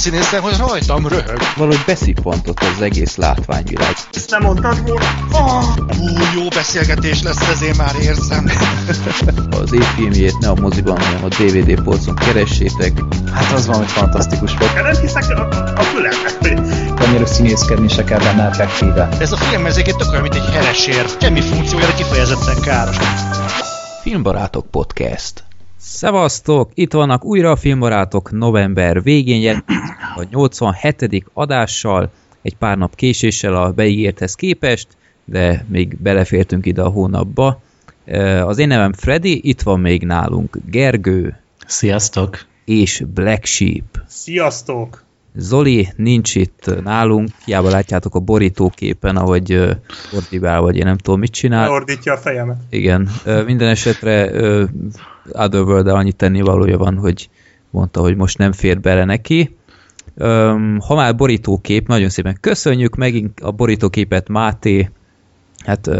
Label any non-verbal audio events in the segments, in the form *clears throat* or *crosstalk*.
színészen, hogy rajtam röhög. Valahogy beszippantott az egész látványvilág. Ezt nem mondtad volna? Oh, ú, jó beszélgetés lesz, ez én már érzem. *laughs* Az évfilmjét ne a moziban, hanem a DVD polcon keressétek. Hát az valami fantasztikus volt. Nem hiszek a, a fülemnek. Annyira színészkedni se kell benne effektíve. Ez a film ez egy tök olyan, mint egy heresér. Semmi funkciója, kifejezetten káros. Filmbarátok Podcast. Szevasztok! Itt vannak újra a filmbarátok november végén jel a 87. adással, egy pár nap késéssel a beígérthez képest, de még belefértünk ide a hónapba. Az én nevem Freddy, itt van még nálunk Gergő. Sziasztok! És Black Sheep. Sziasztok! Zoli nincs itt nálunk, hiába látjátok a borítóképen, ahogy ordibál, vagy én nem tudom mit csinál. Ordítja a fejemet. Igen, minden esetre otherworld de annyit tennivalója van, hogy mondta, hogy most nem fér bele neki. Ha már borítókép, nagyon szépen köszönjük megint a borítóképet Máté, Hát.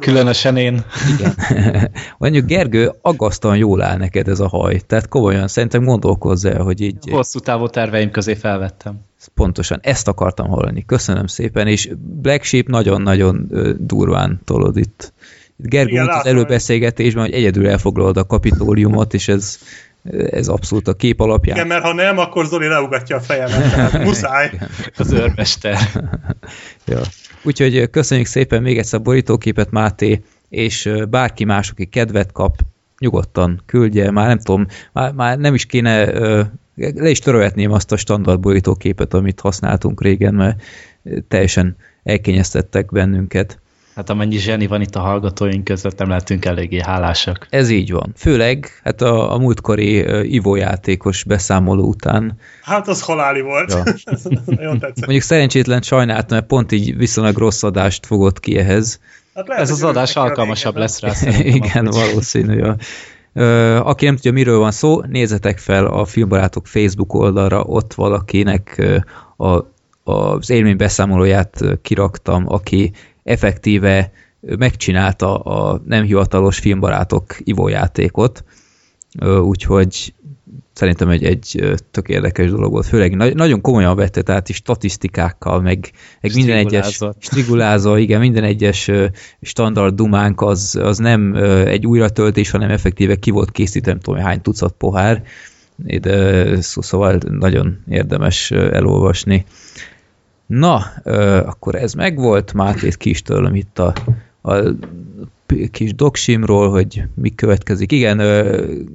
Különösen én. Igen. *laughs* Mondjuk Gergő, aggasztóan jól áll neked ez a haj. Tehát komolyan szerintem gondolkozz el, hogy így... Hosszú távú terveim közé felvettem. Pontosan, ezt akartam hallani. Köszönöm szépen, és Black Sheep nagyon-nagyon durván tolod itt. Itt Gergő Igen, az előbeszélgetésben, hogy egyedül elfoglalod a kapitóliumot, és ez, ez abszolút a kép alapján. Igen, mert ha nem, akkor Zoli leugatja a fejemet, tehát *laughs* muszáj. Az őrmester. *laughs* ja. Úgyhogy köszönjük szépen még egyszer a borítóképet, Máté, és bárki más, aki kedvet kap, nyugodtan küldje, már nem tudom, már, már nem is kéne, le is törölhetném azt a standard borítóképet, amit használtunk régen, mert teljesen elkényeztettek bennünket. Hát amennyi zseni van itt a hallgatóink között, nem lehetünk eléggé hálásak. Ez így van. Főleg hát a, a múltkori uh, ivójátékos beszámoló után. Hát az haláli volt. Ja. *laughs* nagyon tetszett. Mondjuk szerencsétlen sajnáltam, mert pont így viszonylag rossz adást fogott ki ehhez. Hát lehet, Ez az adás alkalmasabb lesz rá. *laughs* Igen, valószínű. Ja. Aki nem tudja, miről van szó, nézzetek fel a Filmbarátok Facebook oldalra, ott valakinek uh, a, az élmény beszámolóját kiraktam, aki effektíve megcsinálta a nem hivatalos filmbarátok ivójátékot, úgyhogy szerintem egy, egy tök érdekes dolog volt, főleg na nagyon komolyan vette, tehát is statisztikákkal, meg, meg minden egyes strigulázó, igen, minden egyes standard dumánk az, az nem egy újratöltés, hanem effektíve ki volt készítve, nem tudom, hány tucat pohár, de szóval nagyon érdemes elolvasni. Na, akkor ez megvolt, Mátét ki is tőlem itt a, a kis doksimról, hogy mi következik. Igen,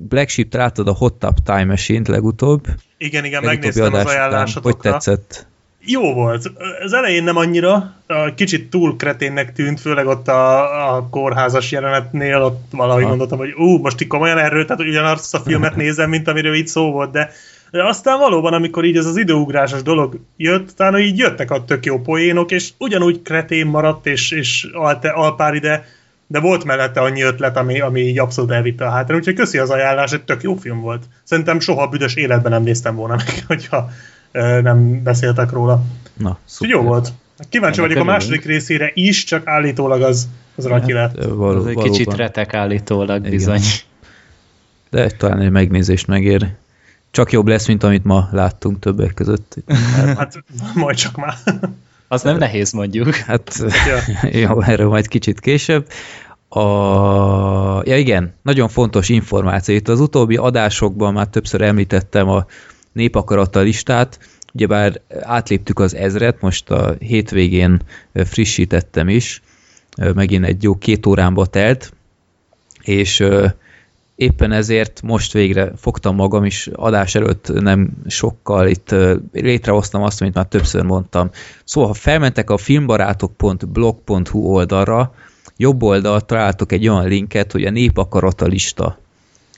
Black Sheep találtad a Hot Tub Time Machine-t legutóbb. Igen, igen, megnéztem az ajánlásatokat. Hogy tetszett? Jó volt. Az elején nem annyira, kicsit túl kreténnek tűnt, főleg ott a, a kórházas jelenetnél, ott valahogy ha. gondoltam, hogy ú, most így komolyan erről, tehát ugyanazt a filmet nézem, mint amiről itt szó volt, de de aztán valóban, amikor így ez az időugrásos dolog jött, utána így jöttek a tök jó poénok, és ugyanúgy kretén maradt, és, és alte, alpár ide, de volt mellette annyi ötlet, ami, ami így abszolút elvitte a hátra. Úgyhogy köszi az ajánlás, egy tök jó film volt. Szerintem soha büdös életben nem néztem volna meg, *laughs* hogyha ö, nem beszéltek róla. Na, szuper. Jó volt. Kíváncsi vagyok a második részére is, csak állítólag az, az hát, lett. Való, az egy kicsit retek állítólag Igen. bizony. De talán egy megnézést megér csak jobb lesz, mint amit ma láttunk többek között. *laughs* Hát majd csak már. Az nem nehéz mondjuk. Hát ja. *laughs* jó, erről majd kicsit később. A... Ja igen, nagyon fontos információ. Itt az utóbbi adásokban már többször említettem a népakarata listát, ugyebár átléptük az ezret, most a hétvégén frissítettem is, megint egy jó két órámba telt, és éppen ezért most végre fogtam magam is, adás előtt nem sokkal itt létrehoztam azt, amit már többször mondtam. Szóval, ha felmentek a filmbarátok.blog.hu oldalra, jobb oldalt találtok egy olyan linket, hogy a népakarata lista.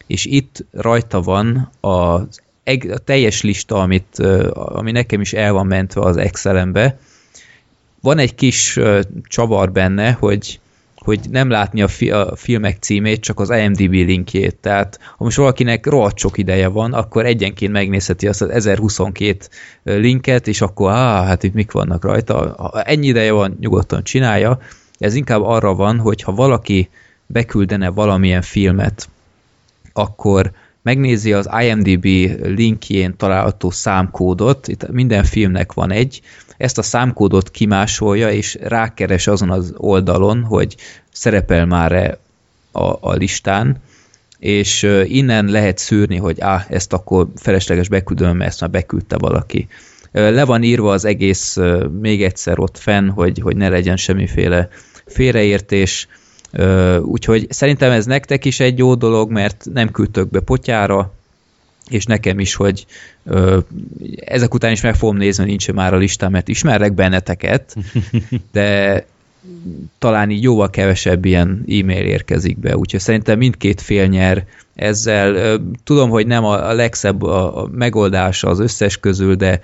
És itt rajta van a, a teljes lista, amit, ami nekem is el van mentve az Excelembe. Van egy kis csavar benne, hogy hogy nem látni a, fi a filmek címét, csak az IMDb linkjét. Tehát ha most valakinek rohadt sok ideje van, akkor egyenként megnézheti azt az 1022 linket, és akkor á, hát itt mik vannak rajta. Ha ennyi ideje van, nyugodtan csinálja. Ez inkább arra van, hogy ha valaki beküldene valamilyen filmet, akkor megnézi az IMDb linkjén található számkódot, itt minden filmnek van egy, ezt a számkódot kimásolja, és rákeres azon az oldalon, hogy szerepel már-e a, a listán, és innen lehet szűrni, hogy á, ezt akkor felesleges beküldöm, mert ezt már beküldte valaki. Le van írva az egész még egyszer ott fenn, hogy, hogy ne legyen semmiféle félreértés, úgyhogy szerintem ez nektek is egy jó dolog, mert nem küldtök be potyára, és nekem is, hogy ö, ezek után is meg fogom nézni, nincs már a listám, mert ismerek benneteket, *laughs* de talán így jóval kevesebb ilyen e-mail érkezik be, úgyhogy szerintem mindkét fél nyer ezzel. Tudom, hogy nem a legszebb a megoldás az összes közül, de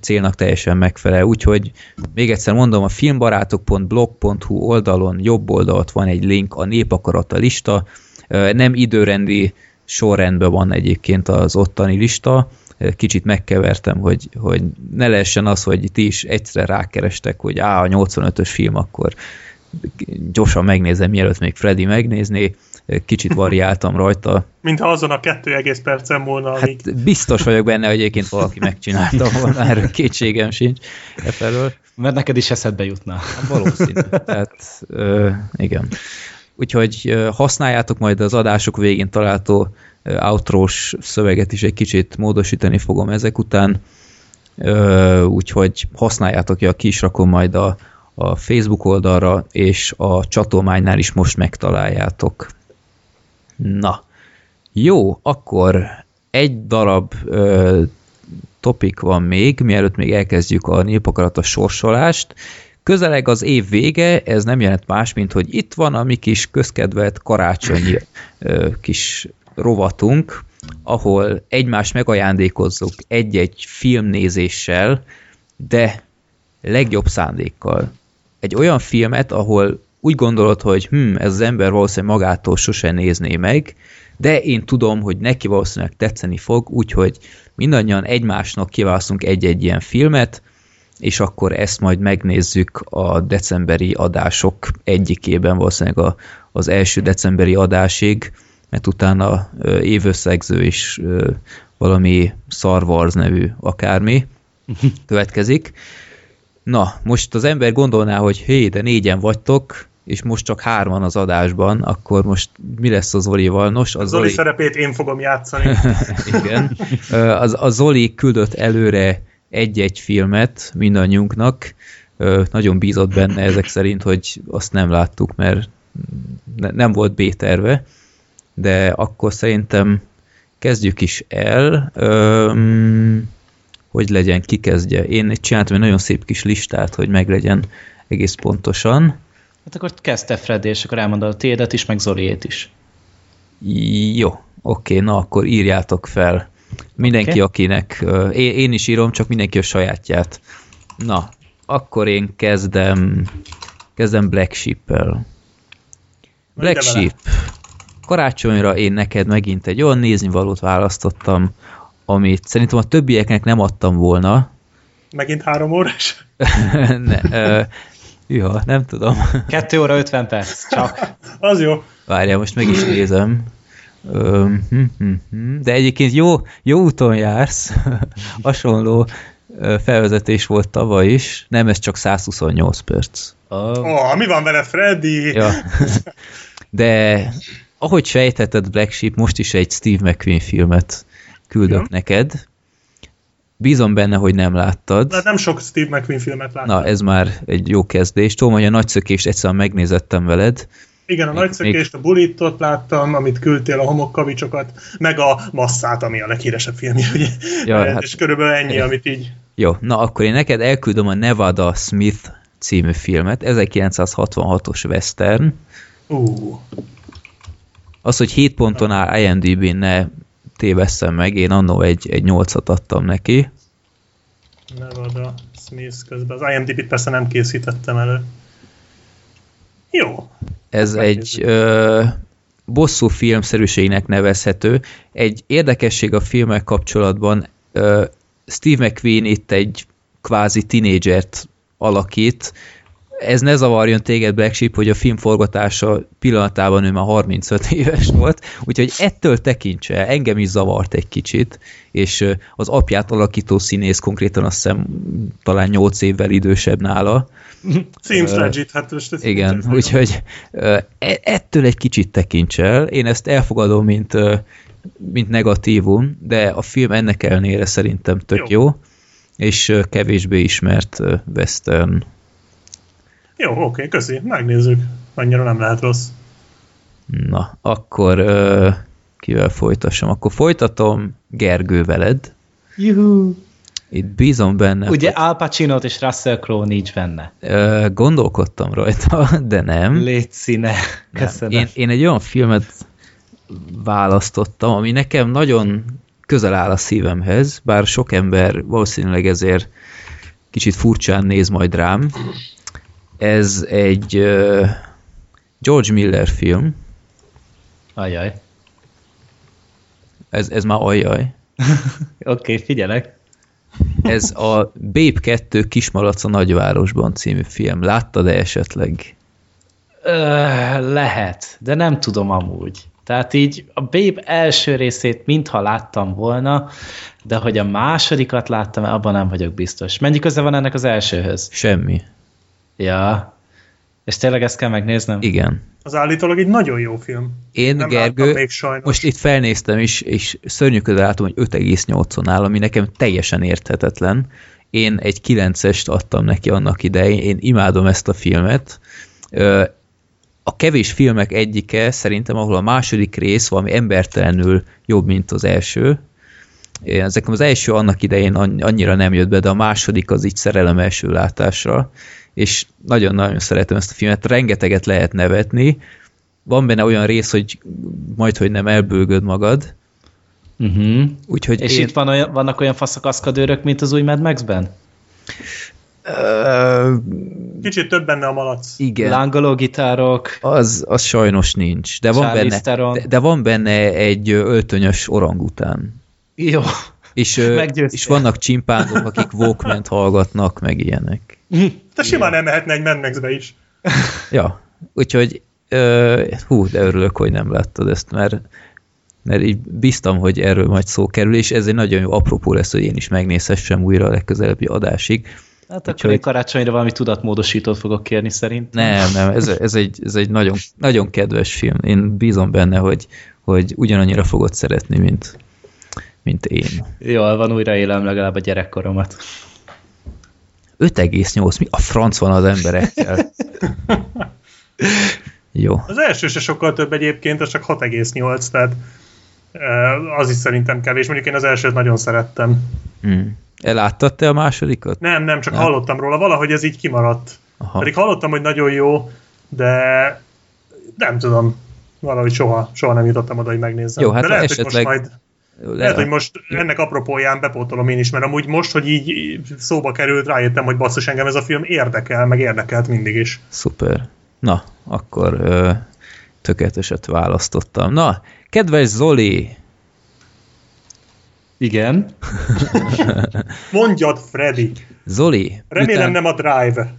célnak teljesen megfelel. Úgyhogy még egyszer mondom, a filmbarátok.blog.hu oldalon jobb oldalt van egy link, a népakarata lista, nem időrendi sorrendben van egyébként az ottani lista, kicsit megkevertem, hogy, hogy ne lehessen az, hogy ti is egyszerre rákerestek, hogy á, a 85-ös film, akkor gyorsan megnézem, mielőtt még Freddy megnézné, kicsit variáltam rajta. Mintha azon a kettő egész percen volna, amíg... Hát biztos vagyok benne, hogy egyébként valaki megcsinálta volna, erről kétségem sincs e felől. Mert neked is eszedbe jutna. Valószínű. Tehát, ö, igen. Úgyhogy használjátok majd az adások végén található outrós szöveget is egy kicsit módosítani fogom ezek után, úgyhogy használjátok ki, a kis rakom majd a, a Facebook oldalra, és a csatolmánynál is most megtaláljátok. Na, jó, akkor egy darab ö, topik van még, mielőtt még elkezdjük a népakarata sorsolást. Közeleg az év vége, ez nem jelent más, mint hogy itt van a mi kis közkedvelt karácsonyi ö, kis rovatunk, ahol egymást megajándékozzuk egy-egy filmnézéssel, de legjobb szándékkal. Egy olyan filmet, ahol úgy gondolod, hogy hm, ez az ember valószínűleg magától sose nézné meg, de én tudom, hogy neki valószínűleg tetszeni fog, úgyhogy mindannyian egymásnak kiválasztunk egy-egy ilyen filmet, és akkor ezt majd megnézzük a decemberi adások egyikében, valószínűleg a, az első decemberi adásig, mert utána évösszegző is valami Star Wars nevű akármi *laughs* következik. Na, most az ember gondolná, hogy hé, de négyen vagytok, és most csak hárman az adásban, akkor most mi lesz az Zolival? Nos, az Zoli, Zoli szerepét én fogom játszani. *laughs* Igen. Az, a Zoli küldött előre egy-egy filmet mindannyiunknak, nagyon bízott benne ezek szerint, hogy azt nem láttuk, mert nem volt B-terve, de akkor szerintem kezdjük is el. Öm, hogy legyen, ki kezdje. Én csináltam egy nagyon szép kis listát, hogy meglegyen egész pontosan. Hát akkor kezdte Fred, és akkor elmondod a tiédet is, meg Zoliét is. Jó, oké, na akkor írjátok fel. Mindenki, okay. akinek, én, én is írom, csak mindenki a sajátját. Na, akkor én kezdem, kezdem Black Sheep-el. Black Sheep. Karácsonyra én neked megint egy olyan néznivalót választottam, amit szerintem a többieknek nem adtam volna. Megint három órás? *laughs* ne, ja, nem tudom. Kettő óra 50 perc, csak. *laughs* Az jó. Várjál, most meg is nézem. Hm, hm, hm. De egyébként jó, jó úton jársz. *laughs* Hasonló felvezetés volt tavaly is. Nem, ez csak 128 perc. Oh. oh mi van vele, Freddy? Ja. De ahogy sejtheted, Black Sheep most is egy Steve McQueen filmet küldök ja. neked. Bízom benne, hogy nem láttad. De nem sok Steve McQueen filmet láttam. Na, ez már egy jó kezdés. Tudom, hogy a nagyszökést egyszerűen megnézettem veled. Igen, a még, nagyszökést, még... a bulitot láttam, amit küldtél, a homokkavicsokat, meg a masszát, ami a leghíresebb filmje, ugye? Ja, *laughs* hát... És körülbelül ennyi, amit így... Jó, na akkor én neked elküldöm a Nevada Smith című filmet, 1966-os western. Uh. Az, hogy 7 ponton áll IMDb-n ne tévesszem meg, én annó egy, egy 8-at adtam neki. Nevada Smith közben. Az IMDb-t persze nem készítettem elő. Jó. Ez egy ö, bosszú filmszerűségnek nevezhető. Egy érdekesség a filmek kapcsolatban, ö, Steve McQueen itt egy kvázi tinédzsert alakít, ez ne zavarjon téged, Black Sheep, hogy a film forgatása pillanatában ő már 35 éves volt, úgyhogy ettől tekintse, engem is zavart egy kicsit, és az apját alakító színész konkrétan azt hiszem talán 8 évvel idősebb nála. Seems legit, hát most ez Igen, úgyhogy e- ettől egy kicsit tekints el. Én ezt elfogadom, mint, ö, mint negatívum, de a film ennek ellenére szerintem tök jó, Jó. és ö, kevésbé ismert ö, western. Jó, oké, köszi, megnézzük. Annyira nem lehet rossz. Na, akkor ö, kivel folytassam? Akkor folytatom Gergő veled. Juhu. Itt bízom benne, Ugye hogy, Al pacino és Russell Crowe nincs benne. ö, gondolkodtam rajta, *laughs* de nem. Légy színe. Nem. Köszönöm. Én, én egy olyan filmet választottam, ami nekem nagyon közel áll a szívemhez, bár sok ember valószínűleg ezért kicsit furcsán néz majd rám. Ez egy uh, George Miller film, Ajaj. ez, ez már ajaj. *laughs* Oké, okay, figyelek. Ez a Babe 2 Kismalac a nagyvárosban című film. Láttad-e esetleg? Ö, lehet, de nem tudom amúgy. Tehát így a Babe első részét mintha láttam volna, de hogy a másodikat láttam, abban nem vagyok biztos. Mennyi köze van ennek az elsőhöz? Semmi. Ja. És tényleg ezt kell megnéznem? Igen. Az állítólag egy nagyon jó film. Én, Nem Gergő, még sajnos. most itt felnéztem is, és szörnyűködve látom, hogy 5,8-on áll, ami nekem teljesen érthetetlen. Én egy 9-est adtam neki annak idején, én imádom ezt a filmet. A kevés filmek egyike szerintem, ahol a második rész valami embertelenül jobb, mint az első. Ezek az első annak idején anny- annyira nem jött be, de a második az így szerelem első látásra, és nagyon-nagyon szeretem ezt a filmet, rengeteget lehet nevetni, van benne olyan rész, hogy majd, hogy nem elbőgöd magad, Uh-huh. úgyhogy És én... itt van olyan, vannak olyan faszakaszkadőrök, mint az új Mad Max-ben? Kicsit több benne a malac. igen, Lángoló gitárok, az, az sajnos nincs, de van, benne, de, de van benne egy öltönyös orangután. jó. És, és vannak csimpánzok, akik walkman hallgatnak, meg ilyenek. Te simán nem mehetne egy Mad Max-be is. *laughs* Ja, úgyhogy ö, hú, de örülök, hogy nem láttad ezt, mert, mert így biztam, hogy erről majd szó kerül, és ez egy nagyon jó apropó lesz, hogy én is megnézhessem újra a legközelebbi adásig. Hát akkor Úgyhogy- én karácsonyra valami tudatmódosítót fogok kérni szerint. Nem, nem, ez, ez egy, ez egy nagyon, nagyon kedves film. Én bízom benne, hogy, hogy ugyanannyira fogod szeretni, mint, mint én. Jól van, újra élem legalább a gyerekkoromat. 5,8, mi a franc van az emberekkel? Jó. Az első se sokkal több egyébként, az csak 6,8, tehát eh, az is szerintem kevés. Mondjuk én az elsőt nagyon szerettem. Hmm. Eláttad te a másodikat? Nem, nem, csak Nem. hallottam róla, valahogy ez így kimaradt. Aha. Pedig hallottam, hogy nagyon jó, de nem tudom, valahogy soha, soha nem jutottam oda, hogy megnézzem. Jó, hát de lehet, hogy esetleg- most majd, lehet, hogy most ennek apropóján bepótolom én is, mert amúgy most, hogy így szóba került, rájöttem, hogy basszus engem ez a film érdekel, meg érdekelt mindig is. Szuper. Na, akkor ö, tökéleteset választottam. Na, kedves Zoli, Igen. *laughs* Mondjad, Freddy! Zoli, Remélem után- nem a Drive.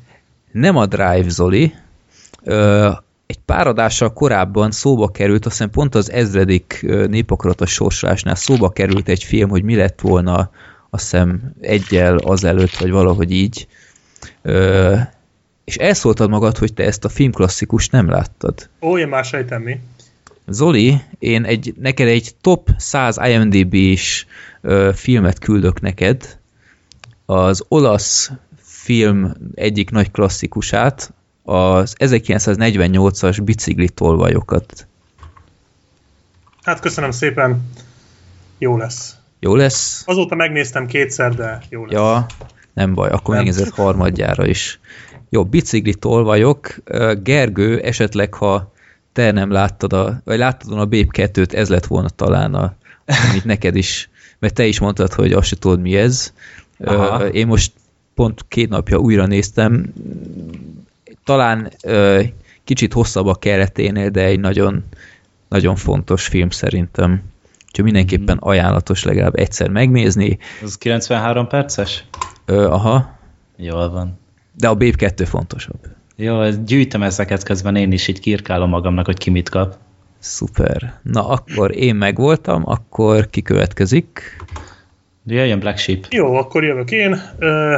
nem a Drive, Zoli. Ö, egy pár adással korábban szóba került, azt hiszem pont az ezredik ö, népakarata sorsolásnál szóba került egy film, hogy mi lett volna azt hiszem egyel azelőtt, vagy valahogy így. Ö, és elszóltad magad, hogy te ezt a filmklasszikus nem láttad. Ó, én már sejtem mi. Zoli, én egy, neked egy top 100 IMDb-s ö, filmet küldök neked. Az olasz film egyik nagy klasszikusát, az 1948-as bicikli tolvajokat. Hát köszönöm szépen. Jó lesz. Jó lesz? Azóta megnéztem kétszer, de jó lesz. Ja, nem baj, akkor Nem. megnézed harmadjára is. Jó, bicikli tolvajok. Gergő, esetleg ha te nem láttad, a, vagy láttad a Babe 2-t, ez lett volna talán a, amit neked is, mert te is mondtad, hogy azt se tudod mi ez. Aha. Én most pont két napja újra néztem, talán ö, kicsit hosszabb a kereténél, de egy nagyon, nagyon fontos film szerintem. Úgyhogy mindenképpen ajánlatos legalább egyszer megnézni. Az 93 perces? Ö, aha, Jól van. de a Babe 2 fontosabb. Jó, gyűjtöm ezeket közben én is így kirkálom magamnak, hogy ki mit kap. Szuper. Na, akkor én megvoltam, akkor ki következik? Jöjjön Black Sheep. Jó, akkor jövök én. Ö,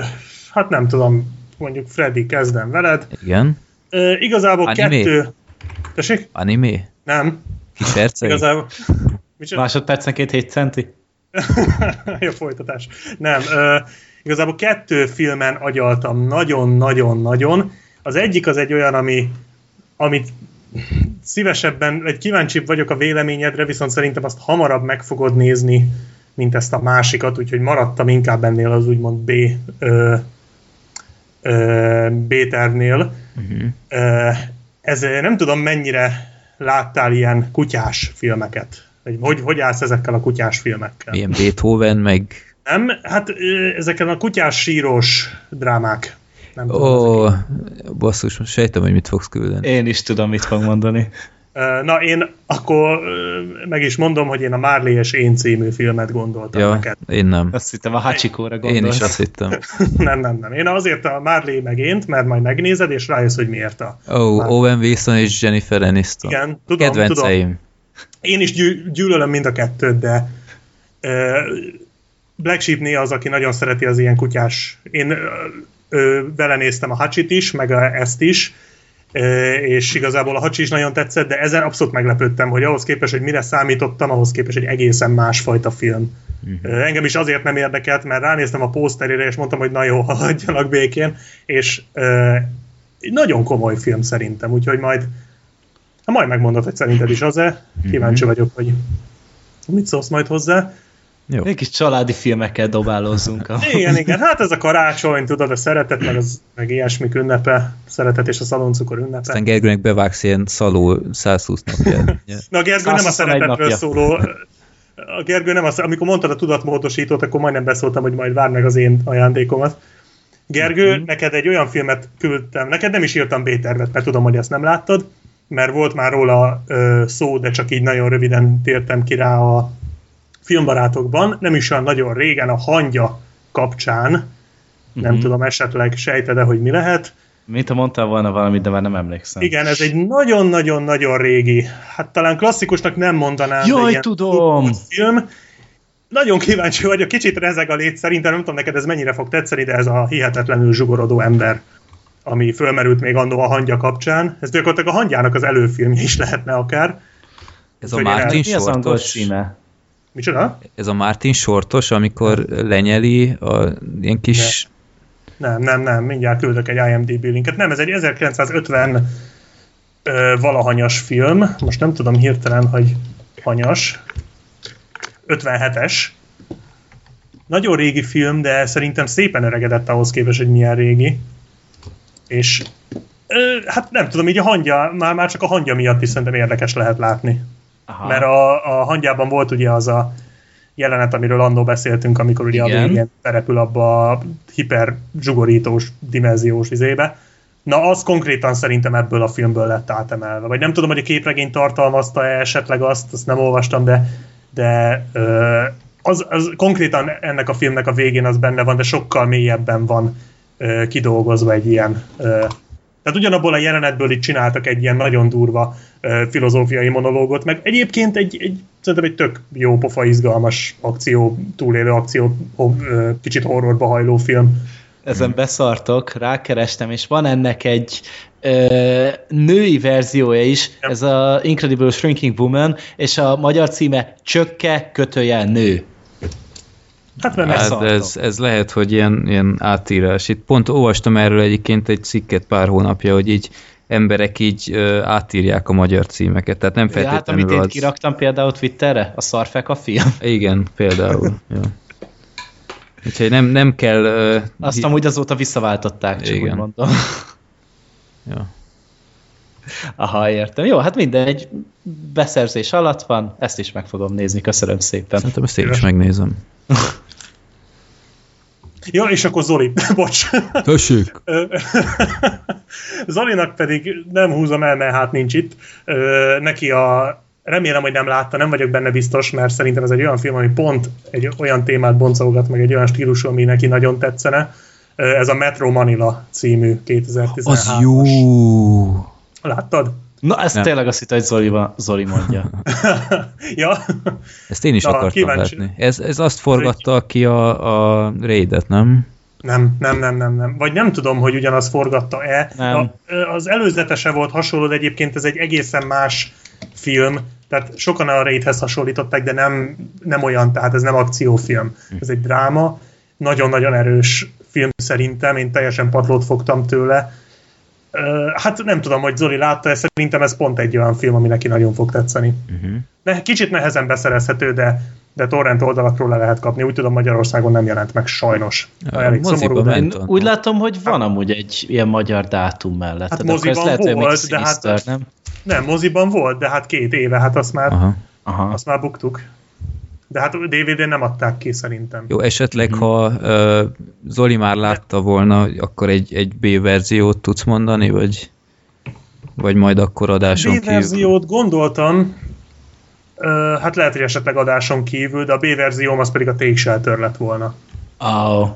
hát nem tudom, mondjuk Freddy, kezdem veled. Igen. Ö, igazából Anime? kettő... Tessék? Anime? Nem. Kis percei? Igazából... Másodpercenként 7 centi? *laughs* Jó folytatás. Nem, ö, igazából kettő filmen agyaltam nagyon-nagyon-nagyon. Az egyik az egy olyan, ami, amit szívesebben, vagy kíváncsibb vagyok a véleményedre, viszont szerintem azt hamarabb meg fogod nézni, mint ezt a másikat, úgyhogy maradtam inkább ennél az úgymond B ö, B-tervnél. Uh-huh. Ö, ez nem tudom mennyire láttál ilyen kutyás filmeket. Vagy hogy, hogy állsz ezekkel a kutyás filmekkel? Milyen Beethoven, meg... Nem, hát ezeken a kutyás sírós drámák. Nem Ó, ezek. basszus, most sejtem, hogy mit fogsz küldeni. Én is tudom, mit fog mondani. Na, én akkor meg is mondom, hogy én a Marley és én című filmet gondoltam Ja, neked. én nem. Azt hittem a Hachikóra Én gondolsz. is azt hittem. *laughs* nem, nem, nem. Én azért a Marley meg ént, mert majd megnézed, és rájössz, hogy miért a... Ó, oh, Owen Wilson és Jennifer Aniston. Igen, tudom, tudom. Kedvenceim. Én is gyű, gyűlölöm mind a kettőt, de Black Sheep az, aki nagyon szereti az ilyen kutyás. Én ö, ö, belenéztem a Hachit is, meg a, ezt is, és igazából a Hachi is nagyon tetszett, de ezen abszolút meglepődtem, hogy ahhoz képest, hogy mire számítottam, ahhoz képest egy egészen másfajta film. Uh-huh. Engem is azért nem érdekelt, mert ránéztem a pószterére, és mondtam, hogy na jó, *laughs* hagyjanak békén, és nagyon komoly film szerintem, úgyhogy majd Ha majd megmondod, hogy szerinted is az-e. Kíváncsi vagyok, hogy mit szólsz majd hozzá. Jó. Egy kis családi filmekkel dobálózzunk. A... Igen, igen, hát ez a karácsony, tudod, a szeretet, meg, az, meg ilyesmik ünnepe, szeretet és a szaloncukor ünnepe. Aztán Gergőnek bevágsz ilyen szaló 120 napját. *laughs* ugye? Na a Gergő nem a 121 szeretetről napja. szóló, a Gergő nem az, amikor mondtad a tudatmódosítót, akkor majdnem beszóltam, hogy majd várd meg az én ajándékomat. Gergő, Mhm. neked egy olyan filmet küldtem, neked nem is írtam B-tervet, mert tudom, hogy ezt nem láttad, mert volt már róla ö, szó, de csak így nagyon röviden tértem ki rá a filmbarátokban, nem is olyan nagyon régen, a hangya kapcsán, nem Mhm. tudom, esetleg sejted-e, hogy mi lehet. Mint ha mondtál volna valamit, de már nem emlékszem. Igen, ez egy nagyon-nagyon-nagyon régi, hát talán klasszikusnak nem mondanám. de Jaj, ilyen tudom! film. Nagyon kíváncsi vagyok, kicsit rezeg a lét, szerintem nem tudom neked ez mennyire fog tetszeni, de ez a hihetetlenül zsugorodó ember, ami fölmerült még annó a hangya kapcsán. Ez gyakorlatilag a hangyának az előfilmje is lehetne akár. Ez a Hogy Martin Mi az angol Sortos? címe? Micsoda? Ez a Martin Sortos, amikor lenyeli a ilyen kis... Nem, nem, nem, mindjárt küldök egy IMDb linket. Nem, ez egy 1950 ö, valahanyas film, most nem tudom hirtelen, hogy hanyas. 57-es. Nagyon régi film, de szerintem szépen öregedett ahhoz képest, hogy milyen régi. És ö, hát nem tudom, így a hangja, már, már csak a hangja miatt is szerintem érdekes lehet látni. Aha. Mert a, a hangyában volt ugye az a jelenet, amiről annó beszéltünk, amikor ugye Igen. a végén terepül abba a hiper zsugorítós dimenziós izébe. Na, az konkrétan szerintem ebből a filmből lett átemelve. Vagy nem tudom, hogy a képregény tartalmazta-e esetleg azt, azt nem olvastam, de, de ö, az, az konkrétan ennek a filmnek a végén az benne van, de sokkal mélyebben van ö, kidolgozva egy ilyen ö, tehát ugyanabból a jelenetből itt csináltak egy ilyen nagyon durva filozófiai monológot, meg egyébként egy, egy szerintem egy tök jó pofa, izgalmas akció, túlélő akció, ö, kicsit horrorba hajló film. Ezen beszartok, rákerestem, és van ennek egy ö, női verziója is, ez a Incredible Shrinking Woman, és a magyar címe Csökke kötőjel nő. Hát mert Hát ez, ez lehet, hogy ilyen, ilyen átírás. Itt pont olvastam erről egyébként egy cikket pár hónapja, hogy így emberek így ö, átírják a magyar címeket, tehát nem Ja, hát feltétlenül amit én az... kiraktam például Twitterre, a Szarfek a film. Igen, például. *laughs* ja. Úgyhogy nem, nem kell... Ö, Azt hi- amúgy azóta visszaváltották, csak Igen. úgy mondom. ja. *laughs* Aha, értem. Jó, hát mindegy, beszerzés alatt van, ezt is meg fogom nézni, köszönöm szépen. Szerintem ezt én is megnézem. Ja, és akkor Zoli, *laughs* bocs. Tessék! *laughs* Zolinak pedig nem húzom el, mert hát nincs itt. Neki a remélem, hogy nem látta, nem vagyok benne biztos, mert szerintem ez egy olyan film, ami pont egy olyan témát boncolgat, meg egy olyan stílusú, ami neki nagyon tetszene. Ez a Metro Manila című 2013 Az jó! Láttad? Na, ezt Nem. tényleg azt hitt, hogy Zoli, va- Zoli mondja. *laughs* ja? Ezt én is Na, akartam kíváncsi. látni. Ez, ez azt forgatta ki a, a Raidet, nem? Nem, nem, nem, nem, nem. Vagy nem tudom, hogy ugyanaz forgatta-e. Nem. A, az előzetese volt hasonló, de egyébként ez egy egészen más film, tehát sokan a Raidhez hasonlították, de nem, nem olyan, tehát ez nem akciófilm. Ez egy dráma, nagyon-nagyon erős film szerintem, én teljesen padlót fogtam tőle. Hát nem tudom, hogy Zoli látta, ezt szerintem ez pont egy olyan film, ami neki nagyon fog tetszeni. Uh-huh. Ne, kicsit nehezen beszerezhető, de, de torrent oldalakról le lehet kapni. Úgy tudom, Magyarországon nem jelent meg sajnos. Ja, Elég szomorú, de... Én úgy látom, hogy van amúgy egy ilyen magyar dátum mellett. Hát ez moziban lehet, volt, de hát- Sinister, nem? Nem, moziban volt, de hát két éve, hát azt már, Aha. Aha. azt már buktuk. De hát DVD-n nem adták ki szerintem. Jó, esetleg, Mhm. ha uh, Zoli már látta volna, akkor egy, egy B-verziót tudsz mondani, vagy, vagy majd akkor adáson kívül? B-verziót gondoltam, ö, hát lehet, hogy esetleg adáson kívül, de a B-verzióm az pedig a Take Shelter lett volna. Oh.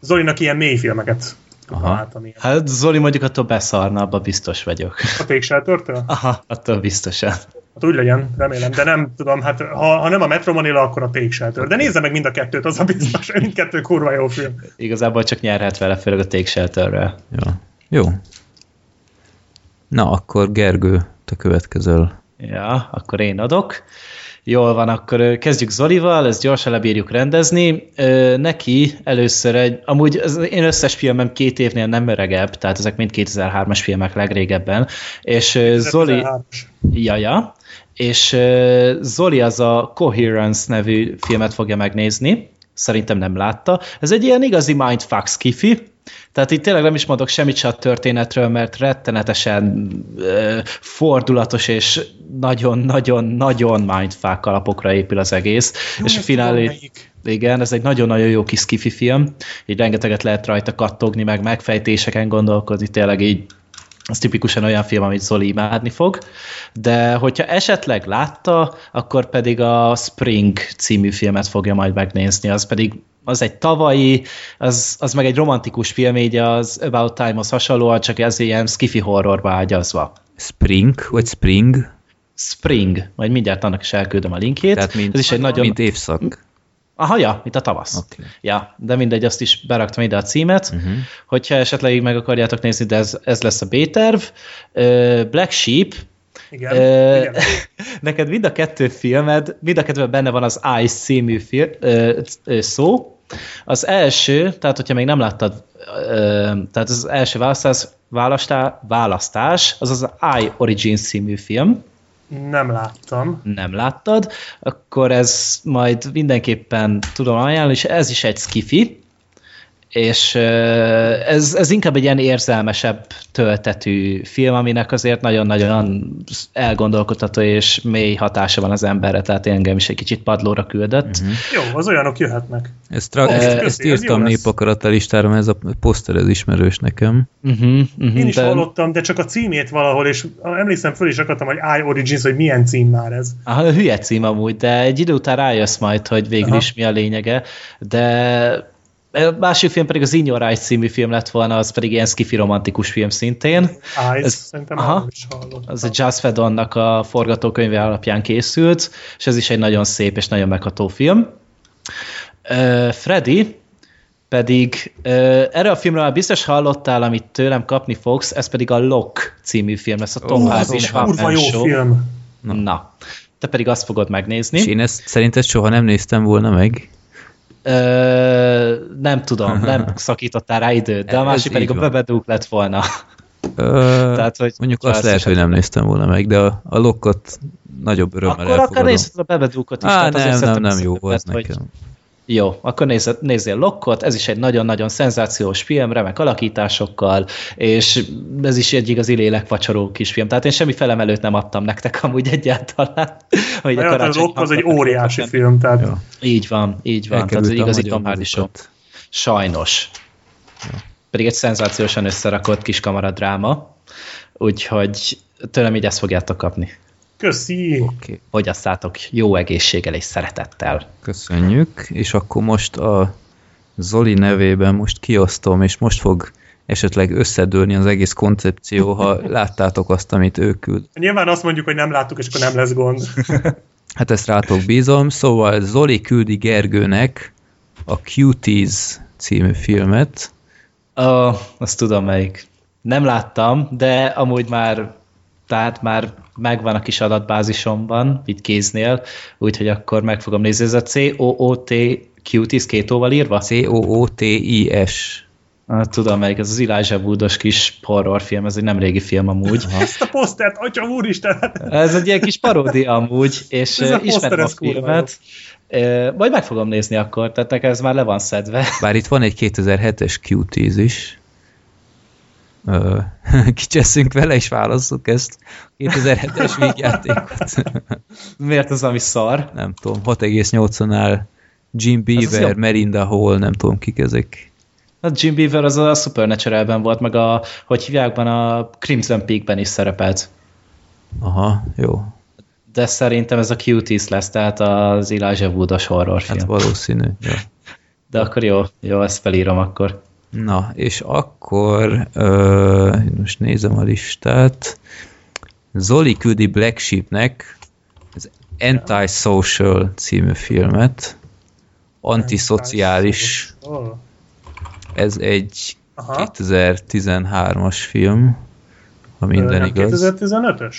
Zolinak ilyen mély filmeket Aha. találtam ilyen. Hát Zoli mondjuk attól beszarna, abban biztos vagyok. A Take Shelter-től? Aha, attól biztosan. Hát úgy legyen, remélem, de nem tudom, hát ha, ha nem a Metro Manila, akkor a Take Shelter. De nézze meg mind a kettőt, az a biztos, hogy mindkettő kurva jó film. Igazából csak nyerhet vele, főleg a Take Shelterrel. Ja. Jó. Na, akkor Gergő, te következel. Ja, akkor én adok. Jól van, akkor kezdjük Zolival, ezt gyorsan lebírjuk rendezni. Neki először egy, amúgy az én összes filmem két évnél nem öregebb, tehát ezek mind 2003-as filmek legrégebben, és ö, Zoli... 2003-as. Ja, ja. És Zoli az a Coherence nevű filmet fogja megnézni. Szerintem nem látta. Ez egy ilyen igazi mindfuck skifi. Tehát itt tényleg nem is mondok semmit se a történetről, mert rettenetesen uh, fordulatos és nagyon-nagyon-nagyon mindfuck alapokra épül az egész. Jó, és a finálé... Igen, ez egy nagyon-nagyon jó kis skifi film. Így rengeteget lehet rajta kattogni, meg megfejtéseken gondolkodni, tényleg így az tipikusan olyan film, amit Zoli imádni fog, de hogyha esetleg látta, akkor pedig a Spring című filmet fogja majd megnézni, az pedig az egy tavalyi, az, az meg egy romantikus film, így az About Time-hoz hasonlóan, csak ez ilyen skifi horrorba ágyazva. Spring, vagy Spring? Spring, majd mindjárt annak is elküldöm a linkjét. Tehát mint, ez is egy nagyon... mint évszak. Aha, ja, mint a tavasz. Oké. Ja, de mindegy, azt is beraktam ide a címet. Uh-huh. Hogyha esetleg meg akarjátok nézni, de ez, ez lesz a B-terv. Black Sheep, Igen, Ö, igen. *laughs* neked mind a kettő filmed, mind a kettőben benne van az Ice című fil, ö, ö, szó. Az első, tehát hogyha még nem láttad, tehát az első választás, választás, választás az az I Origins című film, Nem láttam. nem láttad, akkor ez majd mindenképpen tudom ajánlani, és ez is egy skifi, és ez, ez inkább egy ilyen érzelmesebb töltetű film, aminek azért nagyon-nagyon elgondolkodható és mély hatása van az emberre, tehát engem is egy kicsit padlóra küldött. Uh-huh. Jó, az olyanok jöhetnek. Ezt, tra- Köszi, ezt, köszi, ezt írtam lesz. népakarat listára, mert ez a poszter ez ismerős nekem. Uh-huh, uh-huh, Én is de, hallottam, de csak a címét valahol, és emlékszem föl is akartam, hogy I Origins, hogy milyen cím már ez. aha, hülye cím amúgy, de egy idő után rájössz majd, hogy végül Aha. is mi a lényege, de másik film pedig az In Your Eyes című film lett volna, az pedig ilyen skifi romantikus film szintén. Eyes, Ez- szerintem aha. is hallottam. Az a Jazz Fedonnak a forgatókönyve alapján készült, és ez is egy nagyon szép és nagyon megható film. Uh, Freddy pedig uh, erre a filmről már biztos hallottál, amit tőlem kapni fogsz, ez pedig a Lock című film lesz, a Tom Az Hardy kurva jó Show. film. Na. Na. Te pedig azt fogod megnézni. És én ezt szerinted soha nem néztem volna meg. Ö, nem tudom, nem *laughs* szakítottál rá időt, de a másik pedig a van. Bebedúk lett volna. Ö, *laughs* Tehát, hogy mondjuk azt lehet, hogy nem néztem volna meg, de a, a lokkot nagyobb örömmel Akkor akár elfogadom. nézheted a Bebedúkot is. Á, azért nem, nem, nem jó, ezt, az hogy- nekem. Jó, akkor nézz, nézzél Lockot, ez is egy nagyon-nagyon szenzációs film, remek alakításokkal, és ez is egy igazi lélekvacsoró kis film. Tehát én semmi felemelőt nem adtam nektek amúgy egyáltalán. *laughs* Hogy a A karácsony Rock az egy óriási voltak. film, tehát Ja. Így van, így van. Tehát Elkerült az a igazi Tom Hardy show. muzikát. Sajnos. Pedig egy szenzációsan összerakott kis kamaradráma, úgyhogy tőlem így ezt fogjátok kapni. Köszi. Oké, Fogyaszátok jó egészséggel és szeretettel. köszönjük. És akkor most a Zoli nevében most kiosztom, és most fog esetleg összedőlni az egész koncepció, ha *laughs* láttátok azt, amit ő küld. Nyilván azt mondjuk, hogy nem láttuk, és akkor nem lesz gond. *laughs* Hát ezt rátok bízom. Szóval Zoli küldi Gergőnek a Cuties című filmet. Ó, azt tudom melyik. Nem láttam, de amúgy már tehát már megvan a kis adatbázisomban, itt kéznél, úgyhogy akkor meg fogom nézni. Ez a C-O-O-T Cuties két óval írva? C-O-O-T-I-S. Tudom melyik, ez az Elijah Woodos kis horrorfilm, ez egy nem régi film amúgy. Ezt a posztert, atya úristen! Ez egy ilyen kis paródia amúgy, és Ez a eh, ismerem a filmet. Eh, Majd meg fogom nézni akkor, tehát nekem ez már le van szedve. Bár itt van egy 2007-es Cuties is. Ö, *laughs* Kicseszünk vele, és válasszuk ezt. 2007-es vígjátékot. *laughs* Miért ez valami szar? nem tudom, 6,8-nál Jim az Beaver. Merinda Hall, nem tudom kik ezek. A Jim Beaver az a Supernatural-ben volt, meg a, hogy hívják, a Crimson Peak-ben is szerepelt. Aha, jó. De szerintem ez a Cuties lesz, tehát az Elijah Woodos horrorfilm. Hát valószínű. Ja. De akkor jó, jó, ezt felírom akkor. Na, és akkor ö, most nézem a listát. Zoli küldi Black Sheepnek az Antisocial című filmet. Antiszociális. Ez egy Aha. 2013-as film, ha minden igaz. 2015-ös?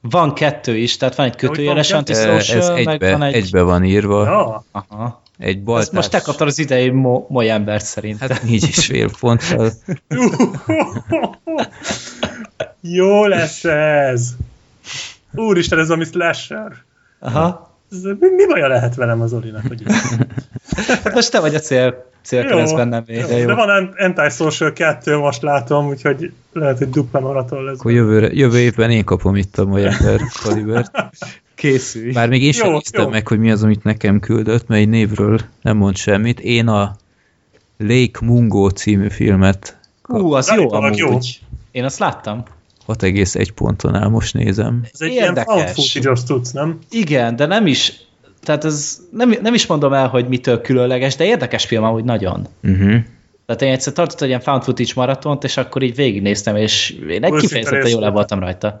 Van kettő is, tehát van egy kötőjeles antisocial, Ez meg egybe, van egy... egybe van írva. Ja. Aha. Egy Ezt baltás. most te kaptad az idei mo- moly embert szerintem. Hát négy és fél ponttal. *laughs* Jó lesz ez! Úristen, ez ami slasher. Aha. Ez, mi, mi baja lehet velem az Olinak, hogy Hát most te vagy a cél, célkeresztben nem én, de jó. De van Ant- Antisocial 2, most látom, úgyhogy lehet, hogy dupla maraton lesz. Akkor jövőre, jövő évben én kapom itt a mai ember kalibert. *laughs* Készülj. Bár még én sem Jó, néztem jó. meg, hogy mi az, amit nekem küldött, mert egy névről nem mond semmit. Én a Lake Mungo című filmet Hú, az jó amúgy. jó. Én azt láttam. 6,1 ponton áll, most nézem. Ez egy Érdekes. ilyen tudsz, nem? Igen, de nem is, tehát ez nem, nem is mondom el, hogy mitől különleges, de érdekes film amúgy nagyon. Uh-huh. Tehát én egyszer tartottam egy ilyen found footage maratont, és akkor így végignéztem, és én egy kifejezetten jól le volt. voltam rajta.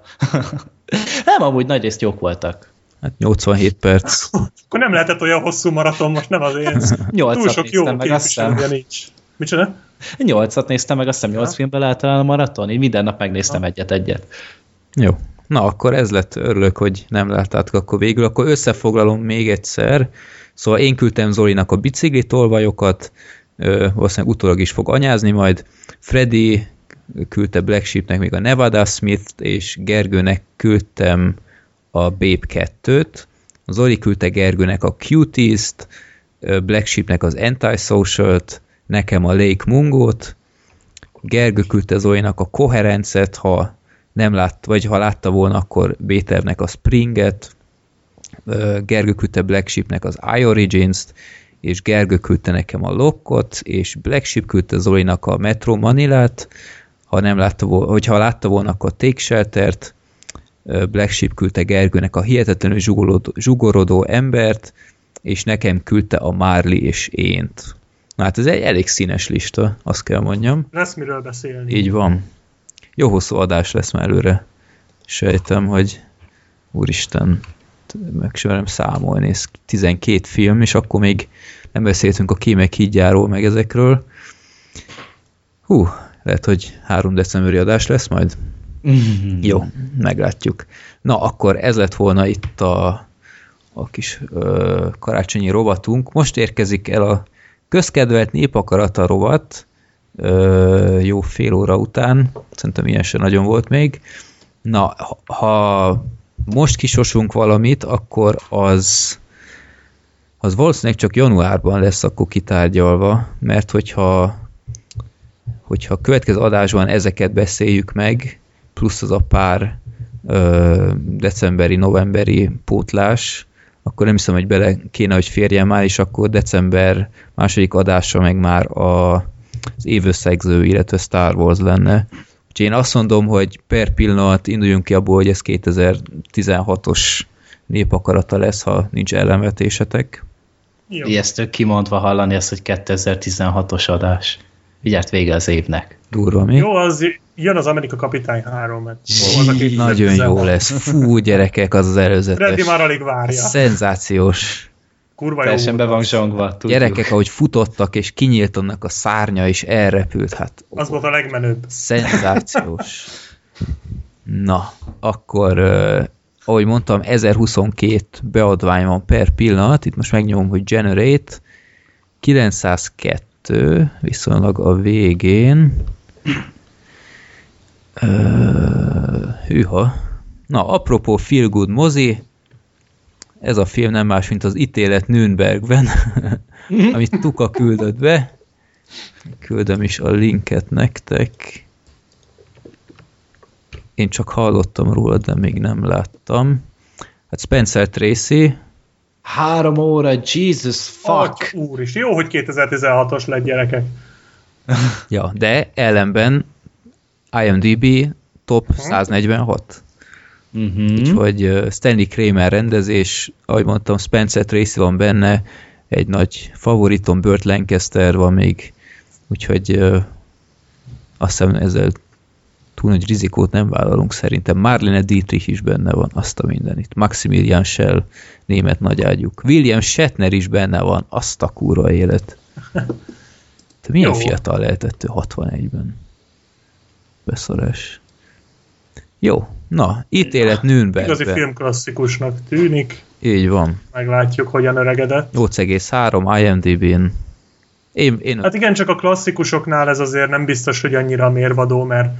*laughs* nem, amúgy nagy részt jók voltak. Hát 87 perc. *laughs* Akkor nem lehetett olyan hosszú maraton, most nem azért. *laughs* Túl Nyolcat sok jó meg, képviselője nincs. Micsoda? Nyolcat néztem meg, azt hiszem nyolc filmben lehet talán a maraton, így minden nap megnéztem egyet-egyet. Jó. Na, akkor ez lett, örülök, hogy nem láttátok akkor végül. Akkor összefoglalom még egyszer. Szóval én küldtem Zolinak a bicikli tolvajokat, ö, valószínűleg utólag is fog anyázni majd. Freddy küldte Black Sheepnek még a Nevada Smith-t, és Gergőnek küldtem a Babe 2-t. Zoli küldte Gergőnek a Cuties-t, Black Sheepnek az Antisocial-t, nekem a Lake Mungo-t, Gergő küldte Zolinak a Coherence-et, ha nem lát, vagy ha látta volna, akkor Béternek a Springet, Gergő küldte Black Sheepnek az iOrigins-t, és Gergő küldte nekem a Lockot, és Black Sheep küldte Zolinak a Metro Manilát, ha nem látta volna, hogyha látta volna, akkor Take Shelter-t, Black Sheep küldte Gergőnek a hihetetlenül zsugorodó, zsugorodó embert, és nekem küldte a Marley és ént. Na hát ez egy elég színes lista, azt kell mondjam. Lesz miről beszélni. Így van. Jó hosszú adás lesz már előre. Sejtem, hogy úristen, meg sem számolni, ez 12 film, és akkor még nem beszéltünk a kémek hídjáról, meg ezekről. Hú, lehet, hogy 3 decemberi adás lesz majd. Jó, meglátjuk. Na, akkor ez lett volna itt a, a kis ö, karácsonyi rovatunk. Most érkezik el a közkedvelt népakarata rovat, ö, jó fél óra után, szerintem ilyen sem nagyon volt még. Na, ha most kisosunk valamit, akkor az az valószínűleg csak januárban lesz akkor kitárgyalva, mert hogyha hogyha a következő adásban ezeket beszéljük meg, plusz az a pár ö, decemberi, novemberi pótlás, akkor nem hiszem, hogy bele kéne, hogy férjen már, és akkor december második adása meg már a, az évösszegző, illetve Star Wars lenne. Úgyhogy én azt mondom, hogy per pillanat induljunk ki abból, hogy ez 2016-os népakarata lesz, ha nincs ellenvetésetek. Jó. Ijesztő kimondva hallani ezt, hogy 2016-os adás. Vigyárt vége az évnek. Durva mi? Jó, az jön az Amerika Kapitány 3, mert az Nagyon 2016. jó lesz. Fú, gyerekek, az az Freddy előzetes. már alig várja. Szenzációs. Kurva jó. Teljesen be volt van zsongva, tudjuk. Gyerekek, ahogy futottak, és kinyílt annak a szárnya, és elrepült, hát Az volt a legmenőbb. szenzációs. Na, akkor, uh, ahogy mondtam, 1022 beadvány van per pillanat, itt most megnyomom, hogy generate, 902, viszonylag a végén. Hűha. Na, apropó Feel Good mozi, ez a film nem más, mint az ítélet Nürnbergben, *laughs* amit Tuka küldött be. Küldöm is a linket nektek. Én csak hallottam róla, de még nem láttam. Hát Spencer Tracy, Három óra, Jesus fuck! Fuck. Úr is. Jó, hogy 2016-os lett gyerekek. Ja, de ellenben IMDb top 146. Uh-huh. Úgyhogy uh, Stanley Kramer rendezés, ahogy mondtam, Spencer Tracy van benne, egy nagy favoritom, Burt Lancaster van még, úgyhogy uh, azt hiszem ezzel túl nagy rizikót nem vállalunk szerintem. Marlene Dietrich is benne van, azt a mindenit. Maximilian Schell, német nagyágyuk. William Shatner is benne van, azt a kurva élet. *laughs* Te milyen Jó. fiatal lehetett ő 61-ben? Beszarás. Jó, na, ítélet Igazi Nürnbergben. filmklasszikusnak tűnik. Így van. Meglátjuk, hogyan öregedett. 8,3 IMDb-n. Én, én Hát igen, csak a klasszikusoknál ez azért nem biztos, hogy annyira mérvadó, mert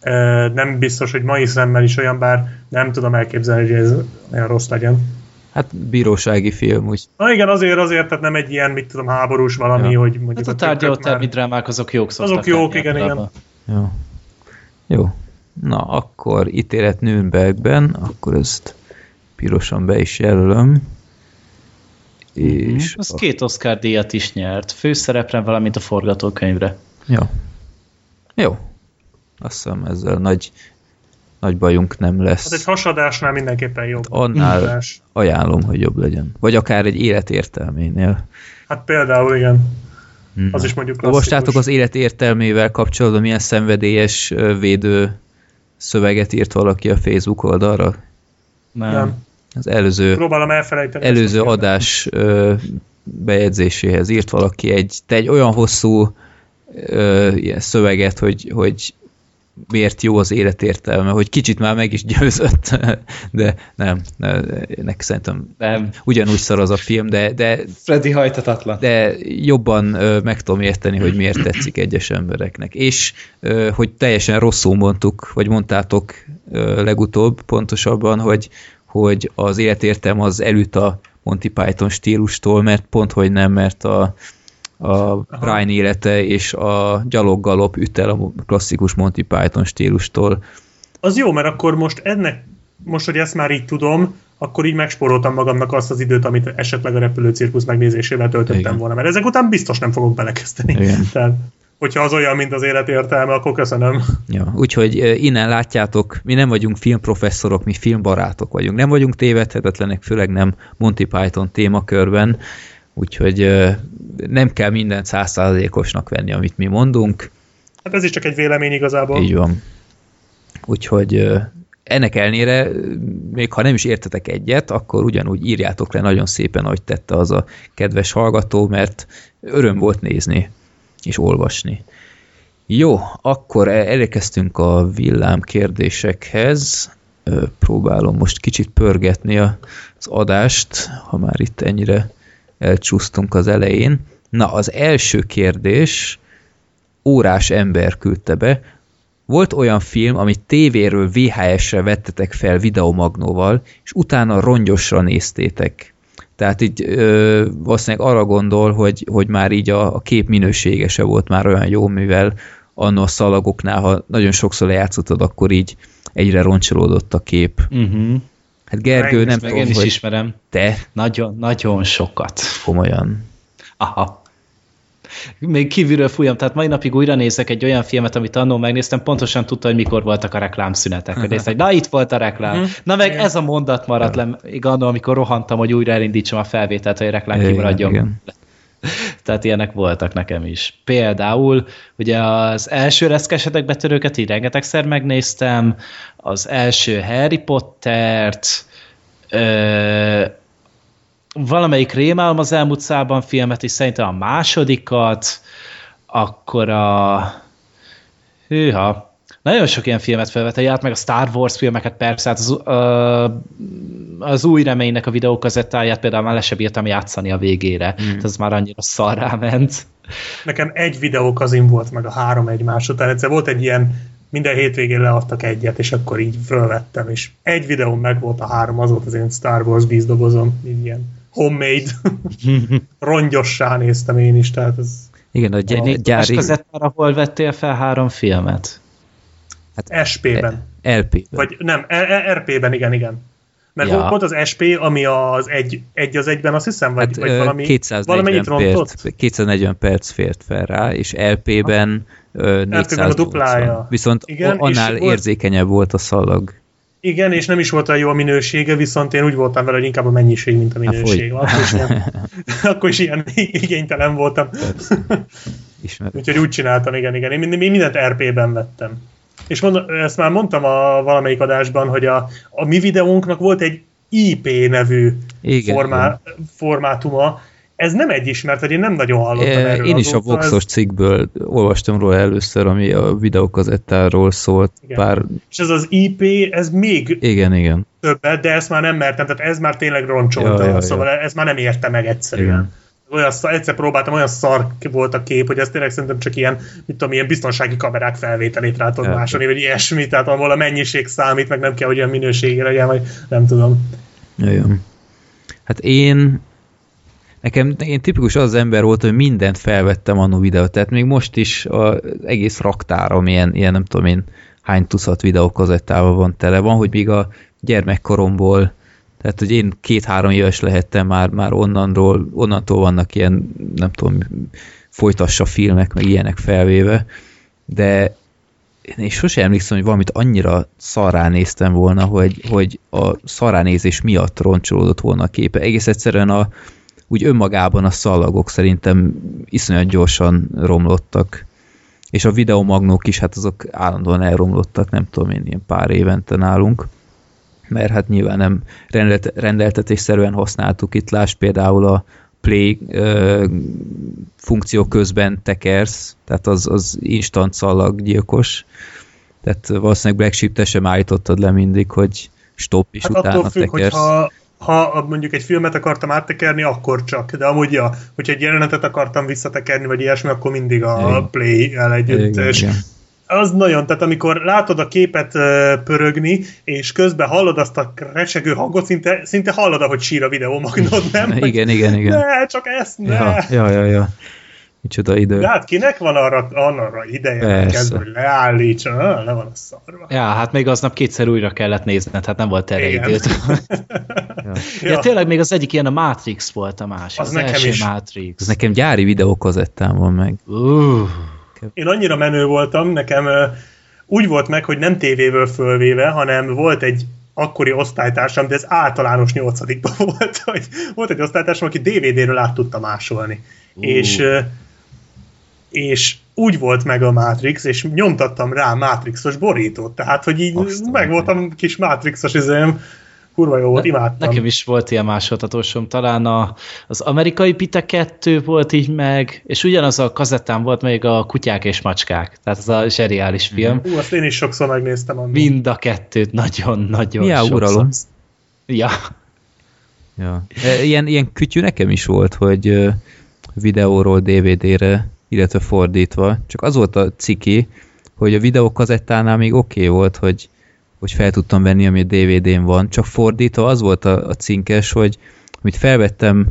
e, nem biztos, hogy mai szemmel is olyan, bár nem tudom elképzelni, hogy ez olyan rossz legyen. Hát bírósági film, úgy Na igen, azért, azért, tehát nem egy ilyen, mit tudom, háborús valami, Ja. hogy mondjuk Hát a a tükrök tárgyaló drámák azok jók szoktak Azok jók, lenni igen, általában. Jó. Jó. Na, akkor ítélet Nürnbergben, akkor ezt pirosan be is jelölöm. És... Az két Oscar díjat is nyert. Főszerepre, valamint a forgatókönyvre. Jó. Jó. Azt hiszem ezzel nagy, nagy bajunk nem lesz. Hát egy hasadásnál mindenképpen jobb. Annál Hasadás. ajánlom, hogy jobb legyen. Vagy akár egy élet értelménél. Hát például igen. Na. Az is mondjuk klasszikus. Olvastátok az élet értelmével kapcsolatban milyen szenvedélyes védő szöveget írt valaki a Facebook oldalra? Nem. Nem. Az előző, Próbálom elfelejteni. előző adás ö, bejegyzéséhez írt valaki egy, te egy olyan hosszú ö, ilyen szöveget, hogy, hogy miért jó az életértelme, hogy kicsit már meg is győzött, *laughs* de nem, ne, nek szerintem Nem. ugyanúgy szar az a film, de, de Freddy hajtatatlan. de jobban meg tudom érteni, hogy miért tetszik egyes embereknek. És hogy teljesen rosszul mondtuk, vagy mondtátok legutóbb pontosabban, hogy, hogy az életértem az elüt a Monty Python stílustól, mert pont hogy nem, mert a, a Brian élete és a gyaloggalop üt el a klasszikus Monty Python stílustól. Az jó, mert akkor most ennek, most, hogy ezt már így tudom, akkor így megspóroltam magamnak azt az időt, amit esetleg a repülőcirkusz megnézésével töltöttem Igen. volna, mert ezek után biztos nem fogok belekezdeni. Igen. Tehát, hogyha az olyan, mint az élet értelme, akkor köszönöm. Ja, úgyhogy innen látjátok, mi nem vagyunk filmprofesszorok, mi filmbarátok vagyunk. Nem vagyunk tévedhetetlenek, főleg nem Monty Python témakörben, úgyhogy nem kell mindent százszázalékosnak venni, amit mi mondunk. Hát ez is csak egy vélemény igazából. Így van. Úgyhogy ennek ellenére, ö, még ha nem is értetek egyet, akkor ugyanúgy írjátok le nagyon szépen, ahogy tette az a kedves hallgató, mert öröm volt nézni és olvasni. Jó, akkor e- elérkeztünk a villám kérdésekhez. Próbálom most kicsit pörgetni az adást, ha már itt ennyire elcsúsztunk az elején. Na, az első kérdés órás ember küldte be. Volt olyan film, amit tévéről VHS-re vettetek fel videomagnóval, és utána rongyosra néztétek. Tehát így ö, valószínűleg arra gondol, hogy, hogy már így a, a kép minősége se volt már olyan jó, mivel anno a szalagoknál, ha nagyon sokszor lejátszottad, akkor így egyre roncsolódott a kép. Uh-huh. Hát Gergő, nem Meg tudom, én is hogy ismerem. te Nagyon, nagyon sokat. komolyan. Aha. még kívülről fújom, tehát mai napig újra nézek egy olyan filmet, amit annól megnéztem, pontosan tudta, hogy mikor voltak a reklámszünetek. Hogy néztem, na itt volt a reklám. Mhm. Na meg ez a mondat maradt le, még annól, amikor rohantam, hogy újra elindítsam a felvételt, hogy a reklám Igen, kimaradjon. igen. Tehát ilyenek voltak nekem is. Például, ugye az első reszkesetek betörőket így rengetegszer megnéztem, az első Harry Pottert, ö, valamelyik Rémálom az elmúlt szában filmet, és szerintem a másodikat, akkor a... Hűha, nagyon sok ilyen filmet felvette, át meg a Star Wars filmeket persze, hát az, az új reménynek a videókazettáját például már le sem bírtam játszani a végére, mm. ez már annyira szarrá ment. Nekem egy videókazin volt meg a három egymás után. Egyszer volt egy ilyen, minden hétvégén leadtak egyet, és akkor így fölvettem, és egy videó meg volt a három, az volt az én Star Wars vízdobozom, így ilyen homemade, *laughs* rongyossá néztem én is, tehát ez Igen, a gy- gyári kazettára hol vettél fel három filmet? SP-ben. LP. Vagy nem, E- E- RP-ben, igen, igen. Mert Ja. volt az SP, ami az egy, egy az egyben, azt hiszem, vagy, Hát, vagy valami, 240 valamennyit rontott. perc, 240 perc fért fel rá, és LP-ben ö, 480. a duplája. Viszont Igen, annál érzékenyebb volt a szalag. Igen, és nem is volt olyan jó a minősége, viszont én úgy voltam vele, hogy inkább a mennyiség, mint a Hát, minőség. fogy. Akkor is, ilyen, *laughs* akkor is ilyen igénytelen voltam. Úgyhogy úgy csináltam, igen, igen. Én mindent RP-ben vettem. És mond, ezt már mondtam a valamelyik adásban, hogy a, a mi videónknak volt egy IP nevű Igen, formá, formátuma. Ez nem egy ismert, vagy én nem nagyon hallottam igen. erről. Én is a. Voxos cikkből olvastam róla először, ami a videókazettáról szólt. Igen. Pár... És ez az IP, ez még Igen, igen. többet, de ezt már nem mertem, tehát ez már tényleg roncsolta, Ja, ja, ja. szóval ez már nem érte meg egyszerűen. Igen. Olyan szar, egyszer próbáltam, olyan szar volt a kép, hogy ez tényleg szerintem csak ilyen, mit tudom, ilyen biztonsági kamerák felvételét rá tudod másolni, vagy ilyesmi, tehát ahol a mennyiség számít, meg nem kell, hogy olyan minőségre legyen, vagy nem tudom. Jajjön. Hát én nekem én tipikus az az ember volt, hogy mindent felvettem annó videót, tehát még most is az egész raktárom ilyen, ilyen nem tudom én hány tucat videókazettával van tele. Van, hogy még a gyermekkoromból, tehát hogy én két-három éves lehettem már, már onnantól, onnantól vannak ilyen, nem tudom, folytassa filmek, meg ilyenek felvéve, de én sosem emlékszem, hogy valamit annyira szarrá néztem volna, hogy, hogy a szarránézés miatt roncsolódott volna a képe. Egész egyszerűen a, úgy önmagában a szalagok szerintem iszonyat gyorsan romlottak. És a videomagnók is, hát azok állandóan elromlottak, nem tudom én, ilyen pár évente nálunk. Mert hát nyilván nem rendelt, rendeltetésszerűen használtuk itt, láss például a play ö, funkció közben tekersz, tehát az, az instant szalaggyilkos. Tehát valószínűleg Black Sheep te sem állítottad le mindig, hogy stop, és Hát utána attól függ, tekersz. hogyha ha mondjuk egy filmet akartam áttekerni, akkor csak. De amúgy, ja, hogyha egy jelenetet akartam visszatekerni, vagy ilyesmi, akkor mindig a Igen. play-el együtt. Igen, és igen. Az nagyon, tehát amikor látod a képet ö, pörögni, és közben hallod azt a recsegő hangot, szinte, szinte hallod, ahogy sír a videómagnod, nem? *laughs* Igen, igen, igen. Ne, csak ezt ne! Ja, ja, ja, ja. Micsoda idő. De hát kinek van arra, arra ideje, kezdve, hogy leállítsa, le van a szarva. Ja, hát még aznap kétszer újra kellett nézned, hát nem volt erre időt. *laughs* Ja. ja. ja, tényleg még az egyik ilyen a Matrix volt a másik. Az Az, nekem első is. Matrix. Ez nekem gyári videókazettám van meg. Uh, Én annyira menő voltam, nekem úgy volt meg, hogy nem tévéből fölvéve, hanem volt egy akkori osztálytársam, de ez általános nyolcadikban *laughs* volt, hogy volt egy osztálytársam, aki DVD-ről át tudta másolni. Ú. És, és úgy volt meg a Matrix, és nyomtattam rá Matrixos borítót, tehát, hogy így Azt a meg voltam kis Matrixos izém, kurva jó volt, imádtam. nekem is volt ilyen másoltatósom, talán a, az amerikai Pite 2 volt így meg, és ugyanaz a kazettán volt még a kutyák és macskák, tehát az a zseriális film. Ú, azt én is sokszor megnéztem. Annak. Mind a kettőt nagyon-nagyon Miá, sokszor. uralom. Ja, Ja. E, Ilyen, ilyen kütyű nekem is volt, hogy videóról DVD-re, illetve fordítva. Csak az volt a ciki, hogy a videókazettánál még oké okay volt, hogy, hogy fel tudtam venni, ami a DVD-n van. Csak fordítva az volt a, a cinkes, hogy amit felvettem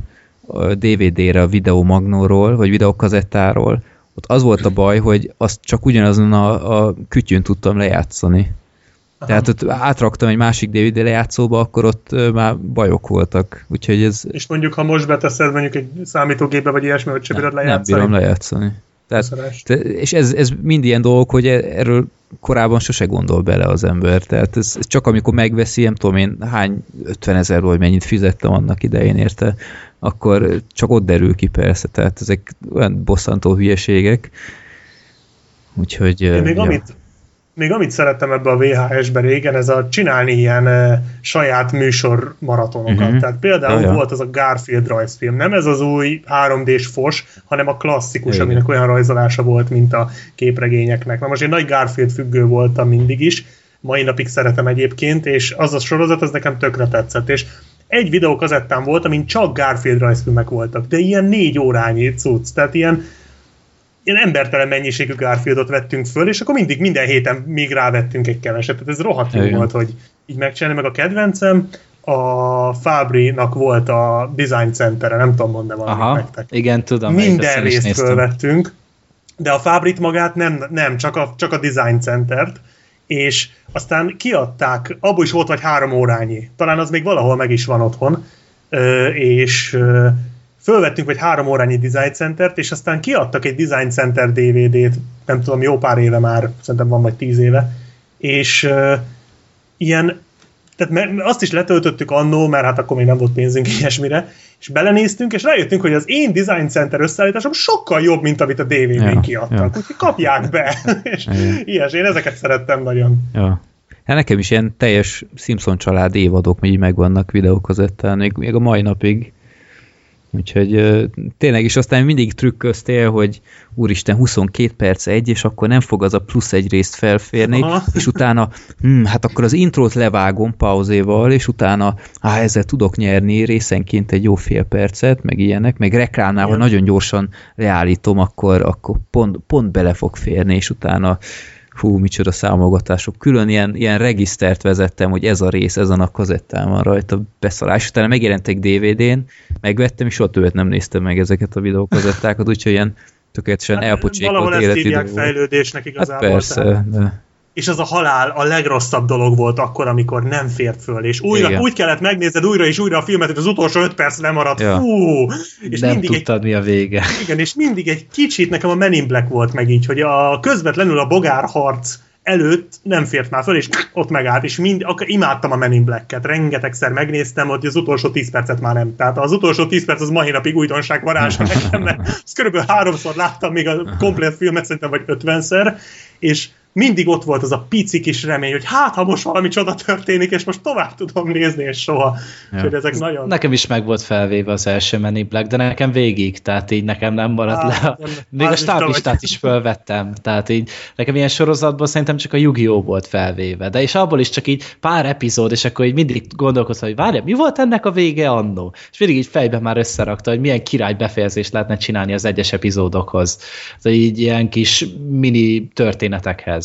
a DVD-re a videomagnóról, vagy videókazettáról, ott az volt a baj, hogy azt csak ugyanazon a, a kütyűn tudtam lejátszani. Tehát ott átraktam egy másik DVD lejátszóba, akkor ott már bajok voltak. Úgyhogy ez És mondjuk, ha most beteszed mondjuk egy számítógépbe, vagy ilyesmi, hogy sem bírod nem lejátszani. bírom lejátszani. Tehát, te, és ez, ez mind ilyen dolgok, hogy e- erről korábban sose gondol bele az ember. Tehát ez, ez csak amikor megveszi, nem tudom én hány 50 ezer vagy mennyit fizettem annak idején érte, akkor csak ott derül ki persze. Tehát ezek olyan bosszantó hülyeségek. Úgyhogy... Én még, ja. amit, még amit szerettem ebbe a VHS-be régen, ez a csinálni ilyen uh, saját műsor maratonokat. Uh-huh. Tehát például ja. volt az a Garfield rajzfilm. Nem ez az új 3D-s fos, hanem a klasszikus, Igen. aminek olyan rajzolása volt, mint a képregényeknek. Na most én nagy Garfield függő voltam mindig is, mai napig szeretem egyébként, és az a sorozat, az nekem tökre tetszett, és egy videókazettán volt, amin csak Garfield rajzfilmek voltak, de ilyen négy órányi cucc, tehát ilyen ilyen embertelen mennyiségű Garfieldot vettünk föl, és akkor mindig minden héten még rávettünk egy keveset. Tehát ez rohadt jó volt, hogy így megcsinálni, meg a kedvencem, a Fabri-nak volt a Design Centere, nem tudom mondani valamit nektek. igen, tudom. Minden részt fölvettünk, de a Fabrit magát nem, nem csak, a, csak a Design Centert, és aztán kiadták, abból is volt vagy három órányi, talán az még valahol meg is van otthon, és fölvettünk vagy három órányi Design Centert, és aztán kiadtak egy Design Center DVD-t, nem tudom, jó pár éve már, szerintem van vagy tíz éve, és ö, ilyen tehát azt is letöltöttük annó, mert hát akkor még nem volt pénzünk *laughs* ilyesmire, és belenéztünk, és rájöttünk, hogy az én Design Center összeállításom sokkal jobb, mint amit a DVD-n Ja, kiadtak. ja. Úgyhogy kapják be. *laughs* és Igen. ilyes, én ezeket szerettem nagyon. Ja. Hát nekem is ilyen teljes Simpson család évadok még megvannak videókazettán, még, még a mai napig. Úgyhogy tényleg is aztán mindig trükköztél, hogy úristen 22 perc egy, és akkor nem fog az a plusz egy részt felférni, Aha. és utána, hm, hát akkor az intrót levágom pauzéval, és utána, á, ezzel tudok nyerni részenként egy jó fél percet, meg ilyenek, meg reklámnál, ha nagyon gyorsan leállítom, akkor, akkor pont, pont bele fog férni, és utána hú, micsoda számogatások. Külön ilyen, ilyen regisztert vezettem, hogy ez a rész, ezen a kazettán van rajta beszalás. Utána megjelentek DVD-n, megvettem, és soha többet nem néztem meg ezeket a videókazettákat, úgyhogy ilyen tökéletesen hát, elpocsékolt Valahol ezt hívják életidő volt. fejlődésnek Hát igazából. persze, tehát- de És az a halál a legrosszabb dolog volt akkor, amikor nem fért föl, és újra, Igen. úgy kellett megnézed újra és újra a filmet, hogy az utolsó öt perc lemaradt. Ja. Fú! És nem mindig egy tudtad, mi a vége. *laughs* Igen, és mindig egy kicsit nekem a Men in Black volt meg így, hogy a közvetlenül a bogárharc előtt nem fért már föl, és ott megállt, és mind, ak- imádtam a Men in Black-et, rengetegszer megnéztem, hogy az utolsó 10 percet már nem. Tehát az utolsó 10 perc az mai napig újdonság varázsa *laughs* nekem, mert azt körülbelül háromszor láttam még a komplet filmet, szerintem vagy ötvenszer, és mindig ott volt az a pici kis remény, hogy hát, ha most valami csoda történik, és most tovább tudom nézni, és soha. Ja. Hogy ezek nagyon... Nekem is meg volt felvéve az első Men in Black, de nekem végig, tehát így nekem nem maradt Á, le. nem- *laughs* Még a is stáblistát is fölvettem, tehát így nekem ilyen sorozatból szerintem csak a Yu-Gi-Oh! volt felvéve, de és abból is csak így pár epizód, és akkor így mindig gondolkoztam, hogy várja, mi volt ennek a vége annó? És mindig így fejben már összerakta, hogy milyen király befejezést lehetne csinálni az egyes epizódokhoz. Tehát így ilyen kis mini történetekhez.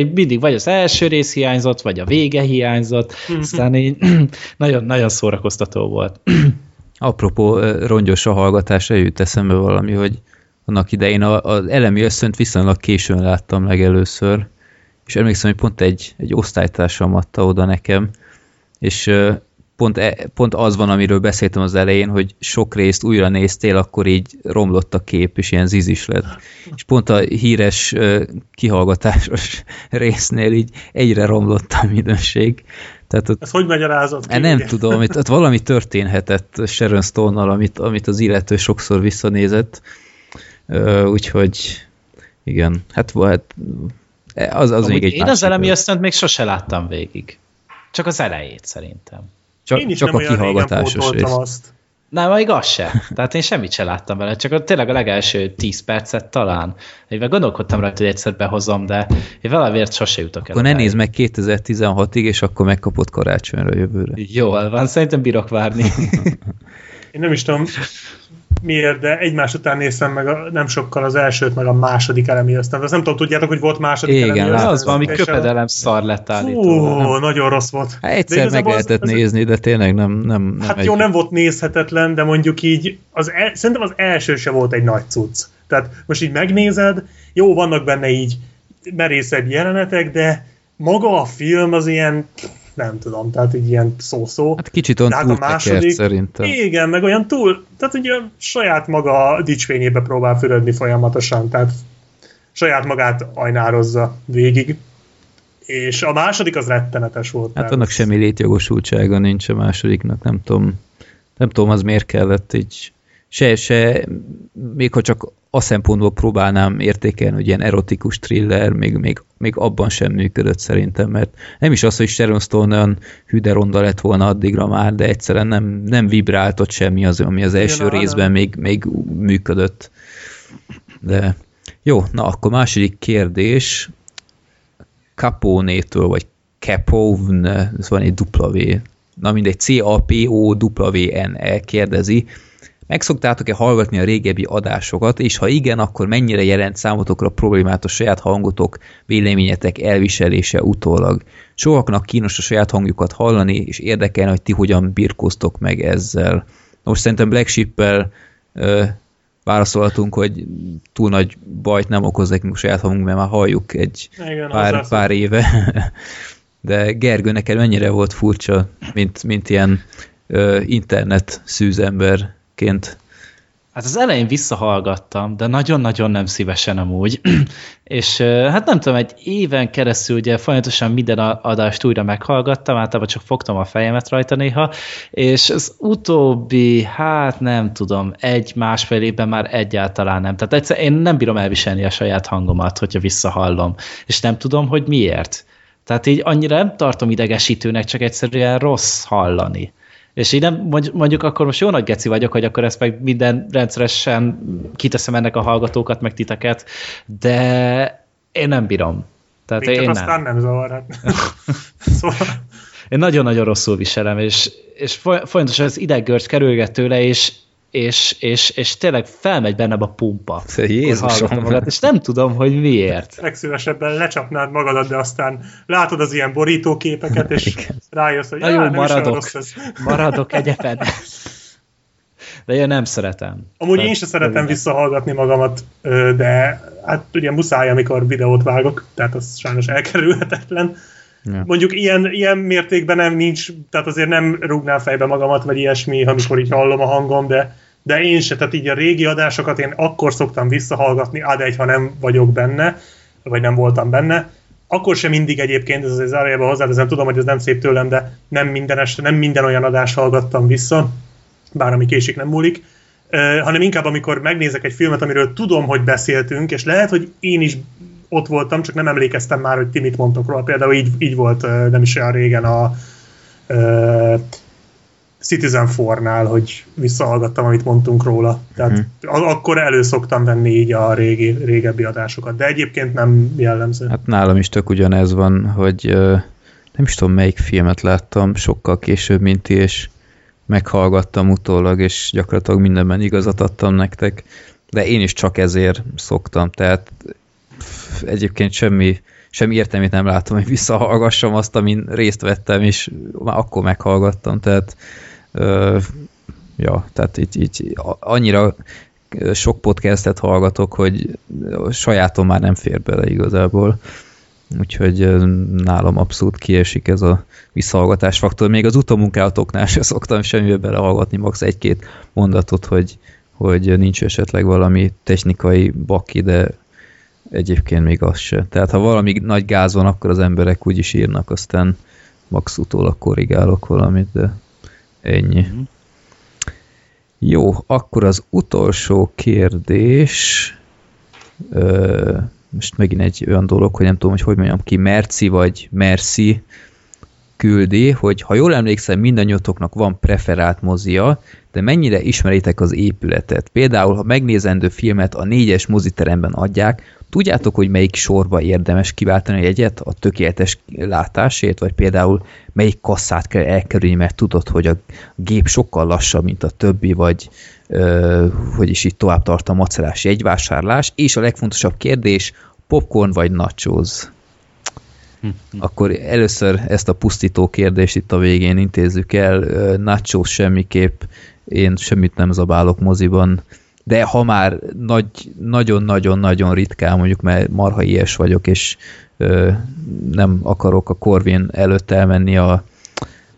Mindig vagy az első rész hiányzott, vagy a vége hiányzott, aztán így *clears throat* nagyon, nagyon szórakoztató volt. *clears throat* Apropó rongyos a hallgatás, eljut eszembe valami, hogy annak idején az elemi összönt viszonylag későn láttam legelőször, és emlékszem, hogy pont egy, egy osztálytársam adta oda nekem, és pont, e, pont az van, amiről beszéltem az elején, hogy sok részt újra néztél, akkor így romlott a kép, és ilyen zizis lett. És pont a híres kihallgatásos *laughs* résznél így egyre romlott a minőség. Tehát ott Ez hogy magyarázod ki? Nem ugye? tudom, itt, ott valami történhetett Sharon Stone-nal, amit, amit az illető sokszor visszanézett, úgyhogy igen, hát hát az, az még egy én az elemi ösztönt még sose láttam végig. Csak az elejét szerintem. Csak, Én is csak nem a kihallgatásos rész. azt. Nem, még az se. Tehát én semmit se láttam vele, csak a, tényleg a legelső 10 percet talán. Én meg gondolkodtam rajta, hogy egyszer behozom, de én valamiért sose jutok el. Akkor ne nézd meg 2016-ig, és akkor megkapod karácsonyra jövőre. Jól van, szerintem bírok várni. Én nem is tudom miért, de egymás után néztem meg a, nem sokkal az elsőt, meg a második elemi ösztön. Azt nem tudom, tudjátok, hogy volt második Igen, elemi látom. ösztön? az valami a- köpedelem szar lett állítólag. nagyon rossz volt. Hát egyszer meg lehetett az- nézni, de tényleg nem, nem, nem Hát egy... jó, nem volt nézhetetlen, de mondjuk így, az el, szerintem az első se volt egy nagy cucc. Tehát most így megnézed, jó, vannak benne így merészebb jelenetek, de maga a film az ilyen, nem tudom, tehát így ilyen szó-szó. Hát kicsit olyan hát a második- szerintem. Igen, meg olyan túl, tehát ugye saját maga dicsvényébe próbál fürödni folyamatosan, tehát saját magát ajnározza végig. És a második az rettenetes volt. Hát tehát annak semmi létjogosultsága nincs a másodiknak, nem tudom, nem tudom, az miért kellett így, se, se, még ha csak a szempontból próbálnám értékelni, hogy ilyen erotikus thriller, még, még, még abban sem működött szerintem, mert nem is az, hogy Sharon Stone olyan hüderonda lett volna addigra már, de egyszerűen nem, nem vibrált ott semmi az, ami az első Igen, részben még, még működött. De jó, na akkor második kérdés, Capone-től, vagy Capone, ez van egy W, na mindegy, C-A-P-O-W-N-E kérdezi, megszoktátok-e hallgatni a régebbi adásokat, és ha igen, akkor mennyire jelent számotokra problémát a saját hangotok, véleményetek elviselése utólag? Sokaknak kínos a saját hangjukat hallani, és érdekelne, hogy ti hogyan birkóztok meg ezzel. Most szerintem Black Sheep-el ö, válaszolhatunk, hogy túl nagy bajt nem okoz nekünk a saját hangunk, mert már halljuk egy Igen, pár, pár éve. *laughs* De Gergő, neked mennyire volt furcsa, mint, mint ilyen ö, internet szűzemberként? Hát az elején visszahallgattam, de nagyon-nagyon nem szívesen amúgy. *clears throat* és hát nem tudom, egy éven keresztül ugye folyamatosan minden adást újra meghallgattam, általában csak fogtam a fejemet rajta néha, és az utóbbi, hát nem tudom, egy-másfél évben már egyáltalán nem. Tehát egyszer én nem bírom elviselni a saját hangomat, hogyha visszahallom, és nem tudom, hogy miért. Tehát így annyira nem tartom idegesítőnek, csak egyszerűen rossz hallani. És így nem, mondj- mondjuk akkor most jó nagy geci vagyok, hogy akkor ezt meg minden rendszeresen kiteszem ennek a hallgatókat, meg titeket, de én nem bírom. Tehát Minket én aztán nem. nem zavar. Hát. *laughs* szóval, Én nagyon-nagyon rosszul viselem, és, és foly- folyamatosan az ideggörcs kerülget tőle, és, és, és, és tényleg felmegy bennem a pumpa. Jézusom. Magát, és nem tudom, hogy miért. legszívesebben lecsapnád magadat, de aztán látod az ilyen borítóképeket, és rájössz, hogy Na "Á, jó, nem is maradok. rossz ez. Maradok egyepen. De én nem szeretem. Amúgy Tehát én sem szeretem visszahallgatni magamat, de hát ugye muszáj, amikor videót vágok, tehát az sajnos elkerülhetetlen. Ja. Mondjuk ilyen, ilyen mértékben nem nincs, tehát azért nem rúgnám fejbe magamat, vagy ilyesmi, amikor így hallom a hangom, de, de én se, tehát így a régi adásokat én akkor szoktam visszahallgatni, ad egy, ha nem vagyok benne, vagy nem voltam benne, akkor sem mindig egyébként, ez azért zárójelben hozzáteszem, tudom, hogy ez nem szép tőlem, de nem minden este, nem minden olyan adást hallgattam vissza, bár ami késik nem múlik, hanem inkább amikor megnézek egy filmet, amiről tudom, hogy beszéltünk, és lehet, hogy én is ott voltam, csak nem emlékeztem már, hogy ti mit mondtok róla. Például így, így volt uh, nem is olyan régen a uh, Citizen Fornál, hogy visszahallgattam, amit mondtunk róla. Tehát uh-huh. akkor elő szoktam venni így a régi, régebbi adásokat, de egyébként nem jellemző. Hát nálam is tök ugyanez van, hogy ö, nem is tudom melyik filmet láttam sokkal később, mint ti, és meghallgattam utólag, és gyakorlatilag mindenben igazat adtam nektek, de én is csak ezért szoktam, tehát egyébként semmi, semmi értelmét nem látom, hogy visszahallgassam azt, amin részt vettem, és már akkor meghallgattam, tehát ö, ja, tehát így, így annyira sok podcastet hallgatok, hogy sajátom már nem fér bele igazából. Úgyhogy nálam abszolút kiesik ez a visszahallgatás faktor. Még az utómunkálatoknál sem szoktam semmibe belehallgatni, max. egy-két mondatot, hogy, hogy nincs esetleg valami technikai baki, de egyébként még az se. Tehát ha valami nagy gáz van, akkor az emberek úgy is írnak, aztán max utólag korrigálok valamit, de ennyi. Jó, akkor az utolsó kérdés, ö, most megint egy olyan dolog, hogy nem tudom, hogy hogy mondjam ki, Merci vagy Merci küldi, hogy ha jól emlékszem, mindannyiatoknak van preferált mozia, de mennyire ismeritek az épületet? Például, ha megnézendő filmet a négyes moziteremben adják, tudjátok, hogy melyik sorba érdemes kiváltani a jegyet a tökéletes látásért, vagy például melyik kasszát kell elkerülni, mert tudod, hogy a gép sokkal lassabb, mint a többi, vagy ö, hogy is itt tovább tart a macerás jegyvásárlás, és a legfontosabb kérdés, popcorn vagy nachos? Akkor először ezt a pusztító kérdést itt a végén intézzük el. Ö, Nachos semmiképp, én semmit nem zabálok moziban, de ha már nagy- nagyon-nagyon-nagyon ritkán, mondjuk mert marha ilyes vagyok, és nem akarok a Corvin előtt elmenni a,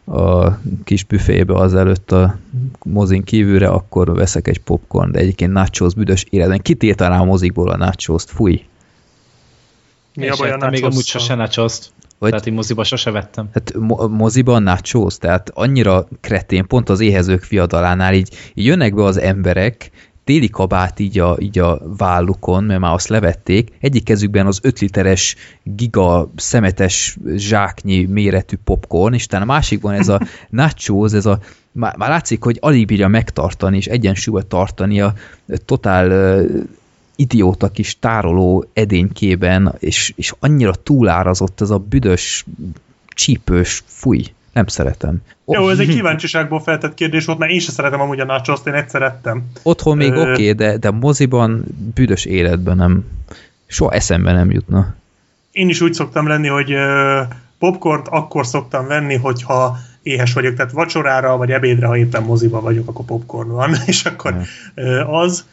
a kis büfébe az előtt a mozin kívülre, akkor veszek egy popcorn, de egyébként nachos büdös életben. Kitiltaná a mozikból a nachos Fúj. Mi a baj a még amúgy sose nachoszt. Vagy- Tehát én moziba sose vettem. Hát mo- moziban nachos, tehát annyira kretén, pont az éhezők fiadalánál így, így jönnek be az emberek, téli kabát így a, így a vállukon, mert már azt levették, egyik kezükben az 5 literes giga szemetes zsáknyi méretű popcorn, és utána a másikban ez a *laughs* nachos, ez a már, már látszik, hogy alig bírja megtartani, és egyensúlyba tartani a totál idióta kis tároló edénykében, és, és annyira túlárazott ez a büdös, csípős, fúj, nem szeretem. Jó, ez egy kíváncsiságból feltett kérdés volt, mert én sem szeretem amúgy a nachoszt, én egyszer ettem. Otthon még Ö- oké, okay, de, de moziban büdös életben nem, soha eszembe nem jutna. Én is úgy szoktam lenni, hogy popcornt akkor szoktam venni, hogyha éhes vagyok, tehát vacsorára vagy ebédre, ha éppen moziba vagyok, akkor popcorn van, *laughs* és akkor az.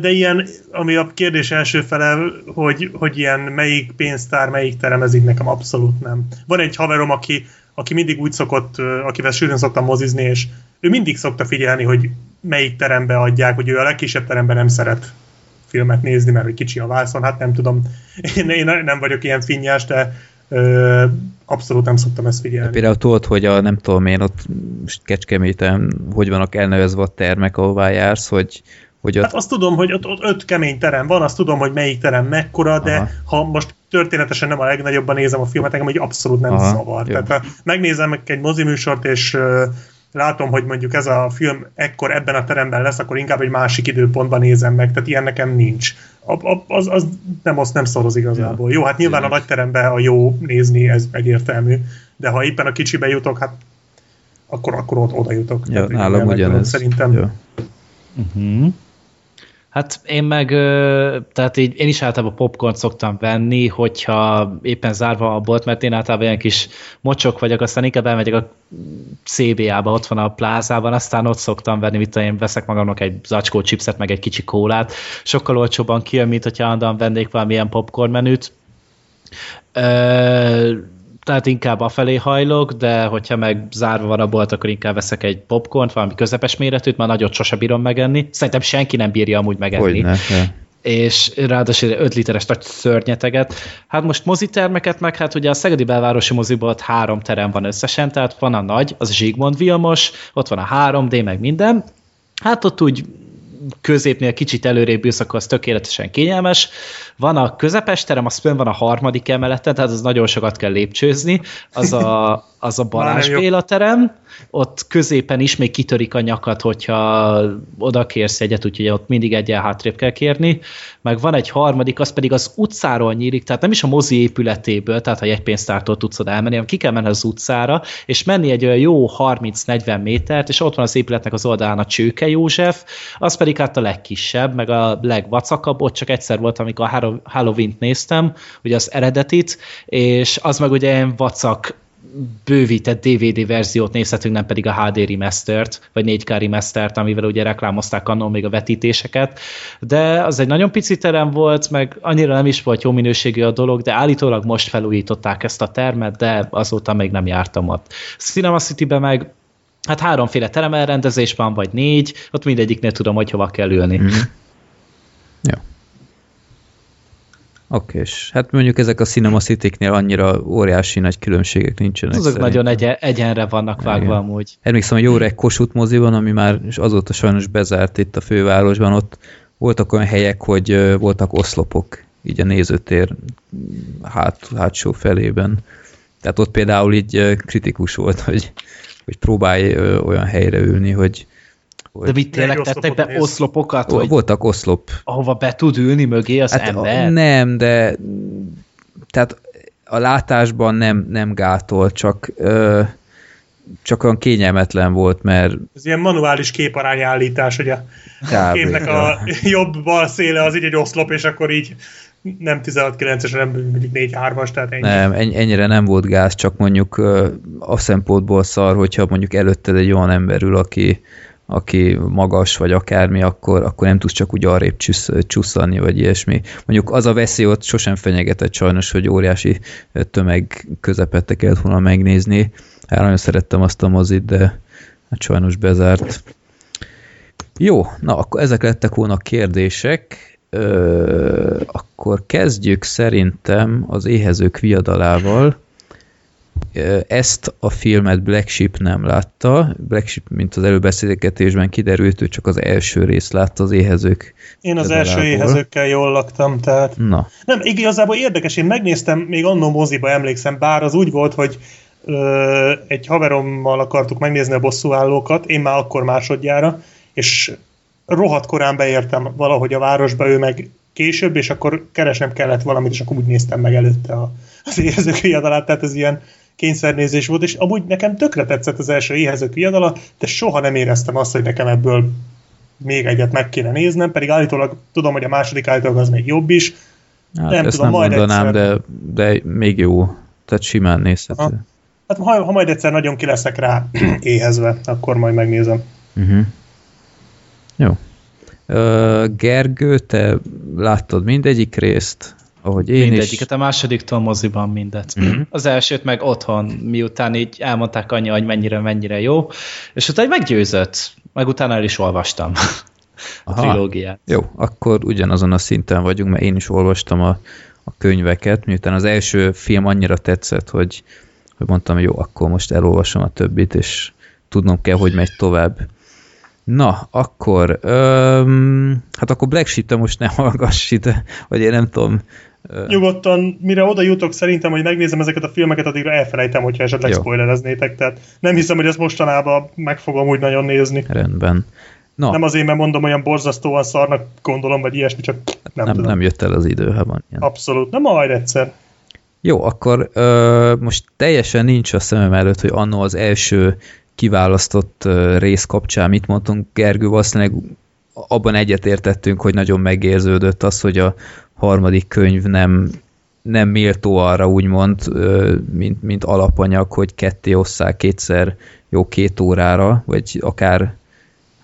De ilyen, ami a kérdés első fele, hogy, hogy ilyen melyik pénztár, melyik teremezik, nekem abszolút nem. Van egy haverom, aki, aki mindig úgy szokott, akivel sűrűn szoktam mozizni, és ő mindig szokta figyelni, hogy melyik terembe adják, hogy ő a legkisebb teremben nem szeret filmet nézni, mert hogy kicsi a vászon, hát nem tudom, én, én nem vagyok ilyen finnyás, de ö, abszolút nem szoktam ezt figyelni. Például tudod, hogy a nem tudom én ott Kecskeméten hogy vannak elnevezve a termek, ahová jársz, hogy, hogy ott Hát azt tudom, hogy ott, ott öt kemény terem van, azt tudom, hogy melyik terem mekkora, de Aha. ha most történetesen nem a legnagyobban nézem a filmet, engem így abszolút nem Aha, zavar. jó. Tehát ha megnézem egy moziműsort, és látom, hogy mondjuk ez a film ekkor ebben a teremben lesz, akkor inkább egy másik időpontban nézem meg, tehát ilyen nekem nincs. A, a, az, az nem, azt nem szoroz igazából. Jó, hát nyilván a nagy teremben a jó nézni, ez egyértelmű, de ha éppen a kicsibe jutok, hát akkor, akkor ott oda jutok. ja, Tehát, nálam ugyanez. Szerintem Jó. Uh-huh. Hát én meg, tehát így én is általában popcorn szoktam venni, hogyha éppen zárva a bolt, mert én általában ilyen kis mocsok vagyok, aztán inkább elmegyek a CBA-ba, ott van a plázában, aztán ott szoktam venni, mit én, veszek magamnak egy zacskó chipset, meg egy kicsi kólát. Sokkal olcsóbban kijön, mint hogyha állandóan vennék valamilyen popcorn menüt. Tehát inkább afelé hajlok, de hogyha meg zárva van a bolt, akkor inkább veszek egy popcornt, valami közepes méretűt, már nagyot sose bírom megenni. Szerintem senki nem bírja amúgy megenni. Hogyne, ja. És ráadásul 5 literes nagy szörnyeteget. Hát most mozitermeket meg, hát ugye a Szegedi belvárosi moziból három terem van összesen, tehát van a nagy, az Zsigmond Vilmos, ott van a 3D, meg minden. Hát ott úgy középnél kicsit előrébb ülsz, akkor az tökéletesen kényelmes. Van a közepes terem, az fönn van a harmadik emeleten, tehát az nagyon sokat kell lépcsőzni. Az a, az a Balázs. Béla terem, ott középen is még kitörik a nyakat, hogyha oda kérsz egyet, úgyhogy ott mindig egyen hátrébb kell kérni. Meg van egy harmadik, az pedig az utcáról nyílik, tehát nem is a mozi épületéből, tehát ha egy pénztártól tudsz oda elmenni, hanem ki kell menni az utcára, és menni egy olyan jó 30-40 métert, és ott van az épületnek az oldalán a Csőke József, az pedig hát a legkisebb, meg a legvacakabb, ott csak egyszer volt, amikor a Hallow- Halloween-t néztem, ugye az eredetit, és az meg ugye ilyen vacak bővített DVD verziót nézhetünk, nem pedig a HD remastert, vagy 4K remastert, amivel ugye reklámozták annól még a vetítéseket, de az egy nagyon pici terem volt, meg annyira nem is volt jó minőségű a dolog, de állítólag most felújították ezt a termet, de azóta még nem jártam ott. Cinema City-ben meg hát háromféle terem elrendezés van, vagy négy, ott mindegyiknél tudom, hogy hova kell ülni. Mhm. Jó. Oké, és hát mondjuk ezek a Cinema City-knél annyira óriási nagy különbségek nincsenek. Azok szerintem. nagyon egyen, egyenre vannak vágva Igen. amúgy. Emlékszem, hogy jó reg Kossuth moziban, ami már azóta sajnos bezárt itt a fővárosban, ott voltak olyan helyek, hogy voltak oszlopok így a nézőtér hát, hátsó felében. Tehát ott például így kritikus volt, hogy, hogy próbálj olyan helyre ülni, hogy, hogy De mit tényleg tettek be néz. oszlopokat, hogy voltak oszlop. ahova be tud ülni mögé az hát ember? a, nem, de tehát a látásban nem, nem gátol, csak ö, csak olyan kényelmetlen volt, mert Ez ilyen manuális képarányállítás, hogy a Kb. képnek a jobb-bal széle az így egy oszlop, és akkor így nem 16-9-es, hanem mondjuk 4-3-as, tehát ennyi. Nem, enny- ennyire nem volt gáz, csak mondjuk a szempontból szar, hogyha mondjuk előtted egy olyan ember ül, aki, aki magas vagy akármi, akkor, akkor nem tudsz csak úgy arrébb csüsz, csusszani, vagy ilyesmi. Mondjuk az a veszély ott sosem fenyegetett sajnos, hogy óriási tömeg közepette kellett volna megnézni. Hát nagyon szerettem azt a mozit, de hát sajnos bezárt. Jó, na akkor ezek lettek volna kérdések. Ö, akkor kezdjük szerintem az éhezők viadalával. Ezt a filmet Black Sheep nem látta. Black Sheep, mint az előbeszélgetésben kiderült, ő csak az első részt látta az éhezők. Én az első éhezőkkel jól laktam, tehát... Na. Nem, igazából érdekes, én megnéztem, még annó moziba emlékszem, bár az úgy volt, hogy ö, egy haverommal akartuk megnézni a bosszúállókat, én már akkor másodjára, és rohadt korán beértem valahogy a városba, ő meg később, és akkor keresnem kellett valamit, és akkor úgy néztem meg előtte a, az éhezők viadalát, tehát ez ilyen kényszernézés volt, és amúgy nekem tökre tetszett az első éhezők viadala, de soha nem éreztem azt, hogy nekem ebből még egyet meg kéne néznem, pedig állítólag tudom, hogy a második állítólag az még jobb is. Hát nem ezt tudom, nem majd mondanám, egyszer... de, de még jó. Tehát simán nézhető. Ha, hát ha, ha majd egyszer nagyon ki leszek rá *clears throat* éhezve, akkor majd megnézem. Uh-huh. Jó. Gergő, te láttad mindegyik részt? Ahogy én Mindegyiket, is. a másodiktól moziban mindet. Mm-hmm. Az elsőt meg otthon, miután így elmondták annyi, hogy mennyire, mennyire jó, és utána meggyőzött, meg utána el is olvastam *laughs* a Aha. trilógiát. Jó, akkor ugyanazon a szinten vagyunk, mert én is olvastam a, a könyveket, miután az első film annyira tetszett, hogy, hogy mondtam, jó, akkor most elolvasom a többit, és tudnom kell, hogy megy tovább. Na, akkor, öm, hát akkor Black Sheep-te most ne hallgass ide, vagy én nem tudom. Nyugodtan, mire oda jutok, szerintem, hogy megnézem ezeket a filmeket, addigra elfelejtem, hogyha esetleg Jó. spoilereznétek, tehát nem hiszem, hogy ezt mostanában meg fogom úgy nagyon nézni. Rendben. No. Nem azért, mert mondom, olyan borzasztóan szarnak gondolom, vagy ilyesmi, csak nem, nem, tudom. nem jött el az idő, ha van ilyen. Abszolút, nem majd egyszer. Jó, akkor ö, most teljesen nincs a szemem előtt, hogy annó az első kiválasztott rész kapcsán mit mondtunk, Gergő, valószínűleg abban egyetértettünk, hogy nagyon megérződött az, hogy a harmadik könyv nem, nem méltó arra úgymond, mint, mint alapanyag, hogy ketté osszák kétszer jó két órára, vagy akár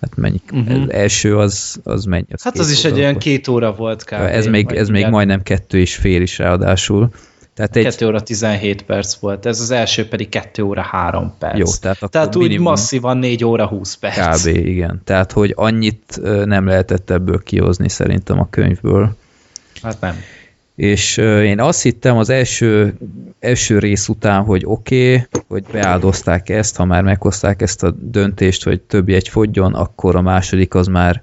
hát mennyi, uh-huh. az első az, az mennyi? Az hát az is egy olyan két óra volt kb. Ez még, ez még majdnem kettő és fél is ráadásul. Tehát egy... 2 óra 17 perc volt, ez az első pedig 2 óra 3 perc. Jó, tehát, tehát úgy masszívan 4 óra 20 perc. Kb. igen. Tehát, hogy annyit nem lehetett ebből kihozni szerintem a könyvből. Hát nem. És én azt hittem az első, első rész után, hogy oké, okay, hogy beáldozták ezt, ha már meghozták ezt a döntést, hogy többi egy fogjon, akkor a második az már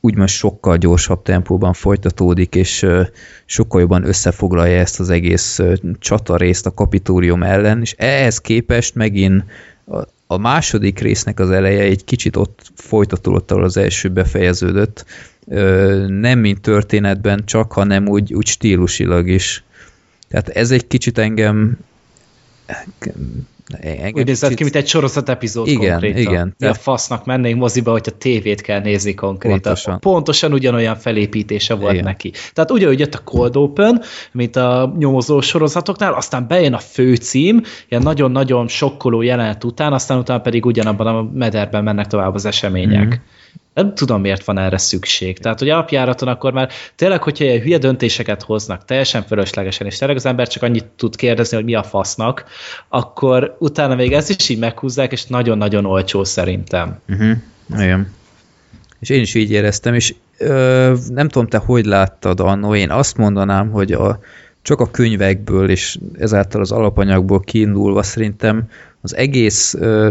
úgymond sokkal gyorsabb tempóban folytatódik, és sokkal jobban összefoglalja ezt az egész csatarészt a kapitórium ellen, és ehhez képest megint a második résznek az eleje egy kicsit ott folytatódott, ahol az első befejeződött, nem mint történetben csak, hanem úgy, úgy stílusilag is. Tehát ez egy kicsit engem Engem Úgy nézett ki, mint egy sorozat epizód igen, konkrétan. Igen, Mi a fasznak mennénk moziba, hogyha tévét kell nézni konkrétan. Pontosan, Pontosan ugyanolyan felépítése volt igen. neki. Tehát ugyanúgy jött a Cold Open, mint a nyomozó sorozatoknál, aztán bejön a főcím, ilyen nagyon-nagyon sokkoló jelenet után, aztán utána pedig ugyanabban a mederben mennek tovább az események. Mm nem tudom, miért van erre szükség. Tehát, hogy alapjáraton akkor már tényleg, hogyha ilyen hülye döntéseket hoznak, teljesen fölöslegesen, és tényleg az ember csak annyit tud kérdezni, hogy mi a fasznak, akkor utána még ezt is így meghúzzák, és nagyon-nagyon olcsó szerintem. Uh-huh. Igen. És én is így éreztem, és ö, nem tudom, te hogy láttad annó, én azt mondanám, hogy a, csak a könyvekből, és ezáltal az alapanyagból kiindulva szerintem az egész ö,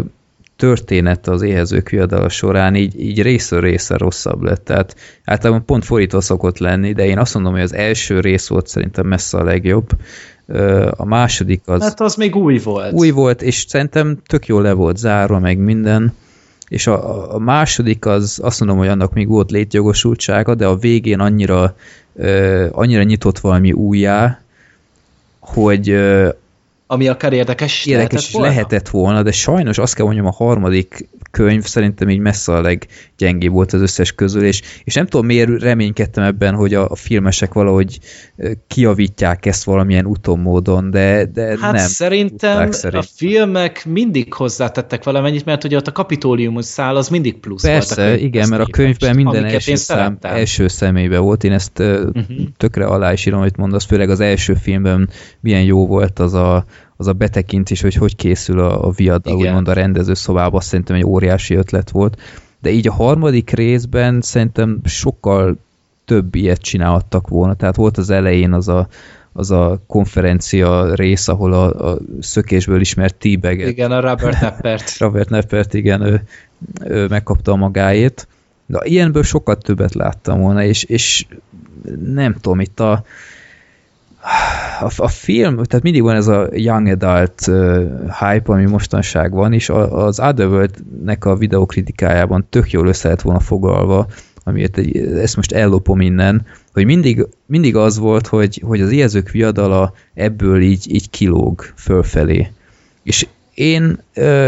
történet az éhezők viadala során így, így részről részre rosszabb lett. Tehát általában pont fordítva szokott lenni, de én azt mondom, hogy az első rész volt szerintem messze a legjobb. A második az... Hát az még új volt. Új volt, és szerintem tök jól le volt zárva, meg minden. És a, a második az azt mondom, hogy annak még volt létjogosultsága, de a végén annyira, annyira nyitott valami újjá, hogy ami akár érdekes, érdekes lehetett, volna. lehetett volna, de sajnos azt kell mondjam, a harmadik könyv szerintem így messze a leggyengébb volt az összes közül, és, és nem tudom miért reménykedtem ebben, hogy a, a filmesek valahogy kiavítják ezt valamilyen utómódon, de, de hát nem. szerintem szerint. a filmek mindig hozzátettek valamennyit, mert ugye ott a kapitóliumos szál az mindig plusz Persze, volt a igen, mert a könyvben minden első, szám, első személybe volt, én ezt uh-huh. tökre alá is írom, amit mondasz, főleg az első filmben milyen jó volt az a, az a betekintés, hogy hogy készül a, a viad, úgymond a rendező szobába, azt szerintem egy óriási ötlet volt. De így a harmadik részben szerintem sokkal több ilyet csinálhattak volna. Tehát volt az elején az a, az a konferencia rész, ahol a, a szökésből ismert t Igen, a Robert *laughs* Neppert. Robert Neppert, igen, ő, ő megkapta a magáét. De ilyenből sokkal többet láttam volna, és, és nem tudom, itt a, a, a film, tehát mindig van ez a young adult uh, hype, ami mostanság van, és az Otherworld-nek a videokritikájában tök jól össze lett volna foglalva, amiért egy, ezt most ellopom innen, hogy mindig, mindig az volt, hogy, hogy az ijeszők viadala ebből így, így kilóg fölfelé. És én,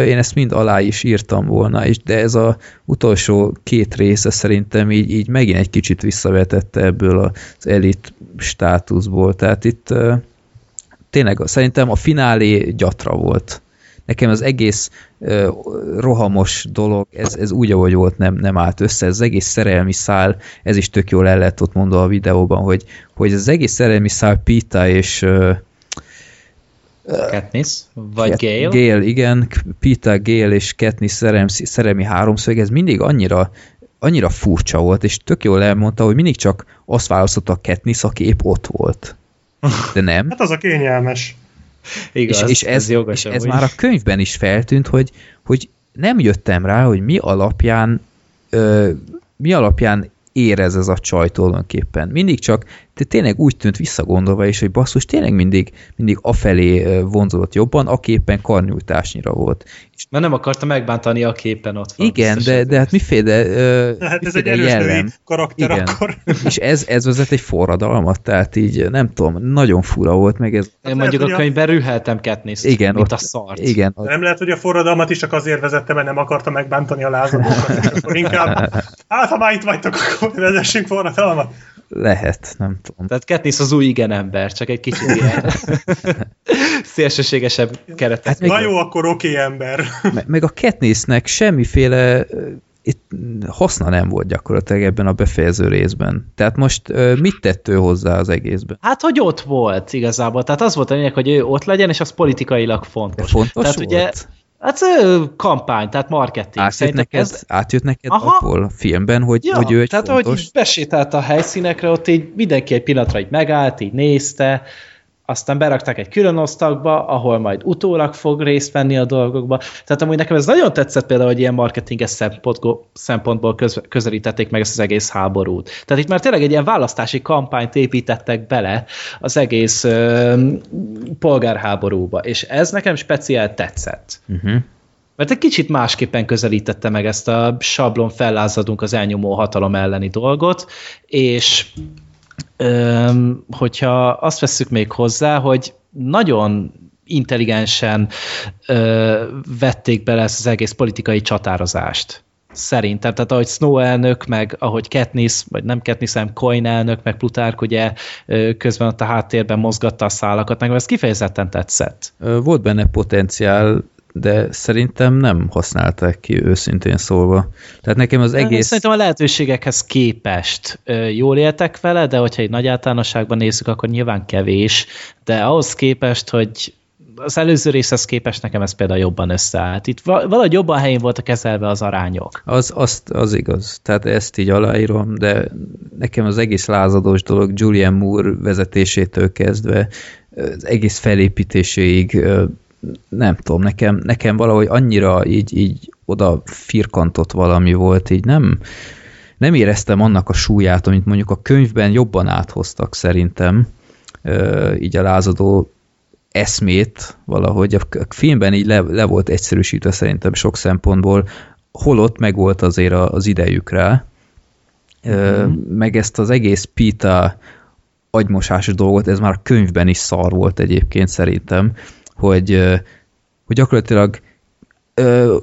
én ezt mind alá is írtam volna, és de ez a utolsó két része szerintem így, így megint egy kicsit visszavetette ebből az elit státuszból. Tehát itt tényleg szerintem a finálé gyatra volt. Nekem az egész rohamos dolog, ez, ez úgy, ahogy volt, nem, nem állt össze. Ez az egész szerelmi szál, ez is tök jól el lett ott mondva a videóban, hogy, hogy az egész szerelmi szál Pita és uh, Katniss, vagy Kat Gale? Gale, igen, Pita, Gale és Katniss szerelmi, szerelmi háromszög, ez mindig annyira annyira furcsa volt, és tök jól elmondta, hogy mindig csak azt választotta a Katniss, aki épp ott volt. De nem. *laughs* hát az a kényelmes. Igaz, és, és ez, ez, jogos, és ez már a könyvben is feltűnt, hogy, hogy nem jöttem rá, hogy mi alapján ö, mi alapján érez ez a csaj tulajdonképpen. Mindig csak de tényleg úgy tűnt visszagondolva is, hogy basszus tényleg mindig, mindig afelé vonzódott jobban, aki éppen karnyújtásnyira volt. És Mert nem akarta megbántani, a képen ott van. Igen, de, de hát miféle, uh, hát ez egy erős karakter Igen. akkor. *laughs* És ez, ez vezet egy forradalmat, tehát így nem tudom, nagyon fura volt meg ez. Én mondjuk lehet, a könyvben rüheltem Katniss, igen, mint ott, a szart. Igen. De nem lehet, hogy a forradalmat is csak azért vezette, mert nem akarta megbántani a lázadokat, és akkor inkább, *laughs* hát ha már itt vagytok, akkor vezessünk forradalmat. Lehet, nem tudom. Tehát Katniss az új igen ember, csak egy kicsit ilyen *laughs* szélsőségesebb keretet. Hát Na jó, akkor oké okay, ember. meg, meg a Katnissnek semmiféle itt haszna nem volt gyakorlatilag ebben a befejező részben. Tehát most mit tett ő hozzá az egészben? Hát, hogy ott volt igazából. Tehát az volt a lényeg, hogy ő ott legyen, és az politikailag fontos. De fontos Tehát volt? ugye Hát kampány, tehát marketing. Átjött neked, ez... átjött neked abból a filmben, hogy, ja, hogy ő egy tehát fontos... hogy besétált a helyszínekre, ott így mindenki egy pillanatra így megállt, így nézte, aztán berakták egy külön osztagba, ahol majd utólag fog részt venni a dolgokba. Tehát amúgy nekem ez nagyon tetszett például, hogy ilyen marketinges szempontból, szempontból köz, közelítették meg ezt az egész háborút. Tehát itt már tényleg egy ilyen választási kampányt építettek bele az egész ö, polgárháborúba, és ez nekem speciál tetszett. Uh-huh. Mert egy kicsit másképpen közelítette meg ezt a sablon fellázadunk az elnyomó hatalom elleni dolgot, és hogyha azt vesszük még hozzá, hogy nagyon intelligensen ö, vették bele ezt az egész politikai csatározást. Szerintem, tehát ahogy Snow elnök, meg ahogy Katniss, vagy nem Katniss, hanem Coin elnök, meg Plutark ugye közben ott a háttérben mozgatta a szálakat, meg ez kifejezetten tetszett. Volt benne potenciál, de szerintem nem használták ki őszintén szólva. Tehát nekem az egész... Szerintem a lehetőségekhez képest jól éltek vele, de hogyha egy nagy általánosságban nézzük, akkor nyilván kevés, de ahhoz képest, hogy az előző részhez képest nekem ez például jobban összeállt. Itt valahogy jobban helyén voltak kezelve az arányok. Az, azt, az igaz. Tehát ezt így aláírom, de nekem az egész lázadós dolog Julian Moore vezetésétől kezdve az egész felépítéséig nem tudom, nekem, nekem valahogy annyira így, így oda firkantott valami volt, így nem, nem éreztem annak a súlyát, amit mondjuk a könyvben jobban áthoztak szerintem, így a lázadó eszmét valahogy. A filmben így le, le volt egyszerűsítve szerintem sok szempontból, holott meg volt azért az idejük rá, mm. meg ezt az egész Pita agymosásos dolgot, ez már a könyvben is szar volt egyébként szerintem, hogy, hogy gyakorlatilag ö,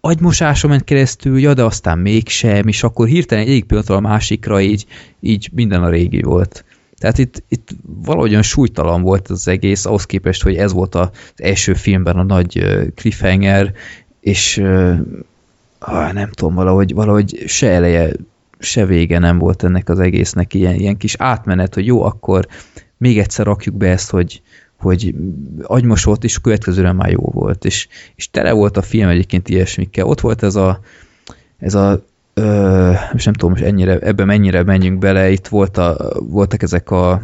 agymosáson ment keresztül, ja, de aztán mégsem, és akkor hirtelen egyik pillanatról a másikra így, így minden a régi volt. Tehát itt, itt valahogyan súlytalan volt az egész, ahhoz képest, hogy ez volt az első filmben a nagy cliffhanger, és ah, nem tudom, valahogy, valahogy se eleje, se vége nem volt ennek az egésznek, ilyen, ilyen kis átmenet, hogy jó, akkor még egyszer rakjuk be ezt, hogy, hogy agymosott, és a következőre már jó volt. És, és tele volt a film egyébként ilyesmikkel. Ott volt ez a, ez a ö, most nem tudom, most ennyire, ebben mennyire menjünk bele, itt volt a, voltak ezek a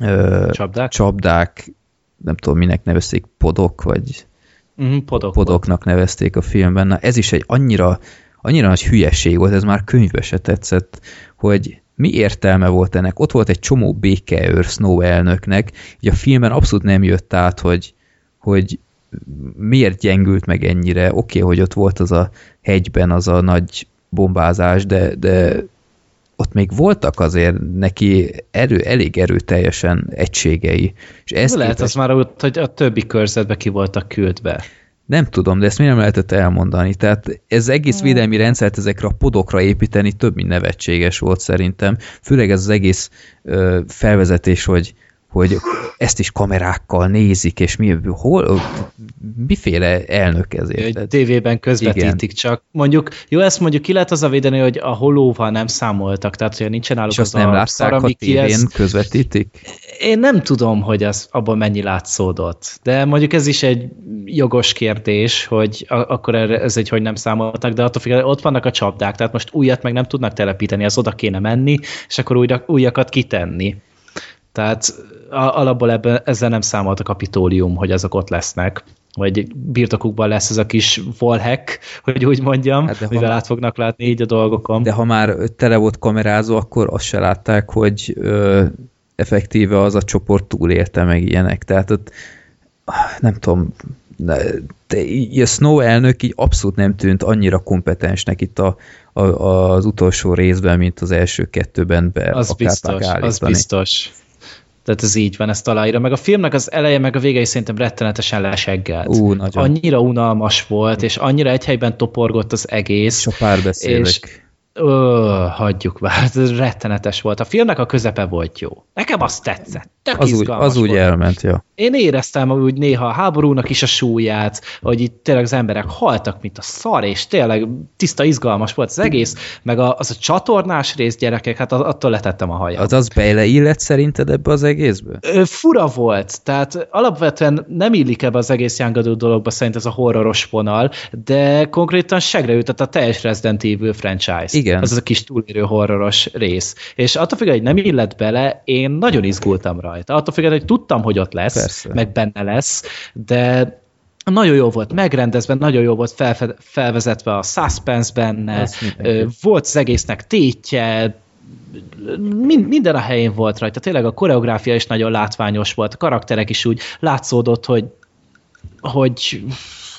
ö, csapdák? csapdák, nem tudom, minek nevezték, podok, vagy mm, podok podoknak volt. nevezték a filmben. Na, ez is egy annyira, annyira nagy hülyeség volt, ez már könyvbe se tetszett, hogy mi értelme volt ennek? Ott volt egy csomó békeőr Snow elnöknek, így a filmben abszolút nem jött át, hogy, hogy miért gyengült meg ennyire. Oké, okay, hogy ott volt az a hegyben az a nagy bombázás, de, de ott még voltak azért neki erő, elég erőteljesen egységei. És ez lehet képest... az már ott, hogy a többi körzetbe ki voltak küldve. Nem tudom, de ezt miért nem lehetett elmondani? Tehát ez egész hmm. védelmi rendszert ezekre a podokra építeni több, mint nevetséges volt szerintem. Főleg ez az egész ö, felvezetés, hogy, hogy ezt is kamerákkal nézik, és mi, hol, miféle elnök ezért? Tévében közvetítik Igen. csak. Mondjuk, jó, ezt mondjuk ki lehet az a védeni, hogy a holóval nem számoltak, tehát hogy nincsen álluk és az azt nem látták, a tévén ezt... közvetítik? Én nem tudom, hogy az abban mennyi látszódott, de mondjuk ez is egy jogos kérdés, hogy akkor ez egy, hogy nem számoltak, de attól függően ott vannak a csapdák, tehát most újat meg nem tudnak telepíteni, az oda kéne menni, és akkor újra, újakat kitenni. Tehát alapból ebben, ezzel nem számolt a kapitólium, hogy azok ott lesznek vagy birtokukban lesz ez a kis volhek, hogy úgy mondjam, hát mivel át fognak látni így a dolgokon. De ha már tele volt kamerázó, akkor azt se látták, hogy ö, effektíve az a csoport túlélte meg ilyenek. Tehát ott nem tudom, de a Snow elnök így abszolút nem tűnt annyira kompetensnek itt a, a, az utolsó részben, mint az első kettőben be az biztos, állítani. Az biztos. Tehát ez így van, ezt aláírja. Meg a filmnek az eleje, meg a vége is szerintem rettenetesen leseggelt. Ú, nagyon. Annyira unalmas volt, és annyira egy helyben toporgott az egész. És a párbeszédek. És Ö, hagyjuk már, ez rettenetes volt. A filmnek a közepe volt jó. Nekem azt tetszett. Tök az úgy, az úgy elment, ja. Én éreztem úgy néha a háborúnak is a súlyát, hogy itt tényleg az emberek haltak, mint a szar, és tényleg tiszta izgalmas volt az egész, meg a, az a csatornás rész gyerekek, hát attól letettem a hajam. Az az beleillett szerinted ebbe az egészbe? Ö, fura volt, tehát alapvetően nem illik ebbe az egész Young dologba szerint ez a horroros vonal, de konkrétan segre ütött a teljes Resident Evil franchise. Igen. Az az a kis túlérő horroros rész. És attól függően, hogy nem illett bele, én nagyon izgultam rajta. Attól függően, hogy tudtam, hogy ott lesz, Persze. meg benne lesz, de nagyon jó volt megrendezve, nagyon jó volt felfe- felvezetve a suspense benne, volt az egésznek tétje, mind, minden a helyén volt rajta. Tényleg a koreográfia is nagyon látványos volt, a karakterek is úgy látszódott, hogy hogy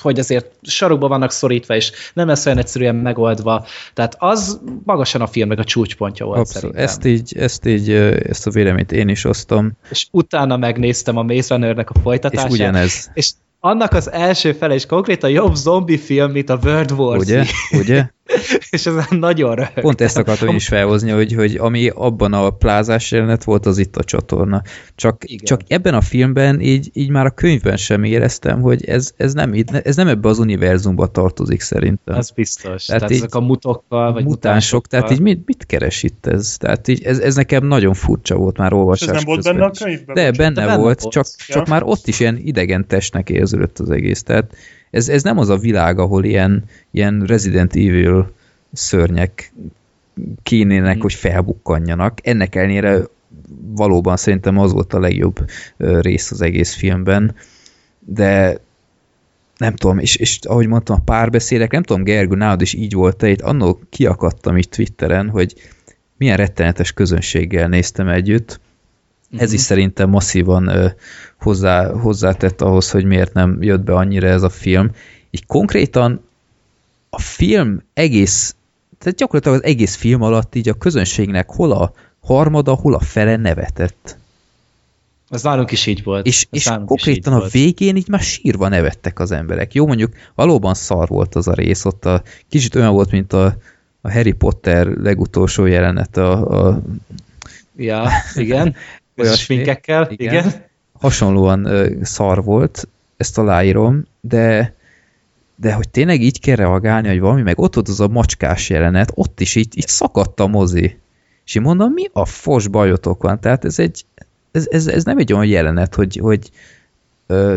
hogy azért sarokba vannak szorítva, és nem lesz olyan egyszerűen megoldva. Tehát az magasan a filmnek a csúcspontja volt Abszolút. szerintem. Ezt így, ezt így, ezt a véleményt én is osztom. És utána megnéztem a Maze Runner-nek a folytatását. És ugyanez. És annak az első fele is konkrétan jobb zombi film, mint a World War Ugye? Ugye? *laughs* és ezen nagyon röhögtem. Pont ezt akartam is felhozni, hogy, hogy ami abban a plázás jelenet volt, az itt a csatorna. Csak, csak ebben a filmben így, így már a könyvben sem éreztem, hogy ez, ez, nem, ez nem ebbe az univerzumba tartozik szerintem. Ez biztos. Tehát, tehát ezek a mutokkal, vagy mutánsok, tehát így mit, mit keres itt ez? Tehát így ez, ez nekem nagyon furcsa volt már olvasás ez nem volt benne a könyvben? De, benne, benne volt, volt, csak, ja. csak már ott is ilyen idegen testnek érződött az egész. Tehát ez, ez nem az a világ, ahol ilyen, ilyen Resident Evil szörnyek kénének, mm. hogy felbukkanjanak. Ennek ellenére valóban szerintem az volt a legjobb rész az egész filmben, de nem tudom, és, és ahogy mondtam, a párbeszédek, nem tudom, Gergő, nálad is így volt te, itt annól kiakadtam itt Twitteren, hogy milyen rettenetes közönséggel néztem együtt. Ez uh-huh. is szerintem masszívan ö, hozzá, hozzátett ahhoz, hogy miért nem jött be annyira ez a film. Így konkrétan a film egész, tehát gyakorlatilag az egész film alatt így a közönségnek hol a harmada, hol a fele nevetett. Ez nálunk is így volt. És, Ez és konkrétan a volt. végén így már sírva nevettek az emberek. Jó, mondjuk valóban szar volt az a rész, ott a, kicsit olyan volt, mint a, a Harry Potter legutolsó jelenet a, a Ja, igen. *laughs* Olyasmi. sminkekkel, Igen. igen. hasonlóan ö, szar volt, ezt aláírom, de de hogy tényleg így kell reagálni, hogy valami, meg ott volt az a macskás jelenet, ott is így, így szakadt a mozi. És én mondom, mi a fos bajotok van? Tehát ez egy, ez, ez, ez nem egy olyan jelenet, hogy, hogy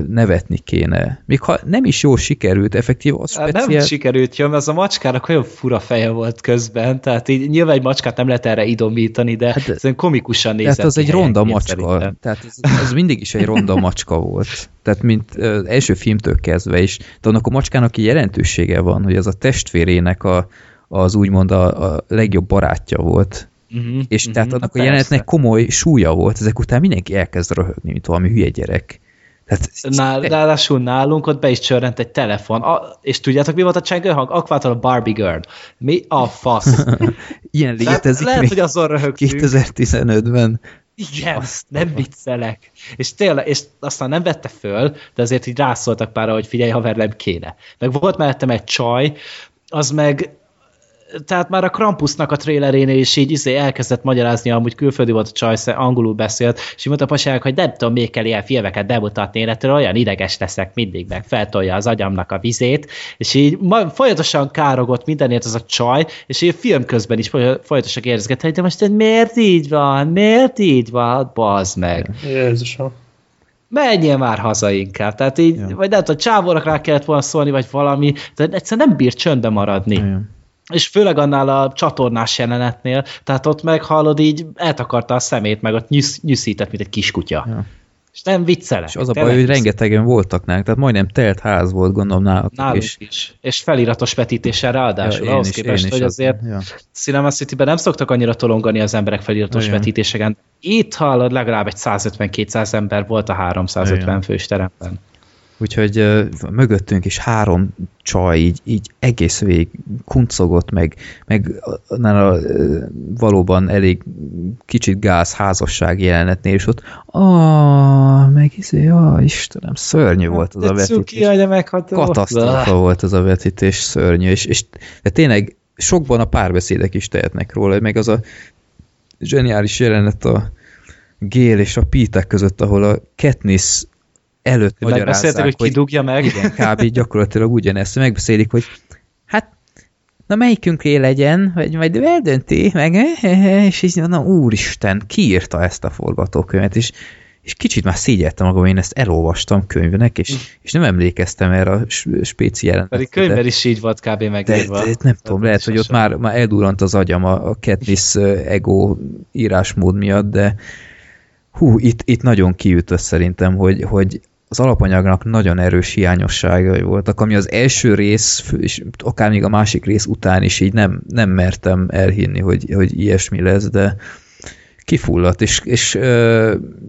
nevetni kéne. Még ha nem is jól sikerült, effektív, az Hát speciál... Nem sikerült jön, mert az a macskának olyan fura feje volt közben, tehát így nyilván egy macskát nem lehet erre idomítani, de hát, ez komikusan nézett Tehát az egy ronda macska. szerintem. Tehát ez, ez mindig is egy ronda macska volt. Tehát mint az első filmtől kezdve is. De annak a macskának egy jelentősége van, hogy az a testvérének a, az úgymond a, a legjobb barátja volt. Uh-huh, És uh-huh, tehát annak a jelenetnek komoly súlya volt. Ezek után mindenki elkezd röhögni, mint valami hülye gyerek. Tehát, Nál, ráadásul nálunk ott be is csörrent egy telefon, a, és tudjátok mi volt a csengő hang? A Barbie Girl. Mi a fasz? *laughs* ilyen lehet, létezik lehet még hogy azon röhögtünk. 2015-ben. Igen, Azt nem viccelek. És tényleg, és aztán nem vette föl, de azért így rászóltak pár, hogy figyelj, haver, nem kéne. Meg volt mellettem egy csaj, az meg tehát már a Krampusnak a trailerénél is így izé elkezdett magyarázni, amúgy külföldi volt a csaj, sze- angolul beszélt, és így mondta a pasának, hogy nem tudom, még kell ilyen filmeket bemutatni, ettől olyan ideges leszek mindig, meg feltolja az agyamnak a vizét, és így ma, folyamatosan károgott mindenért az a csaj, és így film közben is foly- folyamatosan kérdezgette, hogy de most ez miért így van, miért így van, bazd meg. Jézusom. Menjél már haza inkább. Tehát így, Ja. vagy nem tudom, csávónak rá kellett volna szólni, vagy valami, de egyszerűen nem bír csöndbe maradni. Igen. És főleg annál a csatornás jelenetnél, tehát ott meghallod így, eltakarta a szemét, meg ott nyüsz, nyüszített, mint egy kiskutya. Ja. És nem viccelek. És az a baj, hogy rengetegen voltak nálunk, tehát majdnem telt ház volt, gondolom nálatok Nálunk is. is. És feliratos vetítéssel ráadásul, Ja, ahhoz képest, hogy azért Ja. Cinema City-ben nem szoktak annyira tolongani az emberek feliratos Igen. vetítéseken. Itt hallod, legalább egy 150-200 ember volt a 350 Igen. fős teremben. Úgyhogy uh, mögöttünk is három csaj így, így egész végig kuncogott, meg, meg a uh, valóban elég kicsit gáz házasság jelenetnél, és ott ah, meg izé, ah, Istenem, szörnyű volt az a De vetítés. anya megható. Katasztrófa volt az a vetítés, szörnyű, és, és de tényleg sokban a párbeszédek is tehetnek róla, meg az a zseniális jelenet a Gél és a Pítek között, ahol a Katniss előtt Megbeszélték, magyarázzák, hogy ki dugja meg. igen, kb. gyakorlatilag ugyanezt, megbeszélik, hogy hát na melyikünké legyen, vagy majd ő eldönti, meg és így na úristen, ki írta ezt a forgatókönyvet, és, és kicsit már szégyeltem magam, én ezt elolvastam könyvnek, és, és nem emlékeztem erre a spéci jelentre. Pedig könyvben is így volt kb. de, megírva. de, nem tudom, lehet, hogy ott már, már eldurrant az agyam a, a Katniss ego írásmód miatt, de hú, itt, itt nagyon kiütött szerintem, hogy, hogy az alapanyagnak nagyon erős hiányosságai voltak, ami az első rész, és akár még a másik rész után is így nem, nem mertem elhinni, hogy, hogy ilyesmi lesz, de kifulladt, és, és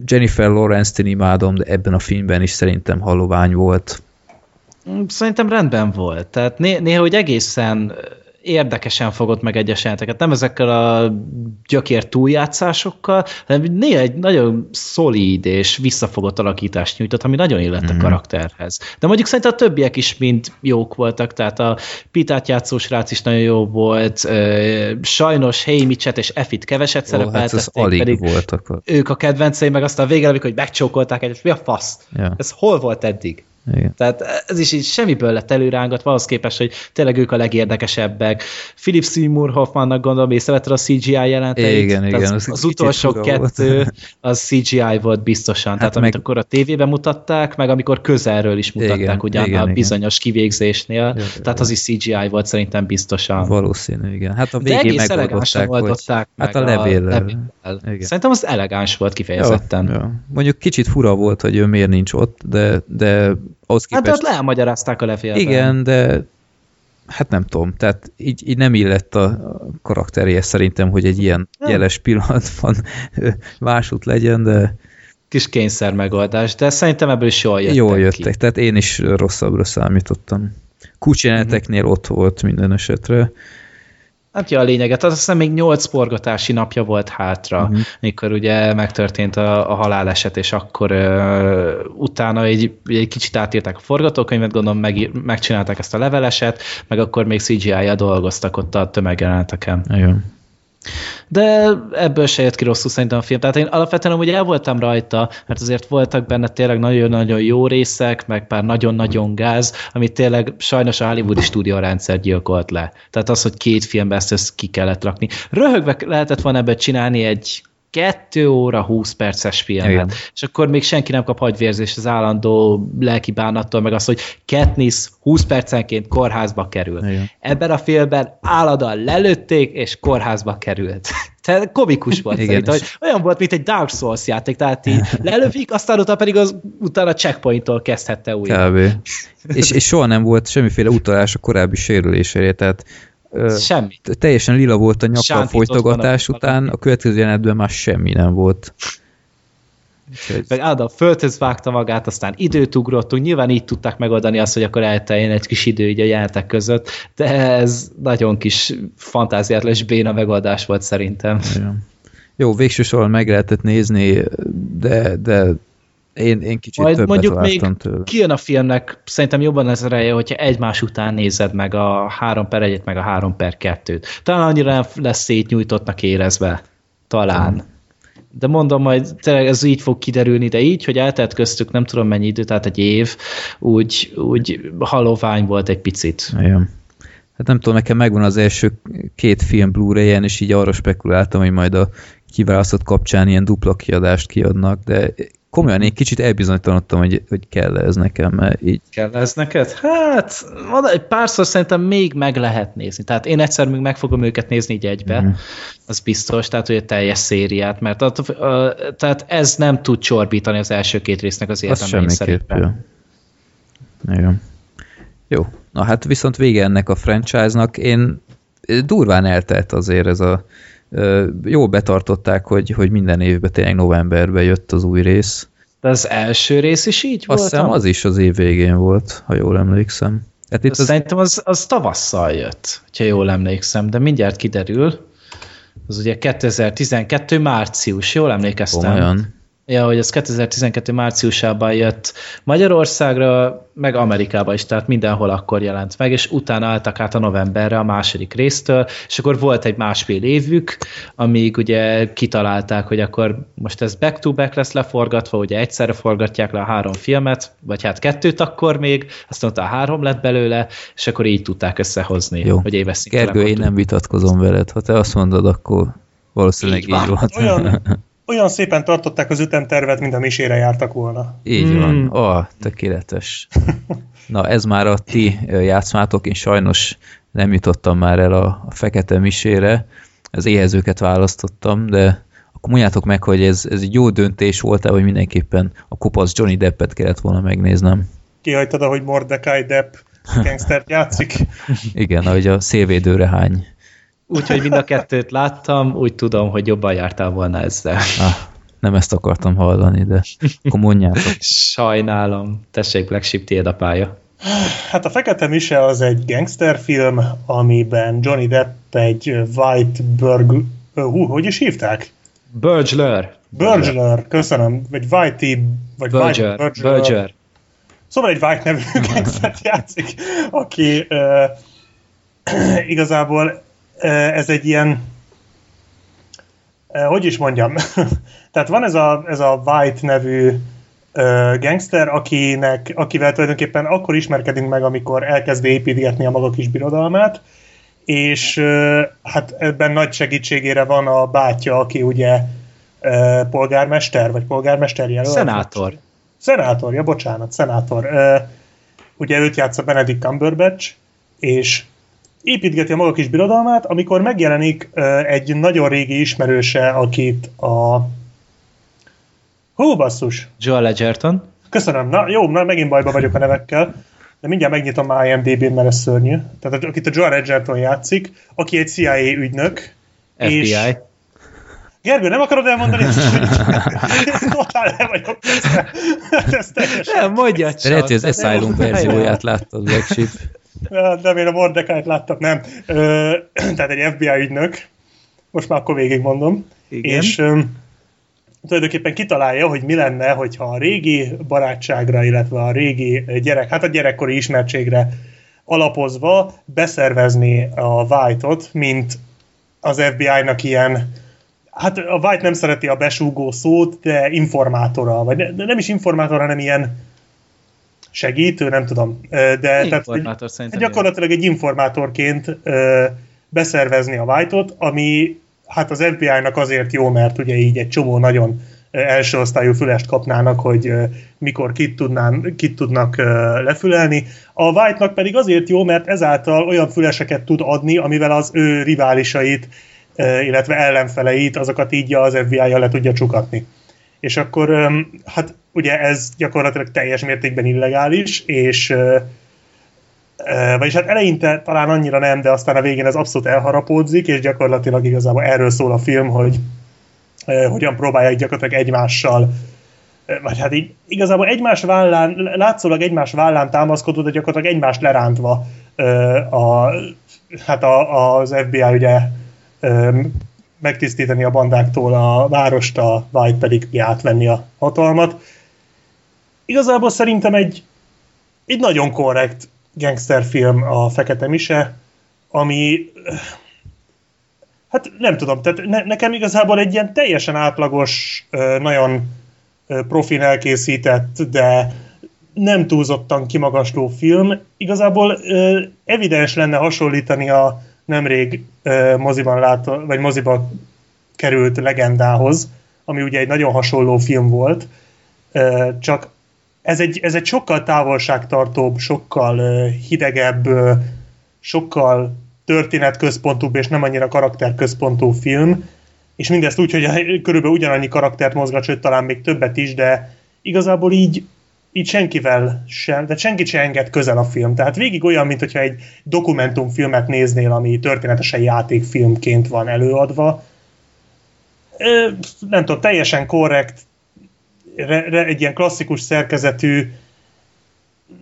Jennifer Lawrence-t imádom, de ebben a filmben is szerintem halovány volt. Szerintem rendben volt. Tehát né- néha hogy egészen érdekesen fogott meg egyes jelenteket. Nem ezekkel a gyökér túljátszásokkal, hanem néha egy nagyon szolíd és visszafogott alakítást nyújtott, ami nagyon illett Mhm. a karakterhez. De mondjuk szerintem a többiek is mind jók voltak, tehát a Pitát játszó srác is nagyon jó volt, sajnos Hey Mitchell és Effit keveset hát ez szerepeltették, alig pedig voltak. ők a kedvencei, meg aztán a végén, amikor hogy megcsókolták egyet, mi a fasz? Ja. Ez hol volt eddig? Igen. Tehát ez is így semmiből lett előrángatva, ahhoz képest, hogy tényleg ők a legérdekesebbek. Philip Seymour Hoffmannak gondolom, észrevetted a CGI jelenteit? Igen, igen, Az, az az utolsó volt. kettő, az CGI volt biztosan. Hát Tehát meg- amit akkor a tévében mutatták, meg amikor közelről is mutatták Igen, ugyan igen, a igen. bizonyos kivégzésnél. Ja, Tehát az is CGI volt szerintem biztosan. Valószínű, igen. Hát a De végén elegánsan megoldották, hogy... oldották Hát meg a levéllel. levéllel. Igen. Szerintem az elegáns volt kifejezetten. Ja, ja. Mondjuk kicsit fura volt, hogy ő miért nincs ott, de, de ahhoz Hát képest... de ott elmagyarázták a levélben. igen, de hát nem tudom, tehát így, így nem illett a karakteréhez szerintem, hogy egy ilyen Nem. jeles pillanatban másút legyen, de Kis kényszer megoldás, de szerintem ebből is jól jöttek jól ki. jöttek, tehát én is rosszabbra számítottam. Kulcsjeleneteknél ott volt minden esetre. Hát ja, a lényeget. Azt hiszem még nyolc forgatási napja volt hátra, uh-huh. mikor ugye megtörtént a, a haláleset, és akkor uh, utána egy, egy kicsit átírták a forgatókönyvet, gondolom meg, megcsinálták ezt a leveleset, meg akkor még CGI-ja dolgoztak ott a tömegjeleneteken. Igen. De ebből se jött ki rosszul szerintem a film. Tehát én alapvetően ugye el voltam rajta, mert azért voltak benne tényleg nagyon-nagyon jó részek, meg pár nagyon-nagyon gáz, amit tényleg sajnos a Hollywoodi stúdiórendszer gyilkolt le. Tehát az, hogy két filmbe ezt, ezt ki kellett rakni. Röhögve lehetett volna ebből csinálni egy 2 óra 20 perces filmet, Igen. és akkor még senki nem kap hagyvérzést az állandó lelki bánattól, meg az, hogy Katniss 20 percenként kórházba kerül. Igen. Ebben a filmben álladan lelőtték, és kórházba került. *laughs* Tehát komikus volt Igen, szerintem, hogy olyan volt, mint egy Dark Souls játék, tehát így *laughs* lelövik, aztán utána pedig az utána checkpointtól kezdhette újra. Kb. *laughs* és, és soha nem volt semmiféle utalás a korábbi sérülésére, tehát Semmi. Teljesen lila volt a nyaka a folytogatás után, a következő jelenetben már semmi nem volt. Meg Ádám földhöz vágta magát, aztán időt ugrottunk, nyilván így tudták megoldani azt, hogy akkor elteljen egy kis idő így a jelentek között, de ez nagyon kis fantáziátlan és béna megoldás volt szerintem. Jó, végső soron meg lehetett nézni, de, de én, én kicsit Majd mondjuk még tőle. kijön a filmnek, szerintem jobban ez ereje, hogyha egymás után nézed meg a 3 per 1 meg a 3 per 2-t. Talán annyira lesz szétnyújtottnak érezve. Talán. Hmm. De mondom, majd tényleg ez így fog kiderülni, de így, hogy eltelt köztük nem tudom mennyi idő, tehát egy év, úgy, úgy halovány volt egy picit. Igen. Hát nem tudom, nekem megvan az első két film Blu-ray-en, és így arra spekuláltam, hogy majd a kiválasztott kapcsán ilyen dupla kiadást kiadnak, de komolyan én kicsit elbizonytalanodtam, hogy, hogy kell ez nekem, mert így... Kell ez neked? Hát, egy párszor szerintem még meg lehet nézni. Tehát én egyszer még meg fogom őket nézni így egybe, mm. az biztos, tehát hogy a teljes szériát, mert a, a, tehát ez nem tud csorbítani az első két résznek az értelmeit szerintem. Igen. Jó. Na hát viszont vége ennek a franchise-nak. Én durván eltelt azért ez a Jól betartották, hogy, hogy minden évben tényleg novemberben jött az új rész. De az első rész is így volt? Azt hiszem az is az év végén volt, ha jól emlékszem. Hát itt az... Szerintem az, az tavasszal jött, ha jól emlékszem, de mindjárt kiderül. Az ugye 2012 március, jól emlékeztem. Olyan. Ja, hogy ez 2012 márciusában jött Magyarországra, meg Amerikába is, tehát mindenhol akkor jelent meg, és utána álltak át a novemberre a második résztől, és akkor volt egy másfél évük, amíg ugye kitalálták, hogy akkor most ez back-to-back lesz leforgatva, ugye egyszerre forgatják le a három filmet, vagy hát kettőt akkor még, aztán a három lett belőle, és akkor így tudták összehozni, Jó. hogy éves Gergő, én nem vitatkozom veled, ha te azt mondod, akkor valószínűleg így, így volt. Olyan, *laughs* olyan szépen tartották az ütemtervet, mint a misére jártak volna. Így mm. van. Ó, oh, tökéletes. Na, ez már a ti játszmátok, én sajnos nem jutottam már el a, a fekete misére, az éhezőket választottam, de akkor mondjátok meg, hogy ez, ez egy jó döntés volt-e, hogy mindenképpen a kopasz Johnny Deppet kellett volna megnéznem. Kihagytad, ahogy Mordecai Depp gangstert játszik? *laughs* Igen, ahogy a szélvédőre hány úgyhogy mind a kettőt láttam, úgy tudom, hogy jobban jártál volna ezzel. Ah, nem ezt akartam hallani, de akkor mondjátok. Sajnálom. Tessék, Black Sheep, tiéd a pálya. Hát a Fekete Mise az egy gangsterfilm, amiben Johnny Depp egy White Burg... Hú, hogy is hívták? Burglar. Burglar, köszönöm. Vagy Whitey... Vagy Burger. White, Burglar. Burger. Szóval egy White nevű gangstert játszik, aki uh, *clears throat* igazából ez egy ilyen hogy is mondjam, *laughs* tehát van ez a, ez a White nevű gangster, akinek, akivel tulajdonképpen akkor ismerkedünk meg, amikor elkezd építgetni a maga kis birodalmát, és hát ebben nagy segítségére van a bátyja, aki ugye polgármester, vagy polgármester jelölt. Szenátor. Szenátor, ja, bocsánat, szenátor. Ugye őt játsza Benedict Cumberbatch, és építgeti a maga kis birodalmát, amikor megjelenik egy nagyon régi ismerőse, akit a... Hú, basszus! Joel Edgerton. Köszönöm. Na, jó, na, megint bajba vagyok a nevekkel, de mindjárt megnyitom a IMDb-n, mert ez szörnyű. Tehát akit a Joel Edgerton játszik, aki egy CIA ügynök. FBI. És... Gergő, nem akarod elmondani, hogy *laughs* totál el vagyok *laughs* Ez teljesen... Nem, mondja csak. Lehet, hogy az Asylum verzióját láttad, Black Sheep. Nem, én a Mordecai-t láttam, nem. Ö, *clears throat* tehát egy FBI ügynök, most már akkor végigmondom. Igen. És ö, tulajdonképpen kitalálja, hogy mi lenne, hogyha a régi barátságra, illetve a régi gyerek, hát a gyerekkori ismertségre alapozva beszervezni a White-ot, mint az FBI-nak ilyen hát a White nem szereti a besúgó szót, de informátora, vagy ne, de nem is informátor, hanem ilyen segítő, nem tudom. De Informátor tehát, gyakorlatilag egy informátorként beszervezni a White-ot, ami hát az FBI-nak azért jó, mert ugye így egy csomó nagyon első osztályú fülest kapnának, hogy mikor kit, tudnán, kit tudnak lefülelni. A White-nak pedig azért jó, mert ezáltal olyan füleseket tud adni, amivel az ő riválisait, illetve ellenfeleit, azokat így az FBI-jal le tudja csukatni. És akkor hát ugye ez gyakorlatilag teljes mértékben illegális, és vagyis hát eleinte talán annyira nem, de aztán a végén ez abszolút elharapódzik, és gyakorlatilag igazából erről szól a film, hogy hogyan próbálják gyakorlatilag egymással vagy hát így igazából egymás vállán, látszólag egymás vállán támaszkodó, de gyakorlatilag egymást lerántva a, hát a, az FBI ugye megtisztítani a bandáktól a várost, a White pedig átvenni a hatalmat. Igazából szerintem egy, egy nagyon korrekt gangsterfilm a Fekete Mise, ami hát nem tudom, tehát ne, nekem igazából egy ilyen teljesen átlagos, nagyon profin elkészített, de nem túlzottan kimagasló film. Igazából evidens lenne hasonlítani a nemrég moziban látó, vagy moziba került legendához, ami ugye egy nagyon hasonló film volt, csak ez egy, ez egy sokkal távolságtartóbb, sokkal hidegebb, sokkal történetközpontúbb és nem annyira karakterközpontú film, és mindezt úgy, hogy körülbelül ugyanannyi karaktert mozgat, sőt talán még többet is, de igazából így, így senkivel sem, tehát senkit sem enged közel a film. Tehát végig olyan, mint hogyha egy dokumentumfilmet néznél, ami történetesen játékfilmként van előadva. Ö, Nem tudom, teljesen korrekt, re, re, egy ilyen klasszikus szerkezetű,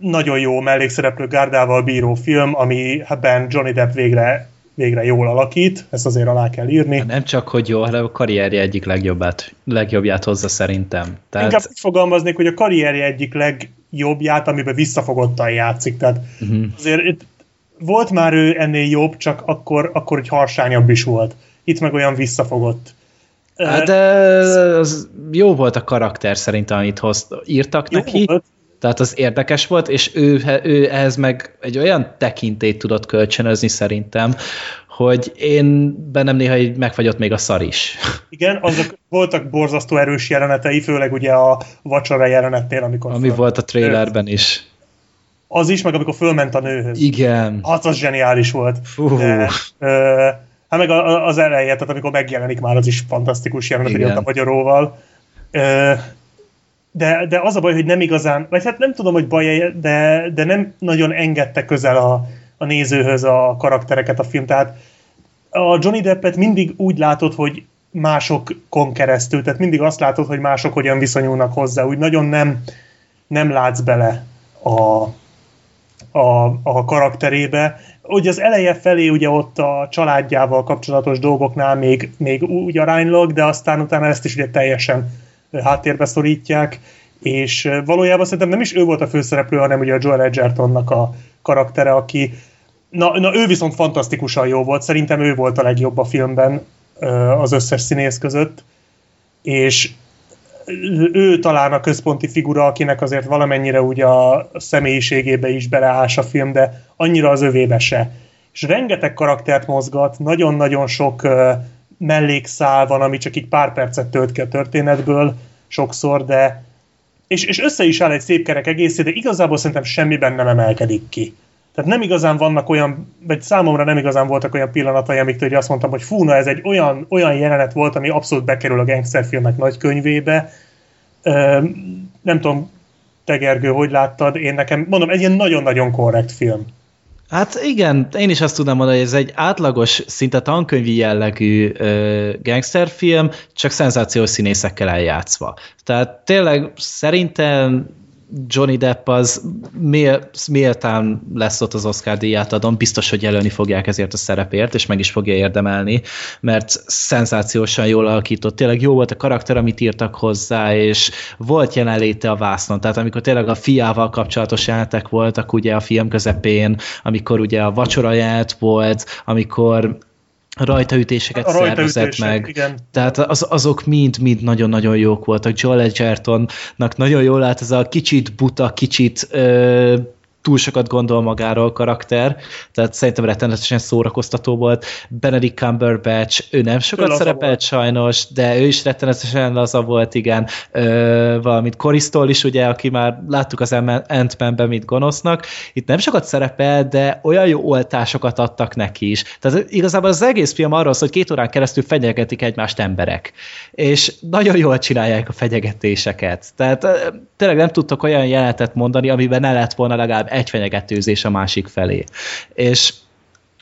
nagyon jó mellékszereplő gárdával bíró film, amiben Johnny Depp végre, végre jól alakít, ezt azért alá kell írni. Nem csak, hogy jó, hanem a karrierje egyik legjobbát, legjobbját hozza szerintem. Tehát... Inkább úgy fogalmaznék, hogy a karrierje egyik legjobbját, amiben visszafogottan játszik. Tehát uh-huh. azért volt már ő ennél jobb, csak akkor, akkor egy harsányabb is volt. Itt meg olyan visszafogott. Hát, de az jó volt a karakter szerintem, amit hoz, írtak Jó neki. volt. Tehát az érdekes volt, és ő, ő ehhez meg egy olyan tekintélyt tudott kölcsönözni szerintem, hogy én bennem néha így megfagyott még a szar is. Igen, azok voltak borzasztó erős jelenetei, főleg ugye a vacsora jelenetnél, amikor... Ami föl- volt a trailerben is. Az is, meg amikor fölment a nőhöz. Igen. Hát az zseniális volt. Fú. De, ö, hát meg az eleje, tehát amikor megjelenik már, az is fantasztikus jelenet, hogy ott a magyaróval. De, de az a baj, hogy nem igazán, vagy hát nem tudom, hogy baj de, de nem nagyon engedte közel a, a nézőhöz a karaktereket a film. Tehát a Johnny Deppet mindig úgy látod, hogy másokon keresztül, tehát mindig azt látod, hogy mások hogyan viszonyulnak hozzá, úgy nagyon nem, nem látsz bele a, a, a karakterébe. Ugye az eleje felé ugye ott a családjával kapcsolatos dolgoknál még, még úgy aránylag, de aztán utána ezt is ugye teljesen háttérbe szorítják, és valójában szerintem nem is ő volt a főszereplő, hanem ugye a Joel Edgertonnak a karaktere, aki na, na ő viszont fantasztikusan jó volt, szerintem ő volt a legjobb a filmben az összes színész között, és ő talán a központi figura, akinek azért valamennyire ugye a személyiségébe is beleás a film, de annyira az övébe se. És rengeteg karaktert mozgat, nagyon-nagyon sok mellékszál van, ami csak így pár percet tölt ki a történetből sokszor, de és, és össze is áll egy szép kerek egészé, de igazából szerintem semmiben nem emelkedik ki. Tehát nem igazán vannak olyan, vagy számomra nem igazán voltak olyan pillanatai, amiktől hogy azt mondtam, hogy fú, na ez egy olyan, olyan jelenet volt, ami abszolút bekerül a gangsterfilmek nagy könyvébe. Ö, nem tudom, te Gergő, hogy láttad, én nekem, mondom, egy ilyen nagyon-nagyon korrekt film. Hát igen, én is azt tudnám mondani, hogy ez egy átlagos, szinte tankönyvi jellegű ö, gangsterfilm, csak szenzációs színészekkel eljátszva. Tehát tényleg szerintem Johnny Depp az mél, méltán lesz ott az Oscar díját adom, biztos, hogy jelölni fogják ezért a szerepért, és meg is fogja érdemelni, mert szenzációsan jól alakított, tényleg jó volt a karakter, amit írtak hozzá, és volt jelenléte a vásznon, tehát amikor tényleg a fiával kapcsolatos jelentek voltak ugye a film közepén, amikor ugye a vacsora volt, amikor rajtaütéseket a szervezett meg. Igen. Tehát az, azok mind-mind nagyon-nagyon jók voltak. Joel Edgertonnak nagyon jól állt ez a kicsit buta, kicsit ö, túl sokat gondol magáról karakter, tehát szerintem rettenetesen szórakoztató volt. Benedict Cumberbatch, ő nem sokat ő szerepelt sajnos, de ő is rettenetesen laza volt, igen. Ö, valamint Koristól is, ugye, aki már láttuk az Ant-Man-ben, mint gonosznak. Itt nem sokat szerepel, de olyan jó oltásokat adtak neki is. Tehát igazából az egész film arról szól, hogy két órán keresztül fenyegetik egymást emberek. És nagyon jól csinálják a fenyegetéseket. Tehát tényleg nem tudtok olyan jelenetet mondani, amiben ne lett volna legalább egy fenyegetőzés a másik felé. És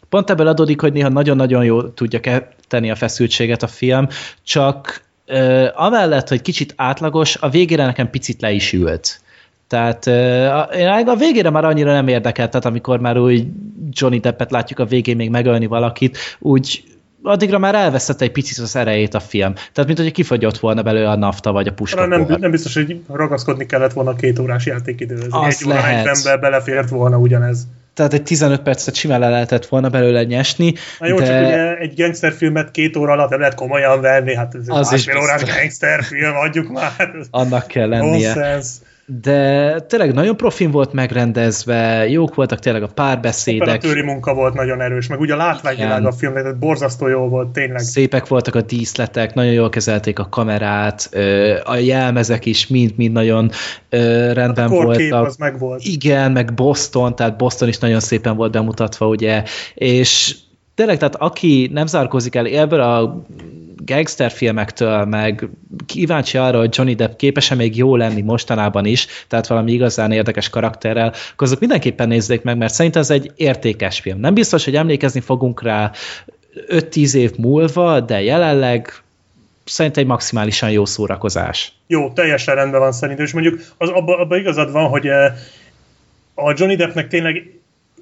pont ebből adódik, hogy néha nagyon-nagyon jó tudja tenni a feszültséget a film, csak ö, amellett, hogy kicsit átlagos, a végére nekem picit le is ült. Tehát én a végére már annyira nem érdekelt, tehát amikor már úgy Johnny Deppet látjuk a végén még megölni valakit, úgy addigra már elveszett egy picit az erejét a film. Tehát, mint hogy kifogyott volna belőle a nafta vagy a puska. Nem, nem biztos, hogy ragaszkodni kellett volna a két órás játékidőhöz. Egy lehet. óra belefért volna ugyanez. Tehát egy 15 percet simán le lehetett volna belőle nyesni. Na jó, de... csak ugye egy gangsterfilmet két óra alatt nem lehet komolyan venni, hát ez az másfél órás gangsterfilm, adjuk már. Annak kell lennie. Nonsense de tényleg nagyon profin volt megrendezve, jók voltak tényleg a párbeszédek. Operatőri munka volt nagyon erős, meg ugye a látványvilág a film, tehát borzasztó jó volt tényleg. Szépek voltak a díszletek, nagyon jól kezelték a kamerát, a jelmezek is mind-mind nagyon rendben hát a voltak. az meg volt. Igen, meg Boston, tehát Boston is nagyon szépen volt bemutatva, ugye, és tényleg, tehát aki nem zárkózik el ebből a gangster filmektől, meg kíváncsi arra, hogy Johnny Depp képes-e még jó lenni mostanában is, tehát valami igazán érdekes karakterrel, akkor azok mindenképpen nézzék meg, mert szerintem ez egy értékes film. Nem biztos, hogy emlékezni fogunk rá 5-10 év múlva, de jelenleg szerintem egy maximálisan jó szórakozás. Jó, teljesen rendben van szerintem, és mondjuk az, abban abba igazad van, hogy eh, a Johnny Deppnek tényleg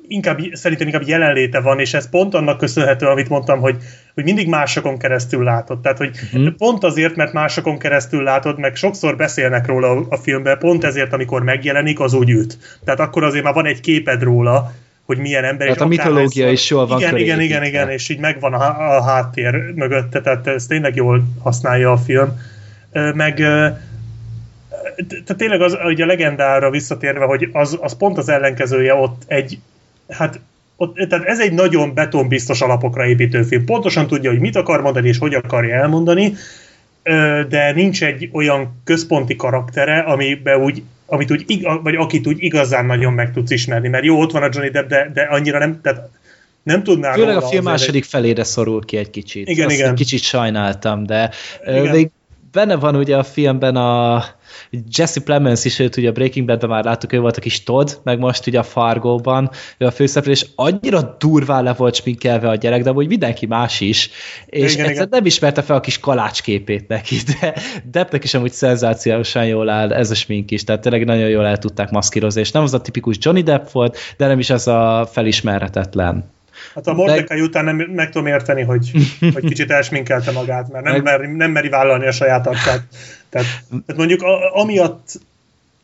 inkább, szerintem inkább jelenléte van, és ez pont annak köszönhető, amit mondtam, hogy, hogy mindig másokon keresztül látod. Tehát, hogy uh-huh. pont azért, mert másokon keresztül látod, meg sokszor beszélnek róla a, a filmben, pont ezért, amikor megjelenik, az úgy üt. Tehát akkor azért már van egy képed róla, hogy milyen ember. Tehát a mitológia ez, is jól van Igen, igen, igen, igen, és így megvan a, a háttér mögötte, tehát ez tényleg jól használja a film. Meg tehát tényleg az, hogy a legendára visszatérve, hogy az, az pont az ellenkezője ott egy hát ott, tehát ez egy nagyon betonbiztos alapokra építő film. Pontosan tudja, hogy mit akar mondani és hogy akarja elmondani, de nincs egy olyan központi karaktere, amiben úgy, amit úgy, vagy akit úgy igazán nagyon meg tudsz ismerni. Mert jó, ott van a Johnny Depp, de, de annyira nem, tehát nem tudnál Főleg a film második egy... felére szorul ki egy kicsit. Igen, Azt igen. kicsit sajnáltam, de igen. még benne van ugye a filmben a Jesse Plemons is, őt ugye a Breaking Bad-ben már láttuk, ő volt a kis Todd, meg most ugye a Fargo-ban, ő a főszereplő, és annyira durvá le volt sminkelve a gyerek, de úgy mindenki más is, és igen, egyszer nem ismerte fel a kis kalácsképét neki, de Deppnek is amúgy szenzációsan jól áll ez a smink is, tehát tényleg nagyon jól el tudták maszkírozni, és nem az a tipikus Johnny Depp volt, de nem is az a felismerhetetlen. Hát a Mordecai de... után nem, meg tudom érteni, hogy, *laughs* hogy kicsit elsminkelte magát, mert nem, meg... meri, nem meri vállalni a saját arcát. Tehát, tehát mondjuk a, amiatt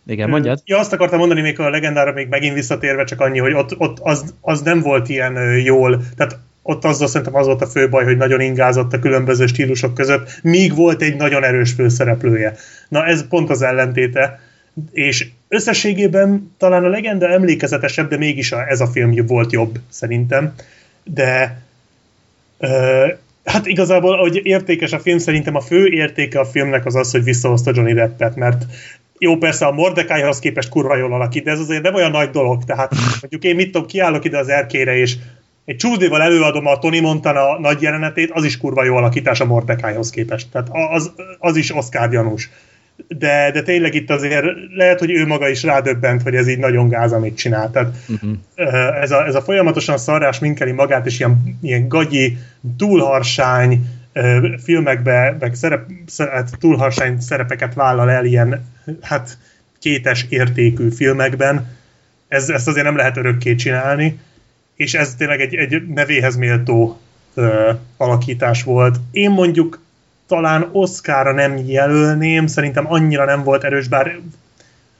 igen, mondjad. Ja, azt akartam mondani még a legendára még megint visszatérve, csak annyi, hogy ott, ott az, az nem volt ilyen jól, tehát ott azzal szerintem az volt a fő baj, hogy nagyon ingázott a különböző stílusok között, míg volt egy nagyon erős főszereplője. Na ez pont az ellentéte, és összességében talán a legenda emlékezetesebb, de mégis a, ez a film volt jobb, szerintem. De ö, hát igazából, hogy értékes a film, szerintem a fő értéke a filmnek az az, hogy visszahozta Johnny Deppet, mert jó, persze a Mordecaihoz képest kurva jól alakít, de ez azért nem olyan nagy dolog, tehát mondjuk én mit tudom, kiállok ide az erkére, és egy csúzdéval előadom a Tony Montana nagy jelenetét, az is kurva jó alakítás a Mordecaihoz képest. Tehát az, az is Oscar gyanús de, de tényleg itt azért lehet, hogy ő maga is rádöbbent, hogy ez így nagyon gáz, amit csinál. Tehát uh-huh. ez, a, ez a folyamatosan szarrás minkeli magát, és ilyen, ilyen gagyi, túlharsány filmekbe, meg szerep, szeret, túlharsány szerepeket vállal el, ilyen, hát kétes értékű filmekben. Ez, ezt azért nem lehet örökké csinálni, és ez tényleg egy, egy nevéhez méltó ö, alakítás volt. Én mondjuk talán Oscarra nem jelölném, szerintem annyira nem volt erős, bár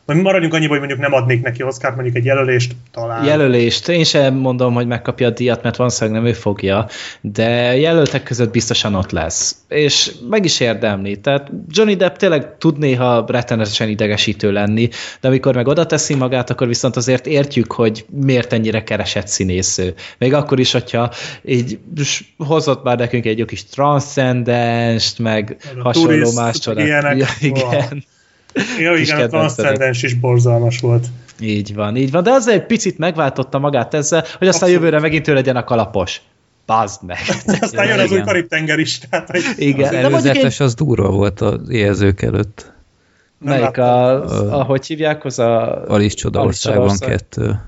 vagy maradjunk annyiba, hogy mondjuk nem adnék neki Oscar, mondjuk egy jelölést talán. Jelölést. Én sem mondom, hogy megkapja a díjat, mert valószínűleg nem ő fogja, de jelöltek között biztosan ott lesz. És meg is érdemli. Tehát Johnny Depp tényleg tud néha rettenetesen idegesítő lenni, de amikor meg oda teszi magát, akkor viszont azért értjük, hogy miért ennyire keresett színésző. Még akkor is, hogyha így hozott már nekünk egy jó kis transzcendenst, meg A hasonló turist, más csodát. Ja, Wow. igen. Ja, Kis igen, a transzcendens is borzalmas volt. Így van, így van, de azért egy picit megváltotta magát ezzel, hogy aztán Abszolút. jövőre megint ő legyen a kalapos. Bazd meg. *laughs* Aztán jön az új. Karib-tenger is, tehát hogy Igen, Az előzetes az durva volt az éhezők előtt. Nem Melyik láttam. a, ahogy hívják, az a... Alice Csodaországban kettő.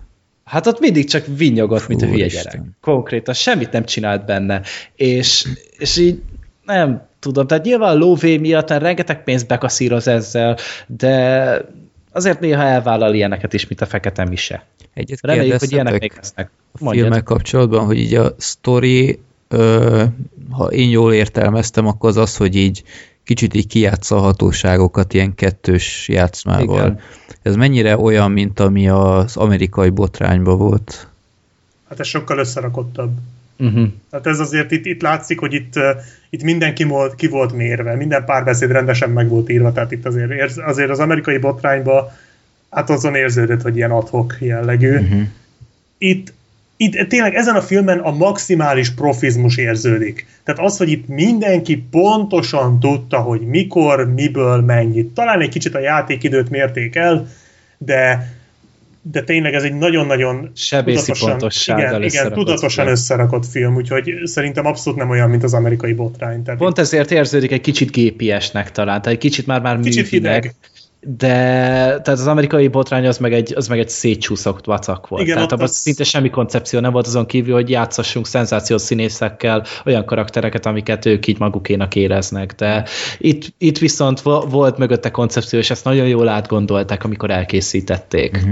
Hát ott mindig csak vinnyogott, mint a hülye gyerek. Konkrétan semmit nem csinált benne. És, és így nem tudom, tehát nyilván a lóvé miatt rengeteg pénzt bekaszíroz ezzel, de azért néha elvállal ilyeneket is, mint a Fekete Mise. Egyet Reméljük, hogy ilyenek még lesznek. filmek kapcsolatban, hogy így a sztori, ö, ha én jól értelmeztem, akkor az az, hogy így kicsit így kijátsza a hatóságokat ilyen kettős játszmával. Igen. Ez mennyire olyan, mint ami az amerikai botrányban volt? hát ez sokkal összerakottabb. Uh-huh. Tehát ez azért itt, itt látszik, hogy itt, uh, itt mindenki volt, ki volt mérve, minden párbeszéd rendesen meg volt írva, tehát itt azért, azért az amerikai botrányba hát azon érződött, hogy ilyen adhok jellegű. Uh-huh. Itt, itt tényleg ezen a filmen a maximális profizmus érződik. Tehát az, hogy itt mindenki pontosan tudta, hogy mikor, miből mennyit. Talán egy kicsit a játékidőt mérték el, de de tényleg ez egy nagyon-nagyon Sebészi pontossággal igen, igen, tudatosan film. összerakott film, úgyhogy szerintem abszolút nem olyan, mint az amerikai botrány. Tehát Pont ezért érződik egy kicsit gépiesnek talán, tehát egy kicsit már már Kicsit művileg. hideg. De tehát az amerikai botrány az meg egy, az meg egy szétcsúszott vacak volt. Igen, tehát abban az- szinte semmi koncepció nem volt azon kívül, hogy játszassunk szenzációs színészekkel olyan karaktereket, amiket ők így magukénak éreznek. De itt, itt viszont vo- volt mögötte koncepció, és ezt nagyon jól átgondolták, amikor elkészítették. Mhm.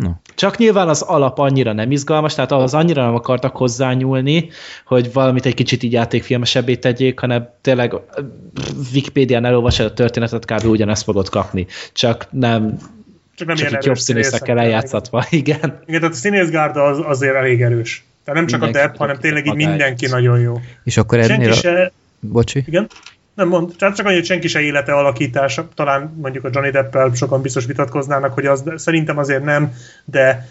No. Csak nyilván az alap annyira nem izgalmas, tehát az annyira nem akartak hozzányúlni, hogy valamit egy kicsit így játékfilmesebbé tegyék, hanem tényleg Wikipédián elolvasod a történetet, kb. ugyanezt fogod kapni. Csak nem, csak nem csak ilyen jobb színészekkel eljátszatva, *laughs* igen. Igen, tehát a színészgárda az, azért elég erős. Tehát nem csak Mindenki a Depp, hanem tényleg így mindenki nagyon jó. És akkor Senki ennél a... se, Bocsi? igen, nem mond, tehát csak annyi, hogy senki se élete alakítása, talán mondjuk a Johnny Deppel sokan biztos vitatkoznának, hogy az, szerintem azért nem, de,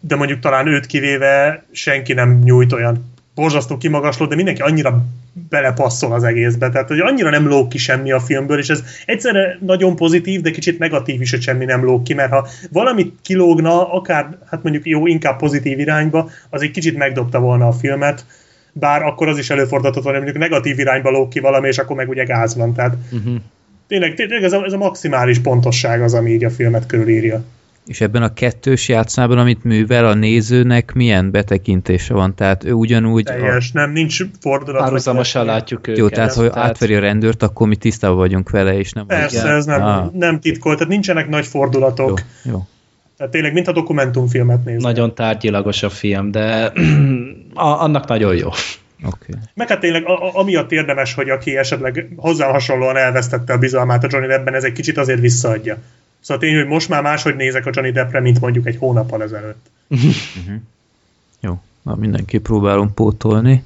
de mondjuk talán őt kivéve senki nem nyújt olyan borzasztó kimagasló, de mindenki annyira belepasszol az egészbe, tehát hogy annyira nem lóg ki semmi a filmből, és ez egyszerre nagyon pozitív, de kicsit negatív is, hogy semmi nem lóg ki, mert ha valamit kilógna, akár, hát mondjuk jó, inkább pozitív irányba, az egy kicsit megdobta volna a filmet, bár akkor az is előfordulhatott volna, hogy mondjuk negatív irányba lóg ki valami, és akkor meg ugye gáz van, tehát Uh-huh. tényleg, tényleg ez, a, ez a maximális pontosság az, ami így a filmet körülírja. És ebben a kettős játszmában, amit művel a nézőnek, milyen betekintése van? Tehát ő ugyanúgy... Teljes, nem, nincs fordulat. Párhuzamosan látjuk őket. Jó, tehát ha tehát- átveri a rendőrt, akkor mi tisztában vagyunk vele, és nem... Persze, ez nem, Ah. nem titkolt, tehát nincsenek nagy fordulatok. Jó, jó. Tehát tényleg, mint a dokumentumfilmet nézni. Nagyon tárgyilagos a film, de *clears throat* a, annak nagyon jó. Oké. Okay. Meg hát tényleg a, a, amiatt érdemes, hogy aki esetleg hozzá hasonlóan elvesztette a bizalmát a Johnny Deppben, ez egy kicsit azért visszaadja. Szóval tény, hogy most már máshogy nézek a Johnny Deppre, mint mondjuk egy hónappal ezelőtt. Jó, na mindenki próbálom pótolni,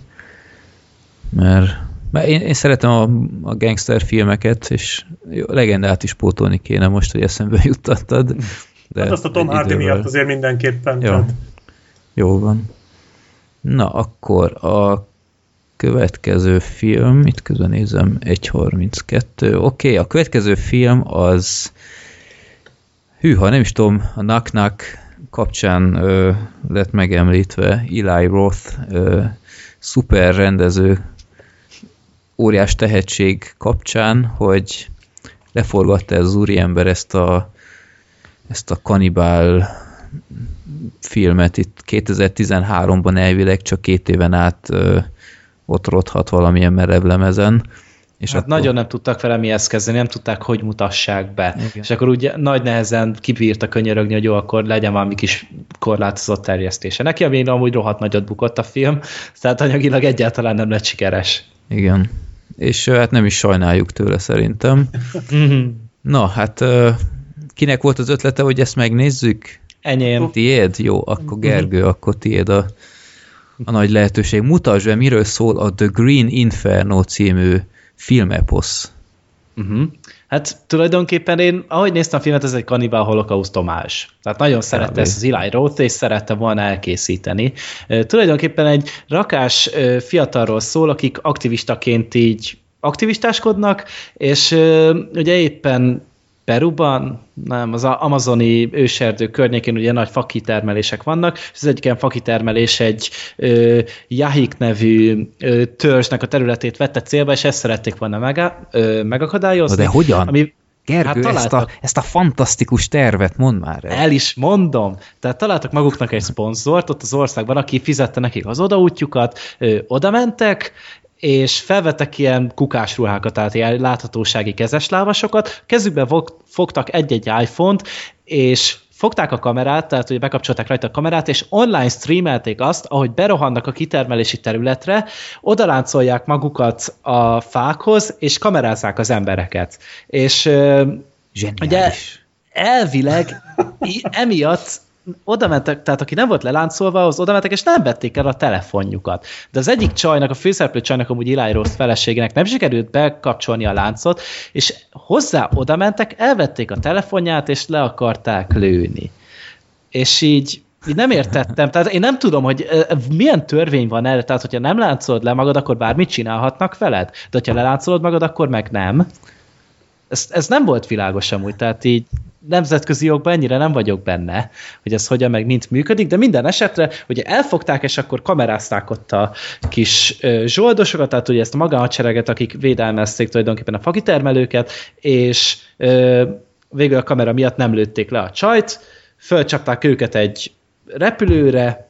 mert, mert én, én szeretem a, a gangster filmeket, és jó, legendát is pótolni kéne most, hogy eszembe juttattad. De Hát azt a Tom Hardy idővel- miatt azért mindenképpen. Jó. Tehát Jó van. Na, akkor a következő film, itt közben nézem, 1.32, oké, okay, a következő film az hűha, nem is tudom, a Knock Knock kapcsán ö, lett megemlítve Eli Roth, ö, szuper rendező, óriás tehetség kapcsán, hogy leforgatta ez az úriember ezt a ezt a kanibál filmet itt 2013-ban elvileg csak két éven át ö, ott rothat valamilyen merev lemezen, És hát akkor- nagyon nem tudtak vele mihez kezdeni, nem tudták, hogy mutassák be. Igen. És akkor ugye nagy nehezen kibírta könyörögni, hogy jó, akkor legyen valami kis korlátozott terjesztése. Neki ami amúgy rohadt nagyot bukott a film, tehát anyagilag egyáltalán nem lett sikeres. Igen. És hát nem is sajnáljuk tőle szerintem. Mhm. Na, hát kinek volt az ötlete, hogy ezt megnézzük? Enyém. Tiéd? Jó, akkor Gergő, akkor tiéd a, a nagy lehetőség. Mutasd be, miről szól a The Green Inferno című filmeposz. Uh-huh. Hát tulajdonképpen én, ahogy néztem a filmet, ez egy Cannibal Holocaust omás. Tehát nagyon szerette ezt az Eli Roth, és szerette volna elkészíteni. Uh, tulajdonképpen egy rakás uh, fiatalról szól, akik aktivistaként így aktivistáskodnak, és uh, ugye éppen Peruban, nem, az amazoni őserdő környékén ugye nagy fakitermelések vannak, és az egyik ilyen fakitermelés egy ö, Jahik nevű ö, törzsnek a területét vette célba, és ezt szerették volna mega, ö, Na megakadályozni. de hogyan? Ami, Gergő, hát ezt, a, ezt a fantasztikus tervet mondd már el. el is mondom. Tehát találtak maguknak egy szponzort ott az országban, aki fizette nekik az odaútjukat, ö, oda mentek, és felvettek ilyen kukásruhákat, tehát ilyen láthatósági kezeslávasokat, kezükbe fogtak egy-egy iPhone-t, és fogták a kamerát, tehát hogy bekapcsolták rajta a kamerát, és online streamelték azt, ahogy berohannak a kitermelési területre, odaláncolják magukat a fákhoz, és kamerázzák az embereket. És Zseniális. Ugye elvileg emiatt oda mentek, tehát aki nem volt leláncolva, az oda mentek, és nem vették el a telefonjukat. De az egyik csajnak, a főszereplő csajnak, amúgy Eli Roth feleségének nem sikerült bekapcsolni a láncot, és hozzá oda mentek, elvették a telefonját, és le akarták lőni. És így így nem értettem, tehát én nem tudom, hogy milyen törvény van erre, tehát hogyha nem láncolod le magad, akkor bármit csinálhatnak veled, de hogyha leláncolod magad, akkor meg nem. Ez, ez nem volt világos amúgy, tehát így nemzetközi jogban ennyire nem vagyok benne, hogy ez hogyan meg mint működik, de minden esetre ugye elfogták, és akkor kamerázták ott a kis zsoldosokat, tehát ugye ezt a magánhadsereget, akik védelmezték tulajdonképpen a fakitermelőket, és ö, végül a kamera miatt nem lőtték le a csajt, fölcsapták őket egy repülőre,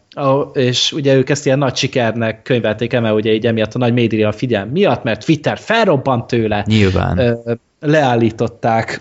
és ugye ők ezt ilyen nagy sikernek könyvelték el, mert ugye így emiatt a nagy média figyelm miatt, mert Twitter felrobbant tőle, Nyilván. ö, leállították.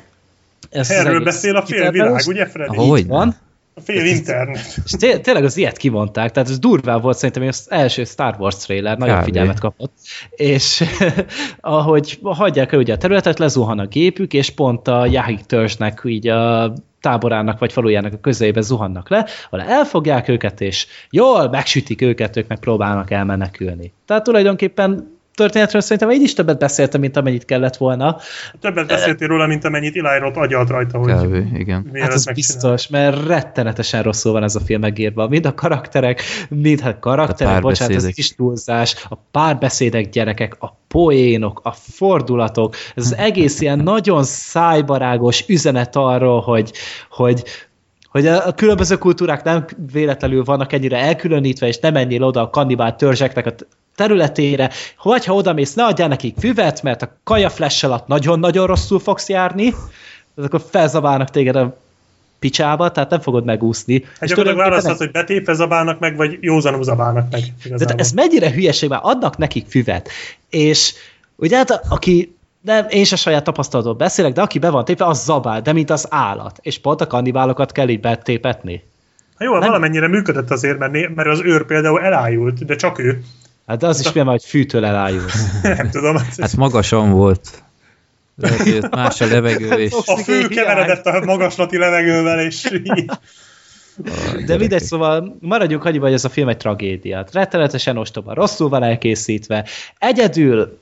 Ezt Erről egész beszél a fél kitermelést. világ, ugye Freddy? Ahogy Így van. A fél internet. És té- tényleg az ilyet kimondták, tehát ez durvá volt szerintem, hogy az első Star Wars trailer nagyon Kb. figyelmet kapott, és *laughs* ahogy hagyják el ugye a területet, lezuhan a gépük, és pont a Yahik törzsnek így a táborának vagy falujának a közelébe zuhannak le, ahol elfogják őket, és jól megsütik őket, ők meg próbálnak elmenekülni. Tehát tulajdonképpen történetről szerintem így is többet beszéltem, mint amennyit kellett volna. Többet beszéltél róla, mint amennyit Eli Roth agyalt rajta, hogy Kb. igen. Hát megcsinálta. biztos, mert rettenetesen rosszul van ez a film megírva. Mind a karakterek, mind hát karakterek, A bocsánat, ez is túlzás, a párbeszédek gyerekek, a poénok, a fordulatok, ez az egész ilyen nagyon szájbarágos üzenet arról, hogy, hogy hogy a a különböző kultúrák nem véletlenül vannak ennyire elkülönítve, és nem menjél oda a kannibál törzseknek a területére, vagy ha oda mész, ne adjál nekik füvet, mert a kaja flash alatt nagyon-nagyon rosszul fogsz járni, akkor felzabálnak téged a picsába, tehát nem fogod megúszni. Hát gyakorlatilag választhatsz, hogy betépve zabálnak meg, vagy józanul zabálnak meg. de ez mennyire hülyeség, már adnak nekik füvet. És ugye hát aki nem, én se saját tapasztalatból beszélek, de aki be van tépve, az zabál, de mint az állat. És pont a kannibálokat kell így betépetni. Hát jó, valamennyire működött azért, mert, mert az őr például elájult, de csak ő. Hát az is milyen, hogy fűtől elájulsz. *laughs* Nem tudom. Hát magasan volt. Lehet, hogy ott más a levegő, és A fő keveredett a magaslati levegővel, és így. De mindegy, szóval maradjunk annyiban, hogy ez a film egy tragédiát. Rettenetesen ostoba, rosszul van elkészítve. Egyedül,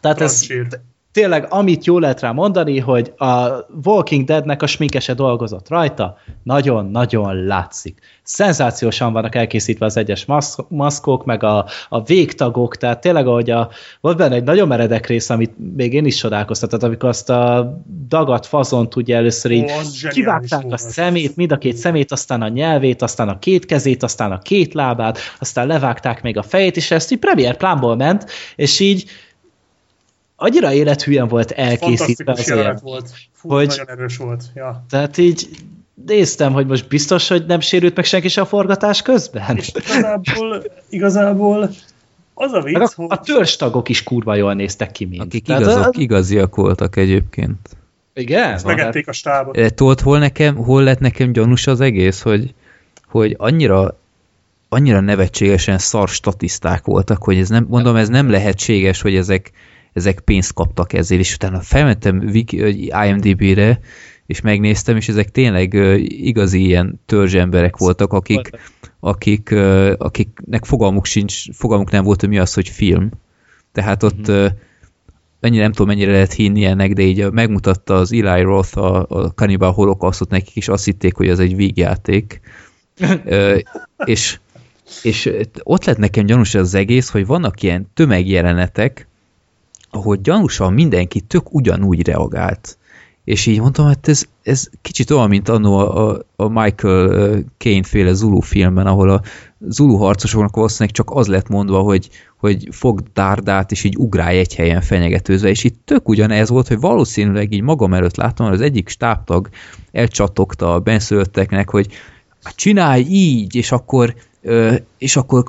tehát ez Trancsír. Tényleg amit jól lehet rá mondani, hogy a Walking Deadnek a sminkese dolgozott rajta, nagyon-nagyon látszik. Szenzációsan vannak elkészítve az egyes maszk, maszkok, meg a, a végtagok, tehát tényleg, ahogy a, volt benne egy nagyon meredek rész, amit még én is csodálkoztam, tehát amikor azt a dagat fazont ugye először így Ó, kivágták a szemét, mind a két szemét, aztán a nyelvét, aztán a két kezét, aztán a két lábát, aztán levágták még a fejét, és ezt így premier plánból ment, és így annyira élethűen volt elkészítve az jelenet volt. Fú, hogy- nagyon erős volt. Ja. Tehát így néztem, hogy most biztos, hogy nem sérült meg senki se a forgatás közben. És igazából, igazából az a vicc, a, hogy... a törstagok is kurva jól néztek ki mind. Akik Tehát igazok, a- igaziak voltak egyébként. Igen? Ezt megették a stábot. De Tudod, hol, nekem, hol lett nekem gyanús az egész, hogy, hogy annyira annyira nevetségesen szar statiszták voltak, hogy ez nem, mondom, ez nem lehetséges, hogy ezek, ezek pénzt kaptak ezért, és utána felmentem IMDB-re, és megnéztem, és ezek tényleg igazi ilyen törzsemberek voltak, akik, akik, akiknek fogalmuk sincs, fogalmuk nem volt, hogy mi az, hogy film. Tehát ott ennyire nem tudom, mennyire lehet hinni ennek, de így megmutatta az Eli Roth a, a Cannibal Holocaustot nekik, és azt hitték, hogy ez egy vígjáték. *laughs* Ö, és, és ott lett nekem gyanús az egész, hogy vannak ilyen tömegjelenetek, ahol gyanúsan mindenki tök ugyanúgy reagált. És így mondtam, hogy ez, ez kicsit olyan, mint annó a, a, Michael Caine féle Zulu filmben, ahol a Zulu harcosoknak valószínűleg csak az lett mondva, hogy, hogy fogd dárdát, és így ugrálj egy helyen fenyegetőzve, és itt tök ugyanez volt, hogy valószínűleg így magam előtt láttam, hogy az egyik stábtag elcsattogta a benszülötteknek, hogy "Hát csinálj így, és akkor, és akkor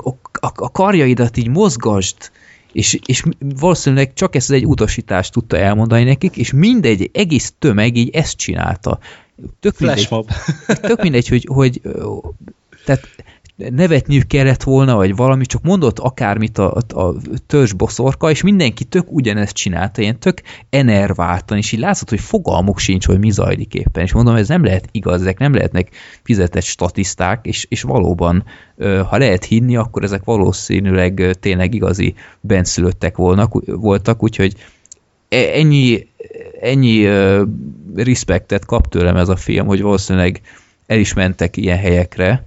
a karjaidat így mozgasd, és, és valószínűleg csak ezt egy utasítást tudta elmondani nekik, és mindegy, egész tömeg így ezt csinálta. Tök mindegy, Flashmob. tök mindegy, hogy, hogy tehát nevetniük kellett volna, vagy valami, csak mondott akármit a, a, törzs boszorka, és mindenki tök ugyanezt csinálta, ilyen tök enerváltan, és így látszott, hogy fogalmuk sincs, hogy mi zajlik éppen. És mondom, ez nem lehet igaz, ezek nem lehetnek fizetett statiszták, és, és valóban, ha lehet hinni, akkor ezek valószínűleg tényleg igazi benszülöttek volnak, voltak, úgyhogy e- ennyi, ennyi respektet kap tőlem ez a film, hogy valószínűleg el is mentek ilyen helyekre.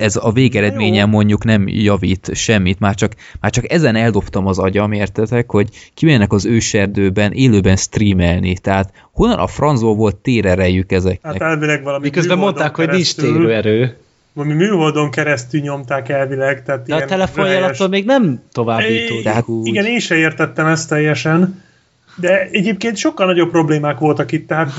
Ez a végeredményen Jó. mondjuk nem javít semmit, már csak, már csak ezen eldobtam az agyam, értetek, hogy kimennek az őserdőben élőben streamelni, tehát honnan a francból volt térerejük ezeknek? Hát elvileg valami Miközben mondták, hogy nincs keresztül- térőerő. Valami műholdon keresztül nyomták elvileg, tehát De a telefonjel attól még nem továbbítódik Tehát úgy. Igen, én se értettem ezt teljesen, de egyébként sokkal nagyobb problémák voltak itt, tehát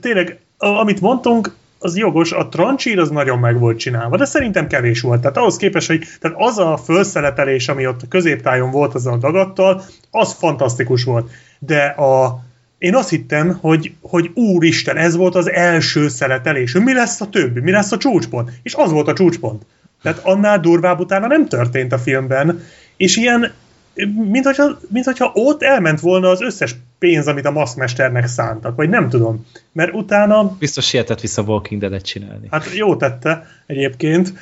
tényleg, a- amit mondtunk, az jogos, a trancsír az nagyon meg volt csinálva, de szerintem kevés volt. Tehát ahhoz képest, hogy tehát az a felszeletelés, ami ott a középtájon volt az a dagattal, az fantasztikus volt. De a, én azt hittem, hogy, hogy úristen, ez volt az első szeletelés. Mi lesz a többi? Mi lesz a csúcspont? És az volt a csúcspont. Tehát annál durvább utána nem történt a filmben, és ilyen, mint hogyha, mint hogyha ott elment volna az összes pénz, amit a maszkmesternek szántak, vagy nem tudom. Mert utána, Biztos sietett vissza Walking Dead-et csinálni. hát jó tette egyébként,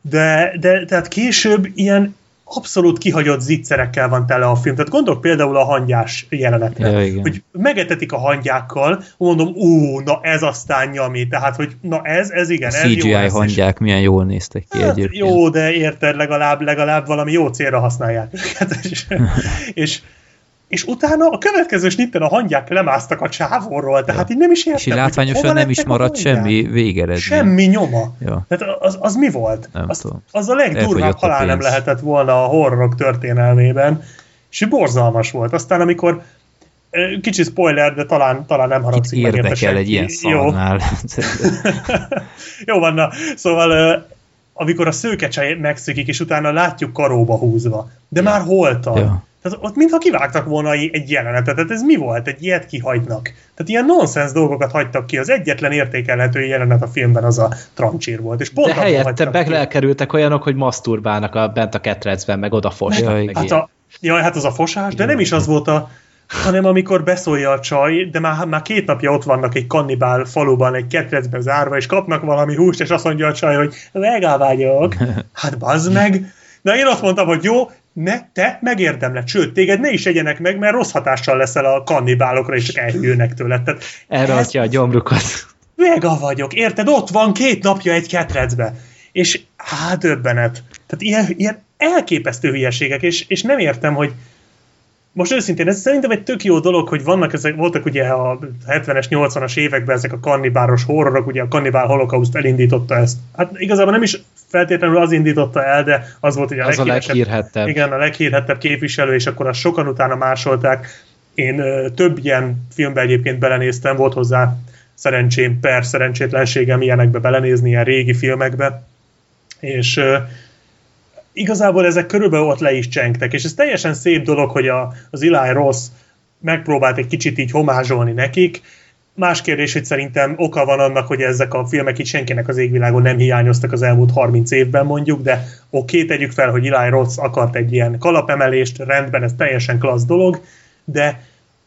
de, de tehát később ilyen abszolút kihagyott zicserekkel van tele a film. Tehát gondolok például a hangyás jelenetre, Ja, igen. hogy megetetik a hangyákkal, mondom, ú, na ez aztán nyami, tehát, hogy na ez, ez igen, ez CGI jó hangyák milyen jól néztek ki Hát egyébként. jó, de érted, legalább, legalább valami jó célra használják őket. *laughs* És, és, és utána a következő snitten a hangyák lemásztak a csávóról, tehát így nem is értem. És látványosan nem is maradt semmi végeredmény. Semmi nyoma. Ja. Tehát az, az mi volt? Nem az, tudom. az a legdurvább Elfogyott a halál nem lehetett volna a horrorok történelmében, és borzalmas volt. Aztán amikor kicsi spoiler, de talán, talán nem haragszik meg érdekel egy ilyen Jó. szarnál? *laughs* Jó van, na. Szóval amikor a szőkecse megszökik, és utána látjuk karóba húzva. De már holtan. Ja. Tehát ott mintha kivágtak volna egy jelenetet. Tehát ez mi volt? Egy ilyet kihagynak. Tehát ilyen nonsens dolgokat hagytak ki. Az egyetlen értékelhető jelenet a filmben az a trancsír volt. És pont De helyette belekerültek olyanok, hogy maszturbálnak a, bent a ketrecben, meg odafosnak. Meg igen. Hát, a, jaj, hát az a fosás, de nem is az volt a hanem amikor beszólja a csaj, de már, már két napja ott vannak egy kannibál faluban, egy ketrecbe zárva, és kapnak valami húst, és azt mondja a csaj, hogy vegán vagyok. *laughs* Hát bazd meg. Na én azt mondtam, hogy jó, ne, te megérdemled, sőt, téged ne is egyenek meg, mert rossz hatással leszel a kannibálokra, és csak elhűlnek tőled. Tehát Elrajtja a gyomrukat. Vega vagyok, érted? Ott van két napja egy ketrecbe. És hát döbbenet. Tehát ilyen, ilyen elképesztő hülyeségek, és, és nem értem, hogy most őszintén, ez szerintem egy tök jó dolog, hogy vannak ezek, voltak ugye a 70-es, 80-as években ezek a kannibáros horrorok, ugye a kannibál holokauszt elindította ezt. Hát igazából nem is feltétlenül az indította el, de az volt ugye a Az a leghírhettebb. igen, a leghírhettebb képviselő, és akkor azt sokan utána másolták. Én ö, több ilyen filmbe egyébként belenéztem, volt hozzá szerencsém, per szerencsétlenségem ilyenekbe belenézni, ilyen régi filmekbe. És ö, igazából ezek körülbelül ott le is csengtek, és ez teljesen szép dolog, hogy a, az Eli Ross megpróbált egy kicsit így homázsolni nekik, Más kérdés, hogy szerintem oka van annak, hogy ezek a filmek itt senkinek az égvilágon nem hiányoztak az elmúlt 30 évben mondjuk, de oké, tegyük fel, hogy Eli Roth akart egy ilyen kalapemelést, rendben, ez teljesen klassz dolog, de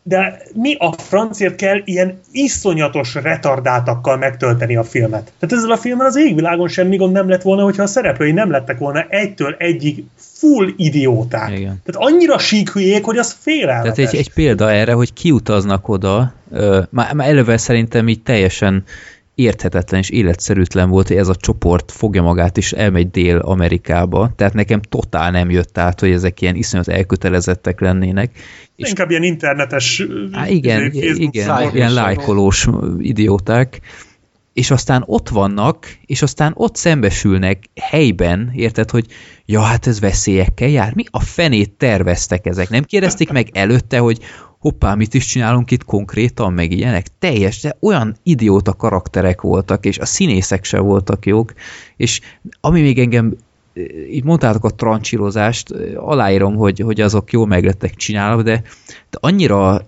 de mi a francért kell ilyen iszonyatos retardáltakkal megtölteni a filmet? Tehát ezzel a filmmel az égvilágon semmi gond nem lett volna, hogyha a szereplői nem lettek volna egytől egyig full idióták. Igen. Tehát annyira síkhülyék, hogy az félelmetes. Tehát egy, egy példa erre, hogy kiutaznak oda, ö, már, már elővel szerintem így teljesen érthetetlen és életszerűtlen volt, hogy ez a csoport fogja magát és elmegy Dél-Amerikába, tehát nekem totál nem jött át, hogy ezek ilyen iszonyat elkötelezettek lennének. És Inkább ilyen internetes á, igen, igen, ilyen lájkolós idióták, és aztán ott vannak, és aztán ott szembesülnek helyben, érted, hogy ja, hát ez veszélyekkel jár. Mi a fenét terveztek ezek? Nem kérdezték meg előtte, hogy hoppá, mit is csinálunk itt konkrétan, meg ilyenek. Teljes, de olyan idióta karakterek voltak, és a színészek se voltak jók, és ami még engem így mondtátok a trancsírozást, aláírom, hogy, hogy azok jól meglettek csinálva, de, de annyira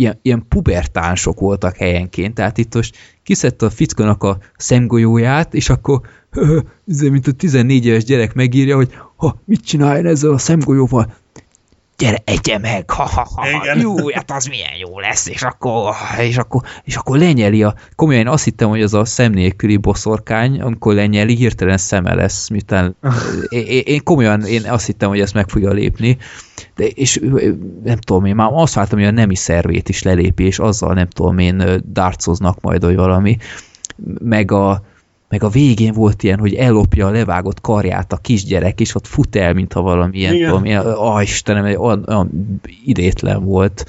ilyen, ilyen pubertánsok voltak helyenként, tehát itt most kiszedte a fickónak a szemgolyóját, és akkor *laughs* mint a 14 éves gyerek megírja, hogy ha, mit csináljon ezzel a szemgolyóval? Gyere, egye meg, ha, ha, ha, ha. jó, hát az milyen jó lesz, és akkor, és akkor, és akkor lenyeli a, komolyan azt hittem, hogy az a szem nélküli boszorkány, amikor lenyeli, hirtelen szeme lesz, miután, *laughs* én, én, komolyan, én azt hittem, hogy ezt meg fogja lépni, de, és nem tudom, én már azt vártam, hogy a nemi szervét is lelépi, és azzal nem tudom én darcoznak majd, vagy valami, meg a, meg a végén volt ilyen, hogy ellopja a levágott karját a kisgyerek, és ott fut el, mintha valami ilyen, tudom, ilyen, ah, Istenem, olyan, olyan idétlen volt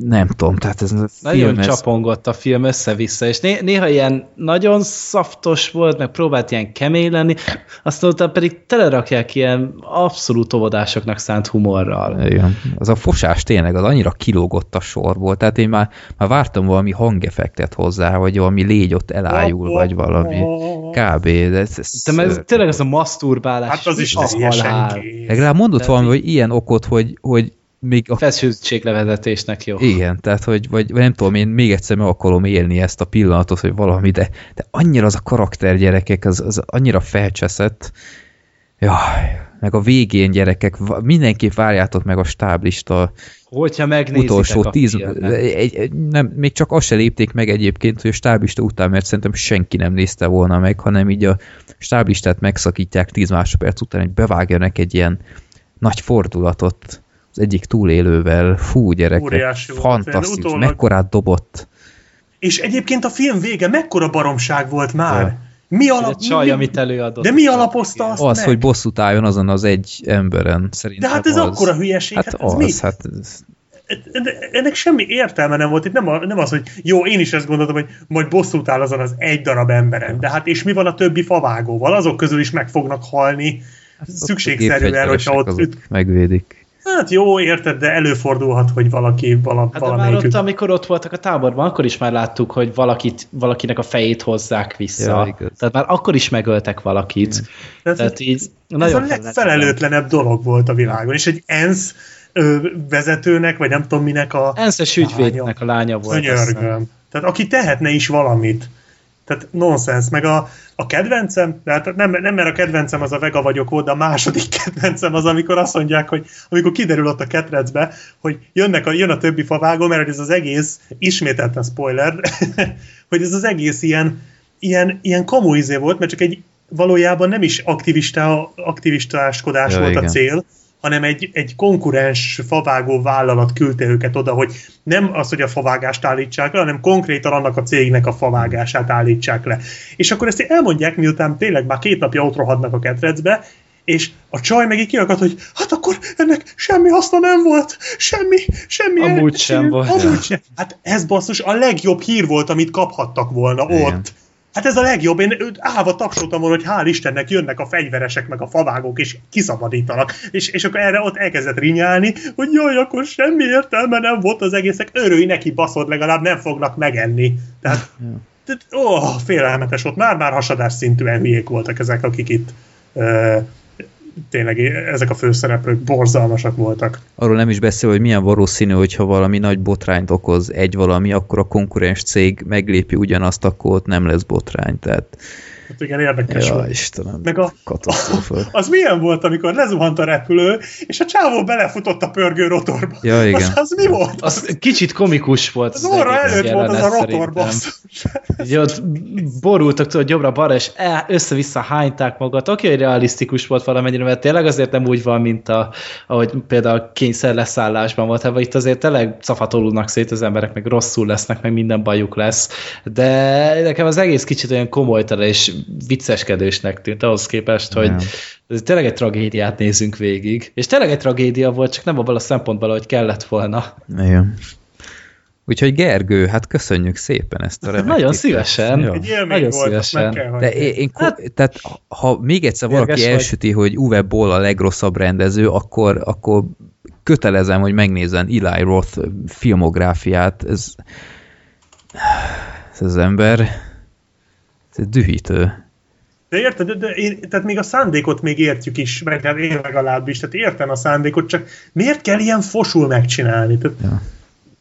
nem tudom, tehát ez a Nagyon film, csapongott a film össze-vissza, és né néha ilyen nagyon szaftos volt, meg próbált ilyen kemény lenni, aztán utána pedig telerakják ilyen abszolút óvodásoknak szánt humorral. Igen. Az a fosás tényleg, az annyira kilógott a sorból, tehát én már, már vártam valami hangeffektet hozzá, vagy valami légy ott elájul, vagy valami kb. De, ez, ez, de ez, tényleg ez a maszturbálás. Hát az is az Legalább mondott valami, hogy ilyen okot, hogy, hogy még a... Feszültséglevezetésnek jó. Igen, tehát, hogy vagy, vagy nem tudom, én még egyszer meg akarom élni ezt a pillanatot, hogy valami, de, de annyira az a karakter gyerekek, az, az annyira felcseszett, jaj, meg a végén gyerekek, mindenképp várjátok meg a stáblista Hogyha utolsó tíz, egy, egy, nem, még csak azt se lépték meg egyébként, hogy a stáblista után, mert szerintem senki nem nézte volna meg, hanem így a stáblistát megszakítják tíz másodperc után, hogy bevágjanak egy ilyen nagy fordulatot az egyik túlélővel, fú gyerekek, fantasztikus, utólag... mekkorát dobott. És egyébként a film vége mekkora baromság volt már. Ja. Mi alap... Csaj, mi, amit előadott. De mi alapozta azt Az, meg? hogy bosszút álljon azon az egy emberen, szerintem De hát ez az... akkora hülyeség. Hát, hát az, mi? hát ez... Ennek semmi értelme nem volt. Itt nem, a, nem az, hogy jó, én is ezt gondoltam, hogy majd bosszút áll azon az egy darab emberen. De hát és mi van a többi favágóval? Azok közül is meg fognak halni. Hát szükségszerűen, hogyha ott... Megvédik. Hát jó, érted, de előfordulhat, hogy valaki vala, hát valamelyik... már ott, amikor ott voltak a táborban, akkor is már láttuk, hogy valakit, valakinek a fejét hozzák vissza. Ja, Tehát már akkor is megöltek valakit. Tehát, Tehát így ez nagyon a legfelelőtlenebb dolog volt a világon. És egy ENSZ ö, vezetőnek, vagy nem tudom minek a... ENSZ-es ügyvédnek a lánya volt. Könyörgöm. Tehát aki tehetne is valamit. Tehát nonsens. Meg a, a kedvencem, de hát nem, nem mert a kedvencem az a vega vagyok volt, de a második *laughs* kedvencem az, amikor azt mondják, hogy amikor kiderül ott a ketrecbe, hogy jönnek a, jön a többi favágó, mert ez az egész, ismételten spoiler, *laughs* hogy ez az egész ilyen, ilyen, ilyen komuizé volt, mert csak egy valójában nem is aktivista, aktivistáskodás ja, volt igen. a cél, hanem egy, egy konkurens favágó vállalat küldte őket oda, hogy nem az, hogy a favágást állítsák le, hanem konkrétan annak a cégnek a favágását állítsák le. És akkor ezt elmondják, miután tényleg már két napja ott rohadnak a ketrecbe, és a csaj meg így kiakad, hogy hát akkor ennek semmi haszna nem volt, semmi, semmi. Amúgy sem volt. Amúgy sem. Hát ez basszus a legjobb hír volt, amit kaphattak volna Igen. ott. Hát ez a legjobb, én állva tapsoltam volna, hogy hál' Istennek jönnek a fegyveresek, meg a favágók, és kiszabadítanak. És, és akkor erre ott elkezdett rinyálni, hogy jaj, akkor semmi értelme nem volt az egészek, örülj neki, baszod, legalább nem fognak megenni. Tehát, tehát ó, félelmetes volt, már-már hasadás szintűen hülyék voltak ezek, akik itt tényleg ezek a főszereplők borzalmasak voltak. Arról nem is beszél, hogy milyen valószínű, hogyha valami nagy botrányt okoz egy valami, akkor a konkurens cég meglépi ugyanazt, akkor ott nem lesz botrány. Tehát Hát igen, érdekes Ja, volt. Istenem, Meg a, katasztrófa. *laughs* az milyen volt, amikor lezuhant a repülő, és a csávó belefutott a pörgő rotorba? Ja, igen. Az, az mi volt? Az kicsit komikus volt. Az óra egész előtt volt az a jelenet rotor, szerintem. basszus. Így ott borultak tudod jobbra-balra, és össze-vissza hányták magat. Oké, hogy realisztikus volt valamennyire, mert tényleg azért nem úgy van, mint a, ahogy például a kényszer leszállásban volt, hát itt azért tényleg cafatolódnak szét az emberek, meg rosszul lesznek, meg minden bajuk lesz. De nekem az egész kicsit olyan komolytalan és vicceskedősnek tűnt ahhoz képest, hogy ez tényleg egy tragédiát nézünk végig. És tényleg egy tragédia volt, csak nem abban a szempontból, hogy kellett volna. Igen. Úgyhogy Gergő, hát köszönjük szépen ezt a remek Nagyon tippet. szívesen. Ja. Egy élmény Nagyon volt, azt meg szívesen. kell De én, én hát, tehát ha még egyszer valaki vagy. elsüti, hogy Uwe Boll a legrosszabb rendező, akkor, akkor kötelezem, hogy megnézzen Eli Roth filmográfiát. Ez, ez az ember ez dühítő. De érted, de, de én, tehát még a szándékot még értjük is, meg hát én legalábbis, tehát értem a szándékot, csak miért kell ilyen fosul megcsinálni? Tehát, Ja.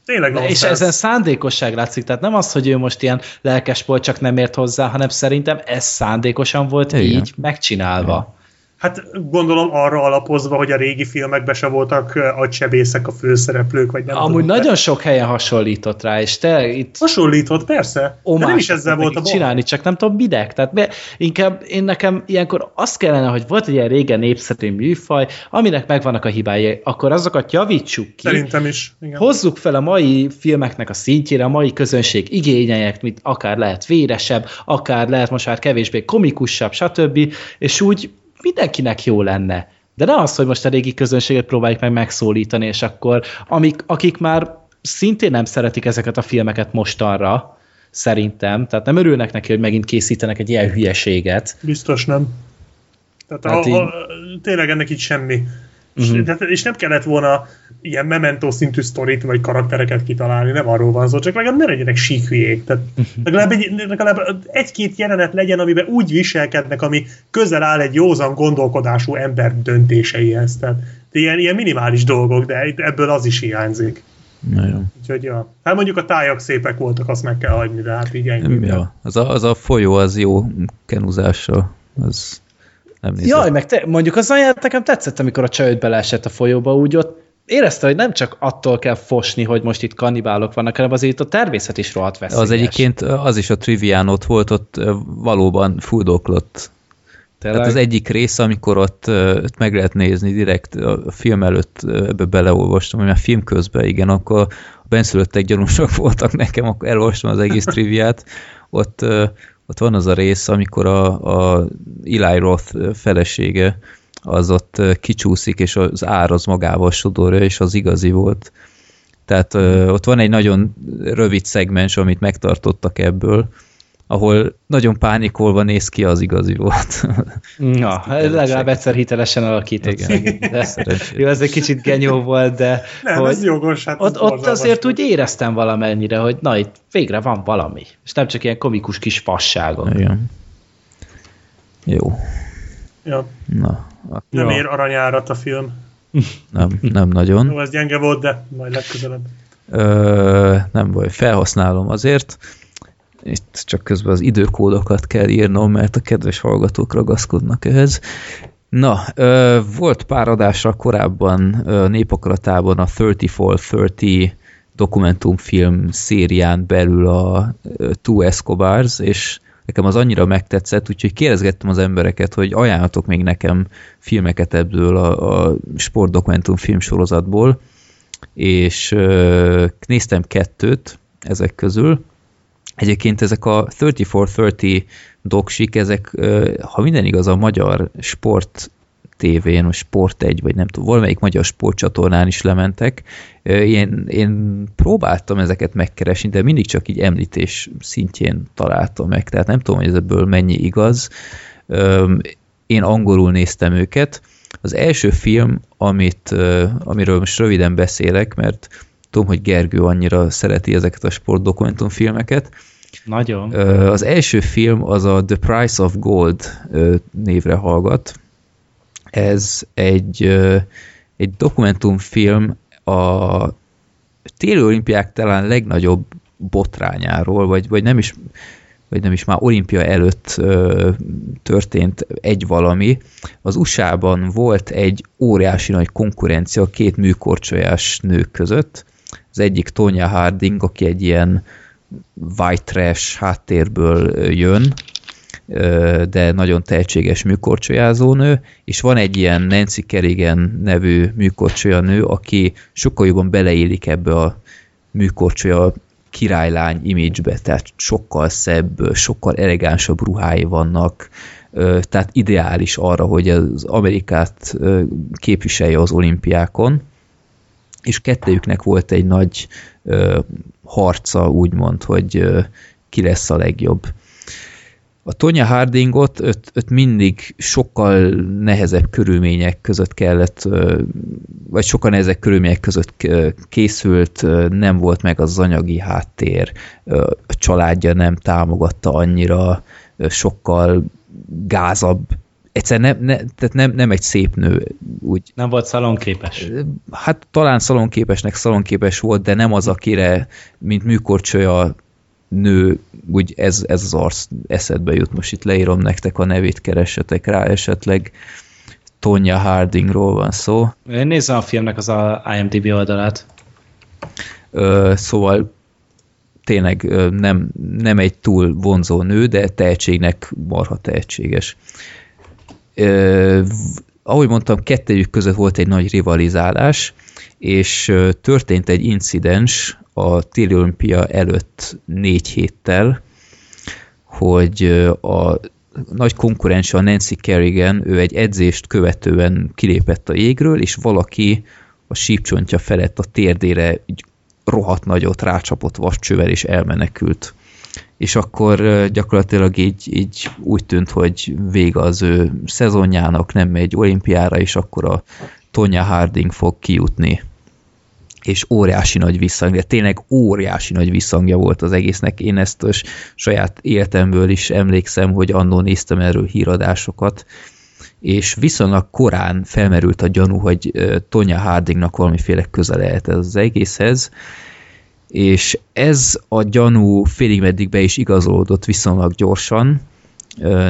Tényleg De és ezen szándékosság látszik, tehát nem az, hogy ő most ilyen lelkes volt, csak nem ért hozzá, hanem szerintem ez szándékosan volt Igen. így megcsinálva. Hát gondolom arra alapozva, hogy a régi filmekben se voltak ö, agysebészek a főszereplők, vagy nem Amúgy tudom, de nagyon sok helyen hasonlított rá, és te itt Hasonlított, persze. De nem is ezzel volt a baj. csinálni, csak nem tudom minek. Tehát be, inkább én nekem ilyenkor azt kellene, hogy volt egy ilyen régen népszerű műfaj, aminek megvannak a hibái, akkor azokat javítsuk ki, Szerintem is. Igen. hozzuk fel a mai filmeknek a szintjére, a mai közönség igényeinek, mint akár lehet véresebb, akár lehet most már kevésbé komikusabb, stb. És úgy mindenkinek jó lenne. De ne az, hogy most a régi közönséget próbáljuk meg megszólítani, és akkor amik, akik már szintén nem szeretik ezeket a filmeket mostanra, szerintem, tehát nem örülnek neki, hogy megint készítenek egy ilyen hülyeséget. Biztos nem. Tehát Hát a, így- a, tényleg ennek így semmi. Mhm. Uh-huh. És nem kellett volna ilyen memento szintű sztorit vagy karaktereket kitalálni, nem arról van szó, csak legalább ne legyenek sík hülyék. Tehát Mhm. legalább, egy, legalább egy-két jelenet legyen, amiben úgy viselkednek, ami közel áll egy józan gondolkodású ember döntéseihez. Tehát ilyen, ilyen minimális dolgok, de itt ebből az is hiányzik. Nagyon. Úgyhogy ja. Hát mondjuk a tájak szépek voltak, azt meg kell hagyni, de hát így ennyi. Ja, az, a, az a folyó az jó kenuzással. Az nem nézett. Jaj, meg te, mondjuk az ajánlat nekem tetszett, amikor a csajod beleesett a folyóba, úgy ott érezte, hogy nem csak attól kell fosni, hogy most itt kannibálok vannak, hanem azért itt a természet is rohadt veszélyes. Az egyébként az is a trivián ott volt, ott valóban fuldoklott. Tényleg? Tehát az egyik rész, amikor ott, ott meg lehet nézni direkt a film előtt ebbe beleolvastam, hogy már film közben, igen, akkor a benszülöttek gyanúsak *laughs* voltak nekem, akkor elolvastam az egész triviát. Ott, ott van az a rész, amikor a, a Eli Roth felesége az ott kicsúszik, és az ár az magával sodorja, és az igazi volt. Tehát ö, ott van egy nagyon rövid szegmens, amit megtartottak ebből, ahol nagyon pánikolva néz ki, az igazi volt. *laughs* Na, legalább egyszer hitelesen alakított. Igen. De, jó, ez egy kicsit genyó volt, de Nem, hogy ez jogos. Hát ott, ott azért úgy éreztem valamennyire, hogy na, itt végre van valami. És nem csak ilyen komikus kis fasságok. Igen. Jó. Ja, Na, ak- nem Ja. ér aranyárat a film. nem, nem nagyon. Jó, ez gyenge volt, de majd legközelebb. Ö, nem baj, felhasználom azért. Itt csak közben az időkódokat kell írnom, mert a kedves hallgatók ragaszkodnak ehhez. Na, ö, volt pár adásra korábban ö, népakaratában a 3430 dokumentumfilm szérián belül a Two Escobars, és nekem az annyira megtetszett, úgyhogy kérdezgettem az embereket, hogy ajánlatok még nekem filmeket ebből a, a sportdokumentumfilm sorozatból, és ö, néztem kettőt ezek közül. Egyébként ezek a 3430 doksik, ezek, ha minden igaz, a magyar sport tévén, vagy Sport egy, vagy nem tudom, valamelyik magyar sportcsatornán is lementek. Én, én próbáltam ezeket megkeresni, de mindig csak így említés szintjén találtam meg, tehát nem tudom, hogy ez ebből mennyi igaz. Én angolul néztem őket. Az első film, amit, amiről most röviden beszélek, mert tudom, hogy Gergő annyira szereti ezeket a sportdokumentumfilmeket, Nagyon. Az első film az a The Price of Gold névre hallgat, Ez egy, egy dokumentumfilm a téli olimpiák talán legnagyobb botrányáról, vagy, vagy nem is vagy nem is már olimpia előtt ö, történt egy valami. Az USA-ban volt egy óriási nagy konkurencia két műkorcsolyás nők között. Az egyik Tonya Harding, aki egy ilyen white trash háttérből jön, de nagyon tehetséges műkorcsolyázónő, és van egy ilyen Nancy Kerrigan nevű műkorcsolyanő, aki sokkal jobban beleélik ebbe a műkorcsolya királylány image-be, tehát sokkal szebb, sokkal elegánsabb ruhái vannak, tehát ideális arra, hogy az Amerikát képviselje az olimpiákon, és kettőjüknek volt egy nagy harca, úgymond, hogy ki lesz a legjobb. A Tonya Hardingot öt, öt mindig sokkal nehezebb körülmények között kellett, vagy sokkal nehezebb körülmények között készült, nem volt meg az anyagi háttér, a családja nem támogatta annyira, sokkal gázabb egyszer nem, ne, tehát nem, nem egy szép nő. Úgy. Nem volt szalonképes? Hát talán szalonképesnek szalonképes volt, de nem az, akire, mint műkorcsolya nő, úgy ez, ez az arc eszedbe jut. Most itt leírom nektek a nevét, keressetek rá esetleg. Tonya Hardingról van szó. Én nézem a filmnek az a IMDb oldalát. Ö, szóval tényleg nem, nem egy túl vonzó nő, de tehetségnek marha tehetséges. Ö, ahogy mondtam, kettőjük között volt egy nagy rivalizálás, és történt egy incidens a téli olimpia előtt négy héttel, hogy a nagy konkurens a Nancy Kerrigan, ő egy edzést követően kilépett a jégről, és valaki a sípcsontja felett a térdére így rohadt nagyot rácsapott vascsővel, és elmenekült. És akkor gyakorlatilag így, így úgy tűnt, hogy vége az ő szezonjának, nem megy olimpiára, és akkor a Tonya Harding fog kijutni és óriási nagy visszhangja, tényleg óriási nagy visszhangja volt az egésznek. Én ezt saját életemből is emlékszem, hogy annó néztem erről híradásokat, és viszonylag korán felmerült a gyanú, hogy Tonya Hardingnak valamiféle köze lehet ez az egészhez, és ez a gyanú félig meddig be is igazolódott viszonylag gyorsan,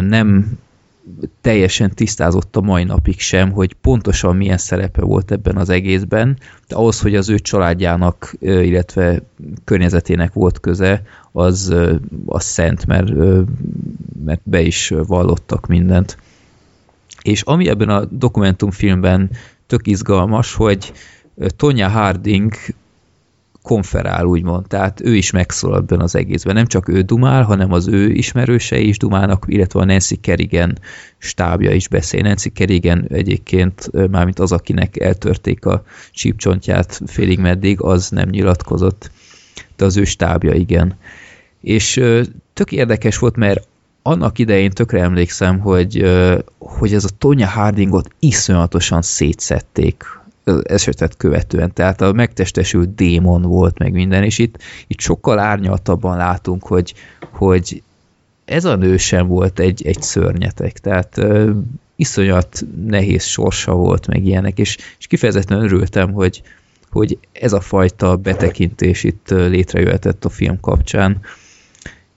nem teljesen tisztázott a mai napig sem, hogy pontosan milyen szerepe volt ebben az egészben, de ahhoz, hogy az ő családjának, illetve környezetének volt köze, az, az szent, mert, mert be is vallottak mindent. És ami ebben a dokumentumfilmben tök izgalmas, hogy Tonya Harding konferál, úgymond. Tehát ő is megszólal ebben az egészben. Nem csak ő dumál, hanem az ő ismerősei is dumálnak, illetve a Nancy Kerrigan stábja is beszél. Nancy Kerrigan egyébként, mármint az, akinek eltörték a csípcsontját félig meddig, az nem nyilatkozott, de az ő stábja igen. És tök érdekes volt, mert annak idején tökre emlékszem, hogy, hogy ez a Tonya Hardingot iszonyatosan szétszették esetet követően, tehát a megtestesült démon volt meg minden, és itt, itt sokkal árnyaltabban látunk, hogy, hogy ez a nő sem volt egy, egy szörnyetek, tehát uh, iszonyat nehéz sorsa volt meg ilyenek, és, és kifejezetten örültem, hogy, hogy ez a fajta betekintés itt létrejöhetett a film kapcsán,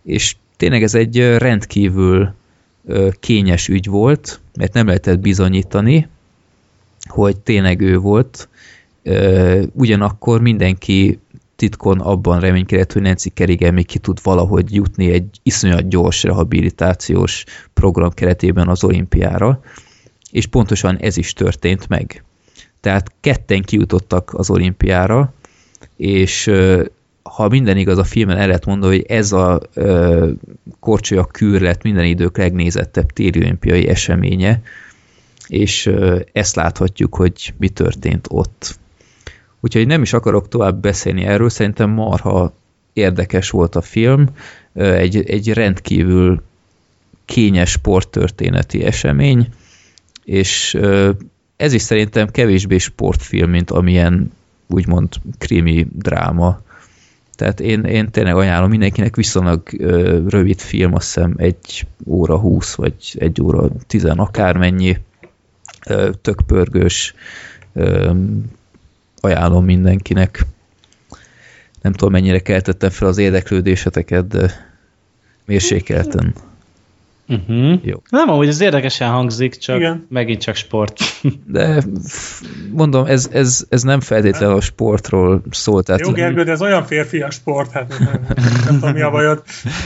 és tényleg ez egy rendkívül kényes ügy volt, mert nem lehetett bizonyítani, hogy tényleg ő volt. Ugyanakkor mindenki titkon abban reménykedett, hogy Nancy Kerrigan még ki tud valahogy jutni egy iszonyat gyors rehabilitációs program keretében az olimpiára, és pontosan ez is történt meg. Tehát ketten kijutottak az olimpiára, és ha minden igaz, a filmen el lehet mondani, hogy ez a korcsolya kür lett minden idők legnézettebb téri olimpiai eseménye, és ezt láthatjuk, hogy mi történt ott. Úgyhogy nem is akarok tovább beszélni erről, szerintem marha érdekes volt a film, egy, egy rendkívül kényes sporttörténeti esemény, és ez is szerintem kevésbé sportfilm, mint amilyen úgymond krimi dráma. Tehát én, én tényleg ajánlom mindenkinek viszonylag rövid film, azt hiszem egy óra húsz, vagy egy óra tizen akármennyi, tök pörgős, ajánlom mindenkinek. Nem tudom, mennyire keltettem fel az érdeklődéseteket, de mérsékelten. Uh-huh. Jó. Nem, amúgy ez érdekesen hangzik, csak Igen. megint csak sport. *laughs* De mondom, ez, ez, ez nem feltétlenül a sportról szól. Tehát Jó, Gergő, de ez olyan férfias sport, hát nem, nem, nem tudom, mi a bajod.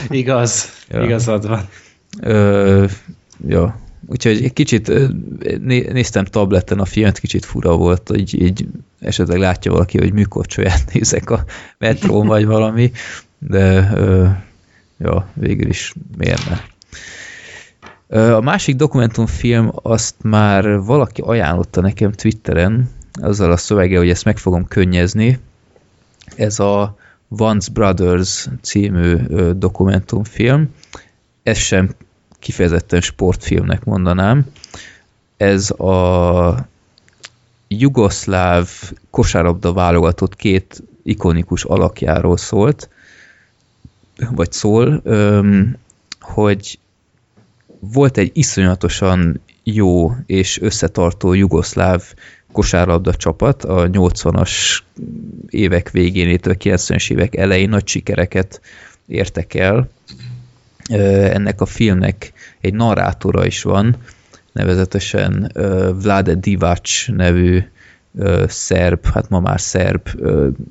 Igaz, Ja. igazad van. Ö, ja. Úgyhogy egy kicsit néztem tableten a filmet, kicsit fura volt, így, így esetleg látja valaki, hogy műkorcsolyát *laughs* nézek a metrón vagy valami, de ja, végül is miért ne. A másik dokumentumfilm azt már valaki ajánlotta nekem Twitteren, azzal a szövege, hogy ezt meg fogom könnyezni. Ez a Once Brothers című dokumentumfilm. Ez sem kifejezetten sportfilmnek mondanám. Ez a jugoszláv kosárlabda válogatott két ikonikus alakjáról szólt, vagy szól, hogy volt egy iszonyatosan jó és összetartó jugoszláv kosárlabda csapat a 80-as évek végén, illetve 90-es évek elején nagy sikereket értek el. Ennek a filmnek egy narrátora is van, nevezetesen Vlade Divac nevű szerb, hát ma már szerb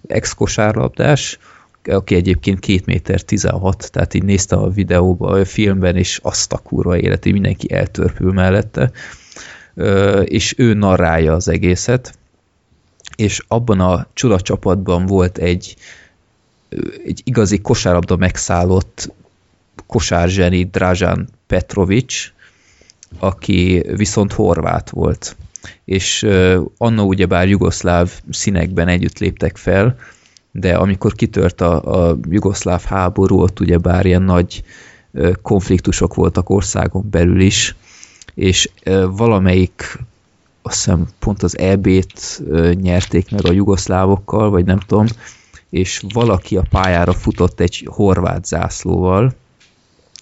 ex-kosárlabdás, aki egyébként 2 méter 16, tehát így nézte a videóba, a filmben, és azt a kurva életi, mindenki eltörpül mellette, és ő narrálja az egészet, és abban a csodacsapatban volt egy, egy igazi kosárlabda megszállott kosárzseni Dražan Petrovics, aki viszont horvát volt. És anna ugyebár jugoszláv színekben együtt léptek fel, de amikor kitört a, a jugoszláv háború, ott ugyebár ilyen nagy konfliktusok voltak országon belül is, és valamelyik azt hiszem pont az EB-t nyerték meg a jugoszlávokkal, vagy nem tudom, és valaki a pályára futott egy horvát zászlóval,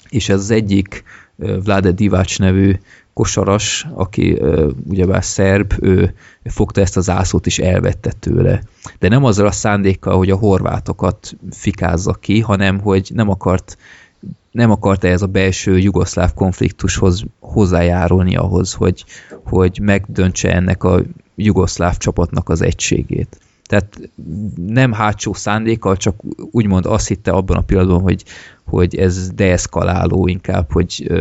és ez az egyik Vlade Divac nevű kosaras, aki ugyebár szerb, ő fogta ezt a zászlót és elvette tőle. De nem azzal a szándékkal, hogy a horvátokat fikázza ki, hanem hogy nem akart nem akart ez a belső jugoszláv konfliktushoz hozzájárulni ahhoz, hogy, hogy megdöntse ennek a jugoszláv csapatnak az egységét. Tehát nem hátsó szándékkal, csak úgymond azt hitte abban a pillanatban, hogy, hogy ez deeszkaláló inkább, hogy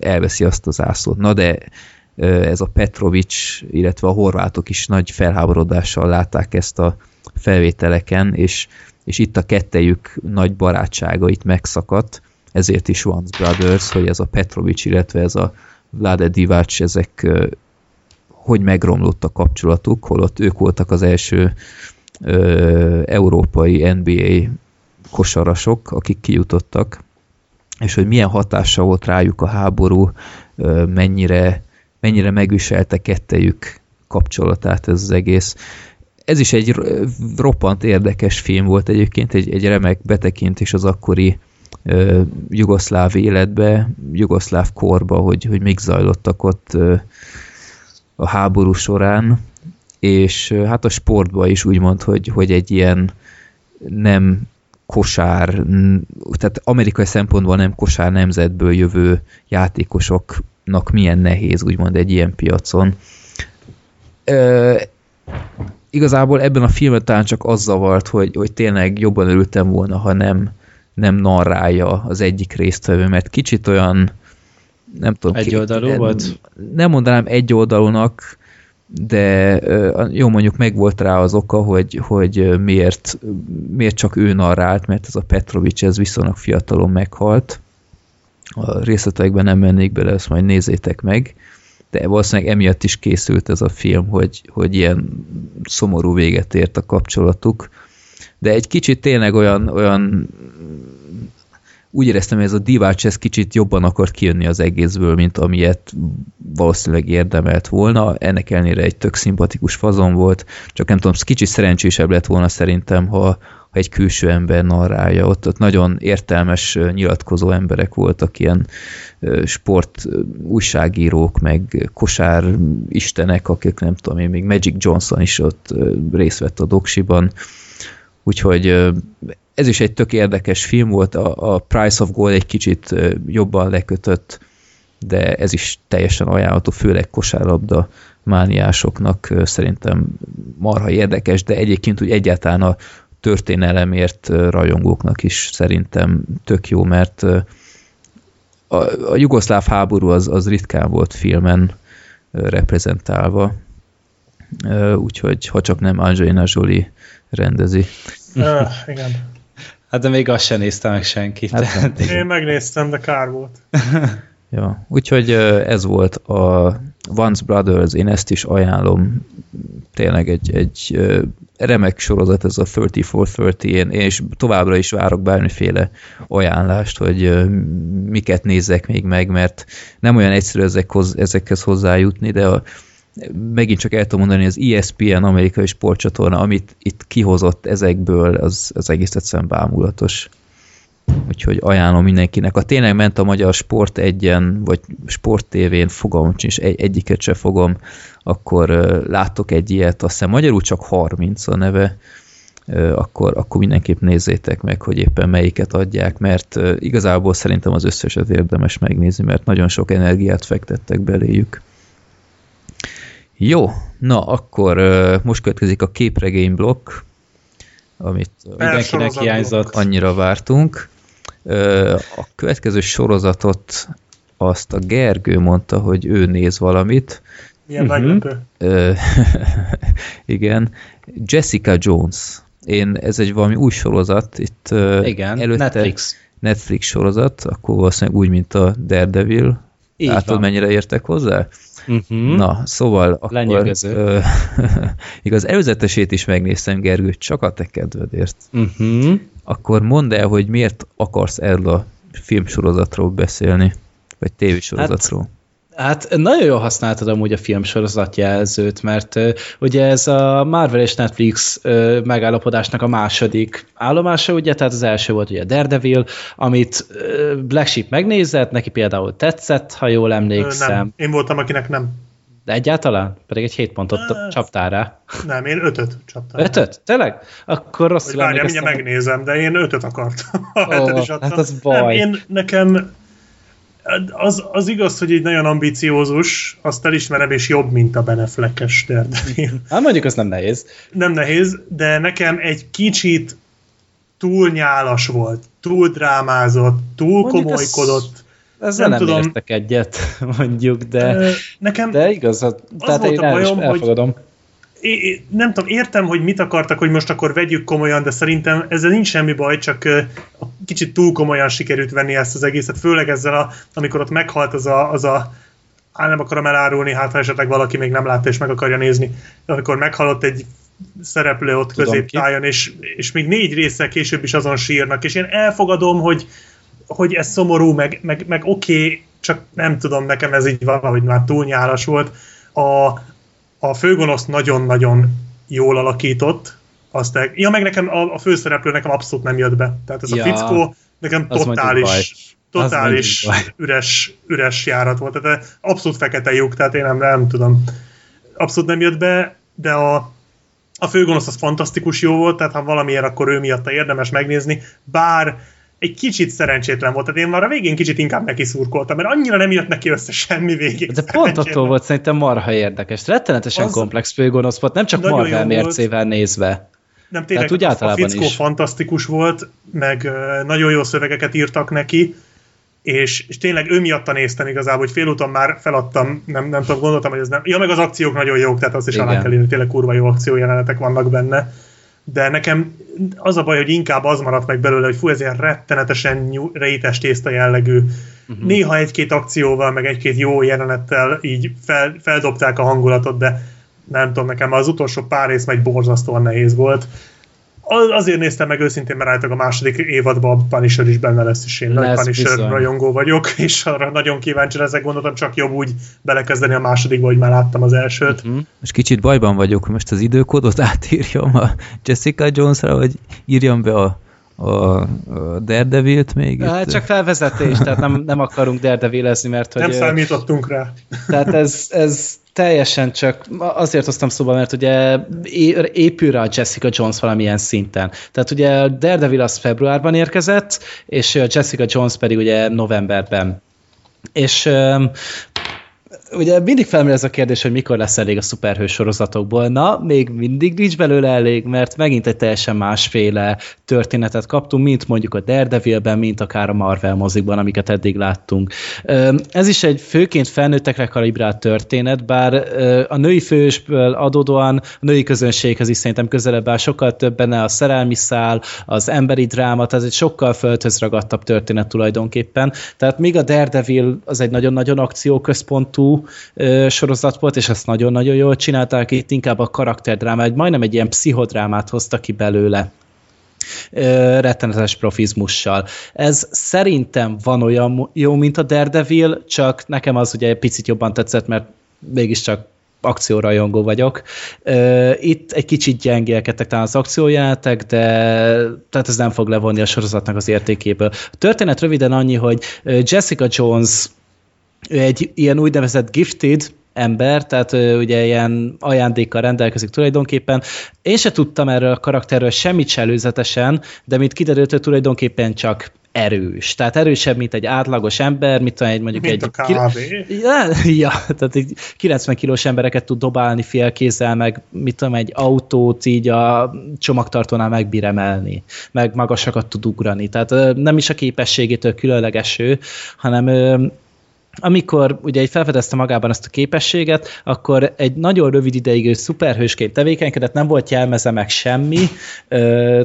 elveszi azt az ászlót. Na de ez a Petrovics, illetve a horvátok is nagy felháborodással látták ezt a felvételeken, és, és itt a kettejük nagy barátsága itt megszakadt, ezért is Once Brothers, hogy ez a Petrovics, illetve ez a Vlade Divac, ezek hogy megromlott a kapcsolatuk, holott ők voltak az első ö, európai NBA kosarasok, akik kijutottak, és hogy milyen hatása volt rájuk a háború, ö, mennyire, mennyire megviselte kettejük kapcsolatát ez az egész. Ez is egy roppant érdekes film volt egyébként, egy, egy remek betekintés az akkori ö, jugoszláv életbe, jugoszláv korba, hogy, hogy még zajlottak ott ö, a háború során, és hát a sportban is úgymond, hogy, hogy egy ilyen nem kosár, tehát amerikai szempontból nem kosár nemzetből jövő játékosoknak milyen nehéz úgymond egy ilyen piacon. Ö, igazából ebben a filmben talán csak az zavart, hogy, hogy tényleg jobban örültem volna, ha nem, nem narrálja az egyik résztvevő, mert kicsit olyan nem tudom. Egyoldalú ki- volt? Nem mondanám egyoldalúnak, de ö, jó mondjuk megvolt rá az oka, hogy, hogy miért, miért csak ő narrált, mert ez a Petrovics ez viszonylag fiatalon meghalt. A részletekben nem mennék bele, ezt majd nézzétek meg. De valószínűleg emiatt is készült ez a film, hogy, hogy ilyen szomorú véget ért a kapcsolatuk. De egy kicsit tényleg olyan, olyan úgy éreztem, hogy ez a divács ez kicsit jobban akart kijönni az egészből, mint amilyet valószínűleg érdemelt volna. Ennek ellenére egy tök szimpatikus fazon volt, csak nem tudom, kicsit szerencsésebb lett volna szerintem, ha, ha egy külső ember narrálja. Ott, ott nagyon értelmes nyilatkozó emberek voltak, ilyen sport újságírók, meg kosár istenek, akik nem tudom én, még Magic Johnson is ott részt vett a doksiban. Úgyhogy ez is egy tök érdekes film volt, a, a Price of Gold egy kicsit jobban lekötött, de ez is teljesen ajánlható, főleg kosárlabda mániásoknak szerintem marha érdekes, de egyébként úgy egyáltalán a történelemért rajongóknak is szerintem tök jó, mert a, a jugoszláv háború az, az ritkán volt filmen reprezentálva, úgyhogy ha csak nem Angelina Jolie rendezi. Uh, igen. Hát de még azt sem nézte meg senki. Hát, Én megnéztem, de kár volt. ja, úgyhogy ez volt a Once Brothers, én ezt is ajánlom. Tényleg egy, egy remek sorozat ez a 3430, én, és továbbra is várok bármiféle ajánlást, hogy miket nézzek még meg, mert nem olyan egyszerű ezekhoz, ezekhez hozzájutni, de a, megint csak el tudom mondani, az ESPN amerikai sportcsatorna, amit itt kihozott ezekből, az, az egész egyszerűen bámulatos. Úgyhogy ajánlom mindenkinek. Ha tényleg ment a Magyar Sport egyen, vagy Sport TV-n, fogalmam sincs, egy, egyiket se fogom, akkor uh, láttok egy ilyet, azt hiszem magyarul csak 30 a neve, akkor, akkor mindenképp nézzétek meg, hogy éppen melyiket adják, mert igazából szerintem az összeset érdemes megnézni, mert nagyon sok energiát fektettek beléjük. Jó, na akkor most következik a képregény blokk, amit mindenkinek hiányzott. Annyira vártunk. A következő sorozatot azt a Gergő mondta, hogy ő néz valamit. Milyen uh-huh. meglepő. *laughs* Igen. Jessica Jones. Én, ez egy valami új sorozat. Itt Igen, előtte Netflix. Netflix sorozat, akkor valószínűleg úgy, mint a Daredevil. Így Látod, van. mennyire értek hozzá? Uh-huh. Na, szóval akkor... Ö, *laughs* igaz, előzetesét is megnéztem, Gergő, csak a te kedvedért. Uh-huh. Akkor mondd el, hogy miért akarsz erről a filmsorozatról beszélni, vagy tévésorozatról. Hát nagyon jól használtad amúgy a filmsorozat jelzőt, mert uh, ugye ez a Marvel és Netflix uh, megállapodásnak a második állomása, ugye, tehát az első volt ugye Daredevil, amit uh, Black Sheep megnézett, neki például tetszett, ha jól emlékszem. Nem, én voltam, akinek nem. De egyáltalán? Pedig egy 7 pontot Hát, csaptál rá. Nem, én ötöt csaptam. Ötöt? Tényleg? Akkor rosszul várjál, mindjárt megnézem, de én ötöt akartam. *laughs* Adtam. hát az baj. Nem, én nekem az, az igaz, hogy egy nagyon ambiciózus, azt elismerem, és jobb, mint a Beneflekes Daredevil. *laughs* Hát mondjuk az nem nehéz. Nem nehéz, de nekem egy kicsit túl nyálas volt, túl drámázott, túl Mondjuk komolykodott. Ezzel Nem nem, tudom. értek egyet, *laughs* mondjuk, de, Nekem de igaz, tehát volt én a is bajom, hogy- elfogadom. É- nem tudom, értem, hogy mit akartak, hogy most akkor vegyük komolyan, de szerintem ezzel nincs semmi baj, csak kicsit túl komolyan sikerült venni ezt az egészet, főleg ezzel, a, amikor ott meghalt az a, az a á, nem akarom elárulni, hát ha esetleg valaki még nem látta és meg akarja nézni, amikor meghalott egy szereplő ott Tudom középtájon, és, és még négy része később is azon sírnak, és én elfogadom, hogy, hogy ez szomorú, meg, meg, meg oké, okay, csak nem tudom, nekem ez így valahogy már túl nyálas volt. A, a főgonosz nagyon-nagyon jól alakított, azt el, ja, meg nekem a, a főszereplő nekem abszolút nem jött be. Tehát ez Ja, a fickó nekem totális, totális üres, üres járat volt. Tehát abszolút fekete lyuk, tehát én nem, nem tudom. Abszolút nem jött be, de a, a főgonosz az fantasztikus jó volt, tehát ha valamiért, akkor ő miatta érdemes megnézni, bár egy kicsit szerencsétlen volt, tehát én már a végén kicsit inkább neki szurkoltam, mert annyira nem jött neki össze semmi végig. De pont attól volt szerintem marha érdekes. Rettenetesen Az- komplex főgonosz volt, nem csak jó Marvel volt. mércével nézve. Nem, tényleg, Tehát úgy általában a fickó is. fantasztikus volt, meg nagyon jó szövegeket írtak neki, és, és tényleg ő miatta néztem igazából, hogy félúton már feladtam, nem, nem tudom, gondoltam, hogy ez nem. Ja, meg az akciók nagyon jók, tehát azt is Igen. alá kell írni, tényleg kurva jó akciójelenetek vannak benne. De nekem az a baj, hogy inkább az maradt meg belőle, hogy fú, ez ilyen rettenetesen rétes tészta jellegű. Uh-huh. Néha egy-két akcióval, meg egy-két jó jelenettel így fel, feldobták a hangulatot, de nem tudom, nekem az utolsó pár rész meg borzasztóan nehéz volt. Az- Azért néztem meg őszintén, mert állítólag a második évadban a Punisher is benne lesz, és én nagy Lesz Punisher bizony. rajongó vagyok, *laughs* és arra nagyon kíváncsi leszek, gondoltam csak jobb úgy belekezdeni a másodikba, hogy már láttam az elsőt. Hm? Most kicsit bajban vagyok, most az időkódot *laughs* átírjam a Jessica Jonesra, vagy írjam be a, a, Daredevil-t még Hát itt? csak felvezetés, tehát nem, nem akarunk derdevélezni, mert hogy... Nem számítottunk rá. Tehát ez, ez teljesen csak azért hoztam szóba, mert ugye épül rá a Jessica Jones valamilyen szinten. Tehát ugye a Daredevil az februárban érkezett, és a Jessica Jones pedig ugye novemberben. És ugye mindig felmerül ez a kérdés, hogy mikor lesz elég a szuperhős sorozatokból. Na, még mindig nincs belőle elég, mert megint egy teljesen másféle történetet kaptunk, mint mondjuk a Daredevilben, mint akár a Marvel mozikban, amiket eddig láttunk. Ez is egy főként felnőttekre kalibrált történet, bár a női fősből adódóan a női közönséghez is szerintem közelebb áll, sokkal több benne a szerelmi szál, az emberi dráma, tehát egy sokkal földhöz ragadtabb történet tulajdonképpen. Tehát míg a Daredevil az egy nagyon-nagyon akcióközpontú ö, sorozat volt, és azt nagyon-nagyon jól csinálták, itt inkább a karakterdráma, egy, majdnem egy ilyen pszichodrámát hozta ki belőle rettenetes profizmussal. Ez szerintem van olyan jó, mint a Daredevil, csak nekem az ugye picit jobban tetszett, mert mégiscsak akciórajongó vagyok. Itt egy kicsit gyengélkedtek talán az akciójelenetek, de tehát ez nem fog levonni a sorozatnak az értékéből. A történet röviden annyi, hogy Jessica Jones ő egy ilyen úgynevezett gifted ember, tehát ő ugye ilyen ajándékkal rendelkezik tulajdonképpen. Én se tudtam erről a karakterről semmit se előzetesen, de mint kiderült, ő tulajdonképpen csak erős. Tehát erősebb, mint egy átlagos ember, mint egy mondjuk Mint egy... a kávé. Ja, *laughs* ja, tehát egy 90 kilós embereket tud dobálni félkézzel, meg mit tudom, egy autót így a csomagtartónál megbír emelni, meg magasakat tud ugrani. Tehát nem is a képességétől különleges ő, hanem amikor ugye így felfedezte magában ezt a képességet, akkor egy nagyon rövid ideig ő szuperhősként tevékenykedett, nem volt jelmeze meg semmi,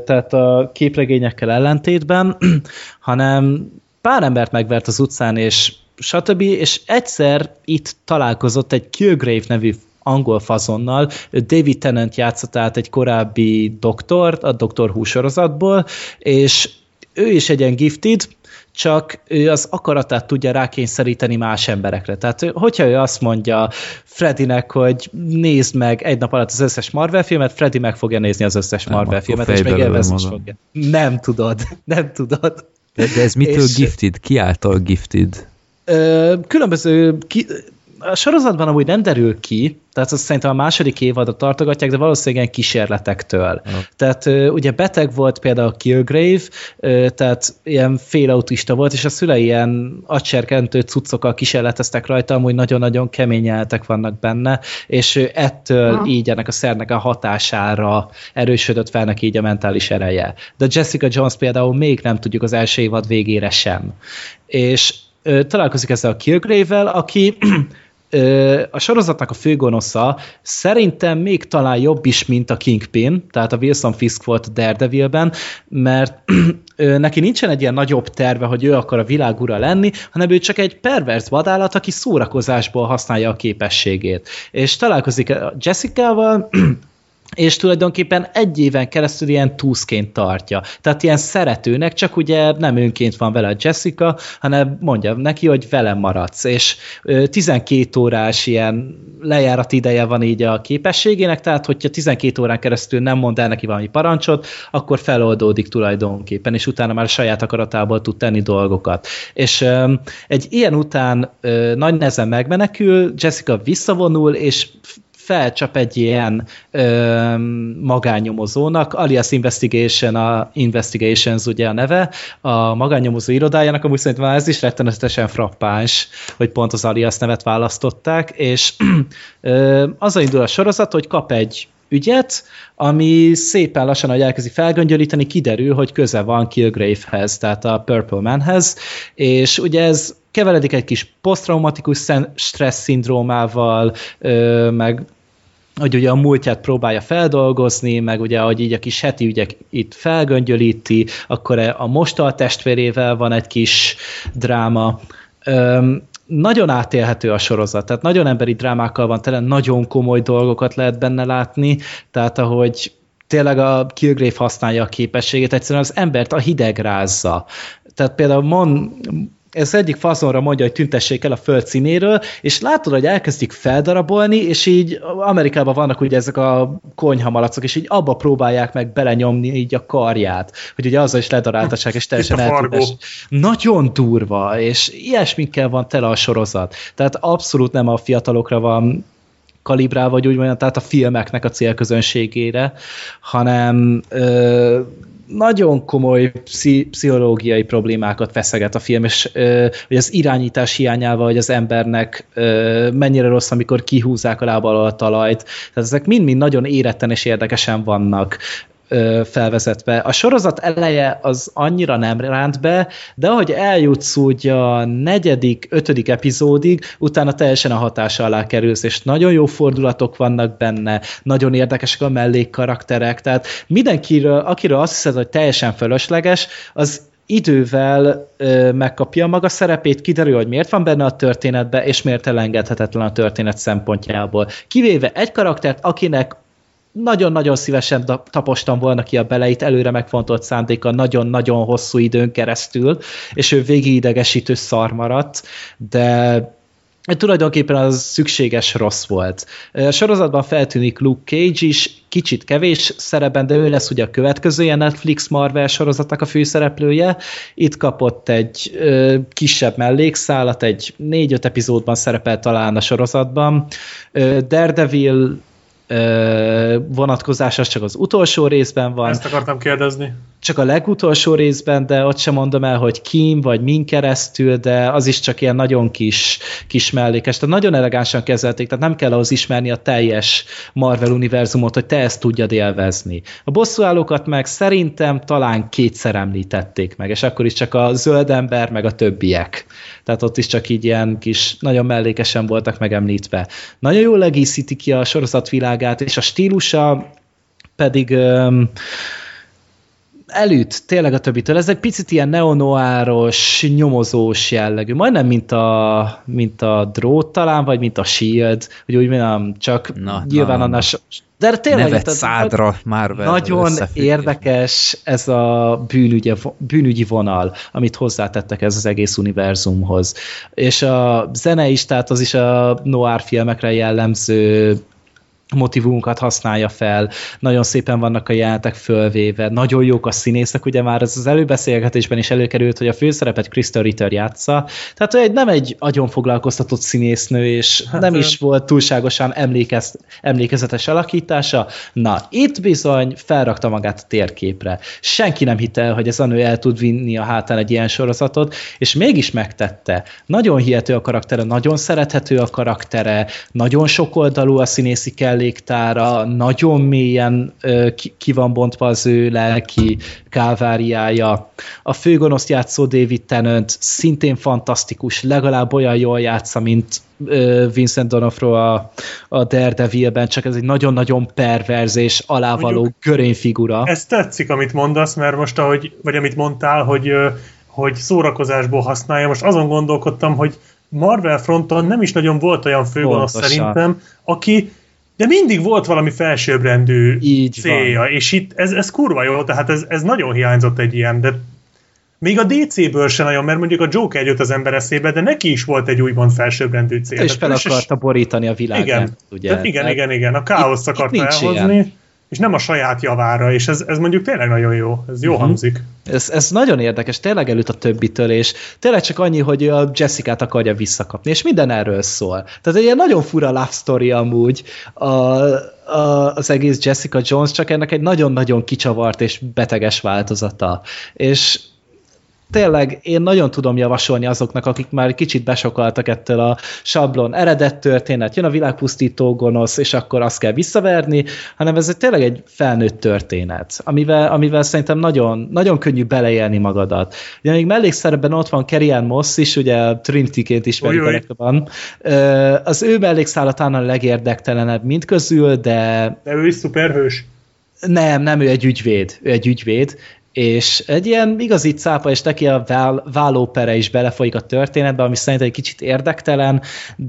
tehát a képregényekkel ellentétben, *clears throat* hanem pár embert megvert az utcán, és stb. És egyszer itt találkozott egy Killgrave nevű angol fazonnal, David Tennant játszott át egy korábbi doktort, a Doktor sorozatból, és ő is egy ilyen gifted, csak ő az akaratát tudja rákényszeríteni más emberekre. Tehát hogyha ő azt mondja Freddynek, hogy nézd meg egy nap alatt az összes Marvel filmet, Freddy meg fogja nézni az összes Nem, Marvel filmet, és még élvezni is fogja. Nem tudod, *laughs* nem tudod. De, de ez mitől És- gifted? Ki által gifted? Ö, különböző ki, a sorozatban amúgy nem derül ki, tehát azt szerintem a második évadot tartogatják, de valószínűleg ilyen kísérletektől. Aha. Tehát ugye beteg volt például Killgrave, ö, tehát ilyen félautista volt, és a szülei ilyen agyserkentő cuccokkal kísérleteztek rajta, amúgy nagyon-nagyon kemény eltek vannak benne, és ettől Aha. így ennek a szernek a hatására erősödött fel neki így a mentális ereje. De Jessica Jones például még nem tudjuk az első évad végére sem. És találkozik ezzel a Killgrave-vel, aki a sorozatnak a főgonosza szerintem még talán jobb is, mint a Kingpin, tehát a Wilson Fisk volt Daredevilben, mert *clears throat* neki nincsen egy ilyen nagyobb terve, hogy ő akar a világura lenni, hanem ő csak egy pervers vadállat, aki szórakozásból használja a képességét. És találkozik a Jessica-val, *clears throat* és tulajdonképpen egy éven keresztül ilyen túszként tartja. Tehát ilyen szeretőnek, csak ugye nem önként van vele a Jessica, hanem mondja neki, hogy velem maradsz. És ö, 12 órás ilyen lejárat ideje van így a képességének, tehát hogyha 12 órán keresztül nem mond el neki valami parancsot, akkor feloldódik tulajdonképpen, és utána már saját akaratából tud tenni dolgokat. És egy ilyen után nagy nehezen megmenekül, Jessica visszavonul, és felcsap egy ilyen ö, magánnyomozónak, alias Investigation, a Investigations ugye a neve, a magánnyomozó irodájának, amúgy szerintem ez is rettenetesen frappáns, hogy pont az alias nevet választották, és *clears throat* ö, azzal indul a sorozat, hogy kap egy ügyet, ami szépen lassan, ahogy elkezdi felgöngyölíteni, kiderül, hogy köze van Killgrave-hez, tehát a Purple Manhez, és ugye ez keveredik egy kis posztraumatikus stressz szindrómával, meg hogy ugye a múltját próbálja feldolgozni, meg ugye, hogy így a kis heti ügyek itt felgöngyölíti, akkor a mostal testvérével van egy kis dráma. Öm, nagyon átélhető a sorozat, tehát nagyon emberi drámákkal van tele, nagyon komoly dolgokat lehet benne látni, tehát ahogy tényleg a Kilgrave használja a képességét, egyszerűen az embert a hideg rázza. Tehát például Mon, ez egyik fazonra mondja, hogy tüntessék el a föld színéről, és látod, hogy elkezdik feldarabolni, és így Amerikában vannak ugye ezek a konyhamalacok, és így abba próbálják meg belenyomni így a karját, hogy ugye azzal is ledaráltassák, és teljesen eltűnés. Nagyon durva, és ilyesmikkel van tele a sorozat. Tehát abszolút nem a fiatalokra van kalibrál, vagy úgy mondjam, tehát a filmeknek a célközönségére, hanem ö, nagyon komoly pszi- pszichológiai problémákat feszeget a film, és hogy az irányítás hiányával, hogy az embernek mennyire rossz, amikor kihúzzák a lába alól a talajt. Tehát ezek mind-mind nagyon éretten és érdekesen vannak felvezetve. A sorozat eleje az annyira nem ránt be, de ahogy eljutsz úgy a negyedik, ötödik epizódig, utána teljesen a hatása alá kerülsz, és nagyon jó fordulatok vannak benne, nagyon érdekesek a mellékkarakterek, tehát mindenkiről, akiről azt hiszed, hogy teljesen fölösleges, az idővel ö, megkapja maga szerepét, kiderül, hogy miért van benne a történetbe, és miért elengedhetetlen a történet szempontjából. Kivéve egy karaktert, akinek nagyon-nagyon szívesen tapostam volna ki a beleit, előre megfontolt szándéka nagyon-nagyon hosszú időn keresztül, és ő végigidegesítő szar maradt, de tulajdonképpen az szükséges rossz volt. A sorozatban feltűnik Luke Cage is, kicsit kevés szerepben, de ő lesz ugye a következője Netflix Marvel sorozatnak a főszereplője. Itt kapott egy ö, kisebb mellékszálat, egy négy-öt epizódban szerepel talán a sorozatban. Ö, Daredevil vonatkozás az csak az utolsó részben van. Ezt akartam kérdezni. Csak a legutolsó részben, de ott sem mondom el, hogy kim vagy min keresztül, de az is csak ilyen nagyon kis, kis mellékes. Tehát nagyon elegánsan kezelték, tehát nem kell ahhoz ismerni a teljes Marvel univerzumot, hogy te ezt tudjad élvezni. A bosszúállókat meg szerintem talán kétszer említették meg, és akkor is csak a zöld ember, meg a többiek. Tehát ott is csak így ilyen kis, nagyon mellékesen voltak megemlítve. Nagyon jól egészíti ki a sorozatvilágát, és a stílusa pedig um, elüt tényleg a többitől. Ez egy picit ilyen neonoáros, nyomozós jellegű. Majdnem, mint a, mint a drót talán, vagy mint a shield, hogy úgy mondjam, csak na, nyilván na, annál de tényleg, Nevet tehát, szádra már Nagyon érdekes ez a bűnügyi, bűnügyi vonal, amit hozzátettek ez az egész univerzumhoz. És a zene is, tehát az is a noir filmekre jellemző motivumunkat használja fel, nagyon szépen vannak a jelentek fölvéve, nagyon jók a színészek, ugye már az előbeszélgetésben is előkerült, hogy a főszerepet Crystal Ritter játsza, tehát egy, nem egy agyon foglalkoztatott színésznő, és hát, nem is volt túlságosan emlékez, emlékezetes alakítása. Na, itt bizony felrakta magát a térképre. Senki nem hitte el, hogy ez a nő el tud vinni a hátán egy ilyen sorozatot, és mégis megtette. Nagyon hihető a karaktere, nagyon szerethető a karaktere, nagyon sokoldalú a színészi kell emléktára, nagyon mélyen ki, ki van bontva az ő lelki káváriája. A főgonoszt játszó David Tennant szintén fantasztikus, legalább olyan jól játsza, mint Vincent D'Onofrio a, a Daredevilben, csak ez egy nagyon-nagyon perverz és alávaló görény figura. Ez tetszik, amit mondasz, mert most, ahogy, vagy amit mondtál, hogy, hogy szórakozásból használja, most azon gondolkodtam, hogy Marvel fronton nem is nagyon volt olyan főgonosz szerintem, aki de mindig volt valami felsőbbrendű Így célja, van. és itt ez, ez kurva jó, tehát ez, ez nagyon hiányzott egy ilyen, de még a DC-ből sem nagyon, mert mondjuk a Joker jött az ember eszébe, de neki is volt egy úgymond felsőbbrendű cél. És fel akarta borítani a világot. Igen, ugye? igen, igen, igen, a káoszt akarta elhozni. Ilyen és nem a saját javára, és ez, ez mondjuk tényleg nagyon jó, ez jó uh-huh. hangzik. Ez, ez nagyon érdekes, tényleg előtt a többitől, és tényleg csak annyi, hogy a Jessica-t akarja visszakapni, és minden erről szól. Tehát egy ilyen nagyon fura love story amúgy a, a, az egész Jessica Jones, csak ennek egy nagyon-nagyon kicsavart és beteges változata. És tényleg én nagyon tudom javasolni azoknak, akik már kicsit besokaltak ettől a sablon eredet történet, jön a világpusztító gonosz, és akkor azt kell visszaverni, hanem ez tényleg egy felnőtt történet, amivel, amivel szerintem nagyon, nagyon könnyű beleélni magadat. Ugye még mellékszerepben ott van Kerrian Moss is, ugye Trinity-ként a legtöbben. Az ő mellékszállatán a legérdektelenebb mind közül, de... De ő is szuperhős. Nem, nem, ő egy ügyvéd. Ő egy ügyvéd, és egy ilyen igazi cápa, és neki a vál, vállópere is belefolyik a történetbe, ami szerintem egy kicsit érdektelen,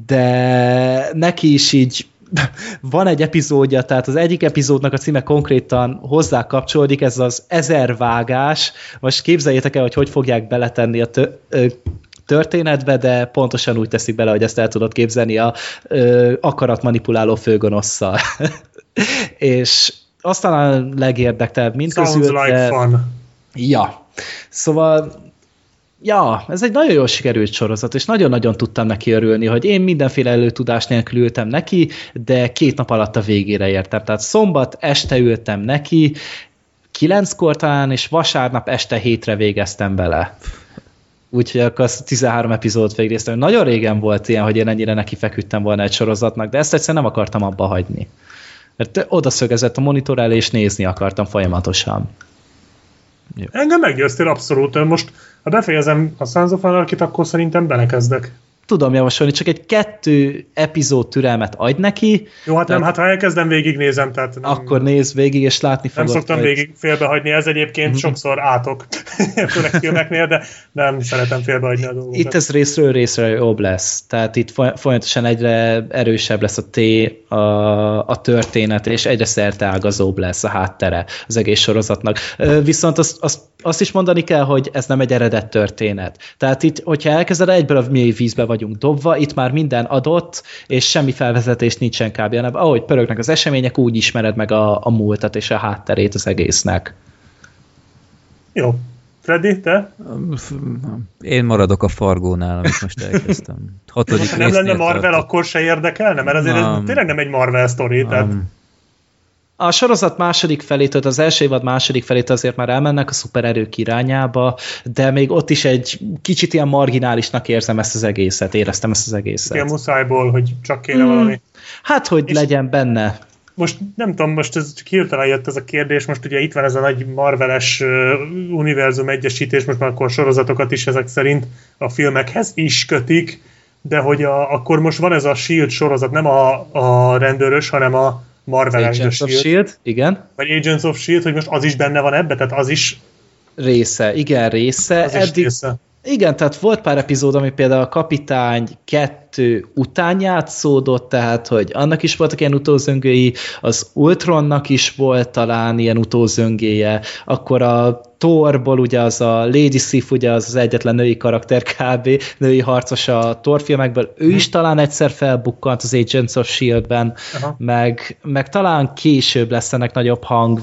de neki is így *laughs* van egy epizódja, tehát az egyik epizódnak a címe konkrétan hozzá kapcsolódik, ez az ezer vágás. Most képzeljétek el, hogy hogy fogják beletenni a történetbe, de pontosan úgy teszik bele, hogy ezt el tudod képzelni a ö, akaratmanipuláló főgonosszal. *laughs* és aztán a legérdektelebb mind Sounds like de... fun. Ja. Szóval Ja, ez egy nagyon jól sikerült sorozat, és nagyon-nagyon tudtam neki örülni, hogy én mindenféle előtudás nélkül ültem neki, de két nap alatt a végére értem. Tehát szombat este ültem neki, kilenckor talán, és vasárnap este hétre végeztem bele. Úgyhogy akkor azt 13 epizódot végignéztem. Nagyon régen volt ilyen, hogy én ennyire neki feküdtem volna egy sorozatnak, de ezt egyszerűen nem akartam abba hagyni. Mert oda szögezett a monitor elé, és nézni akartam folyamatosan. Engem meggyőztél abszolút. Most, ha befejezem a Sons of Anarchy-t, akkor szerintem belekezdek. Tudom javasolni, csak egy kettő epizód türelmet adj neki. Jó, hát nem, hát ha elkezdem, végignézem, tehát nem, Akkor nézd végig, és látni nem fogod. szoktam hogy- végig félbehagyni, ez egyébként Mhm. sokszor átok, *laughs* főleg filmeknél, de nem szeretem félbehagyni a dolgokat. Itt ez részről részre jobb lesz. Tehát itt foly- folyamatosan egyre erősebb lesz a T, a, a történet, és egyre szerteágazóbb lesz a háttere az egész sorozatnak. Viszont azt, azt, azt is mondani kell, hogy ez nem egy eredet történet. Tehát itt, hogyha elkezded, egyből a mély vízbe vagyunk dobva, itt már minden adott, és semmi felvezetés nincsen kb. hanem ahogy pörögnek az események, úgy ismered meg a, a múltat és a hátterét az egésznek. Jó. Freddy, te? Én maradok a Fargónál, amit most elkezdtem. Hatodik Ha nem lenne Marvel, tartok. akkor se érdekelne? Mert azért ez Nem. tényleg nem egy Marvel sztori, tehát A sorozat második felétől, az első évad második felétől azért már elmennek a szupererők irányába, de még ott is egy kicsit ilyen marginálisnak érzem ezt az egészet, éreztem ezt az egészet. muszájból, hogy csak kéne Hmm. valami. Hát, hogy És- legyen benne. Most nem tudom, most ez csak hirtelen jött ez a kérdés, most ugye itt van ez a nagy Marveles uh, univerzum egyesítés, most már akkor sorozatokat is ezek szerint a filmekhez is kötik, de hogy a, akkor most van ez a S.H.I.E.L.D. sorozat, nem a, a rendőrös, hanem a Marveles The Agents of S.H.I.E.L.D., S.H.I.E.L.D., igen, vagy Agents of S.H.I.E.L.D., hogy most az is benne van ebbe, tehát az is, része, igen, része. az is Eddig, része. Igen, tehát volt pár epizód, ami például a Kapitány 2 után játszódott, tehát, hogy annak is voltak ilyen utózöngői, az Ultronnak is volt talán ilyen utózöngéje, akkor a Thorból ugye az a Lady Sif, ugye az az egyetlen női karakter kb. női harcos a Thor filmekből, ő is talán egyszer felbukkant az Agents of S.H.I.E.L.D.-ben, meg, meg talán később lesz ennek nagyobb hang,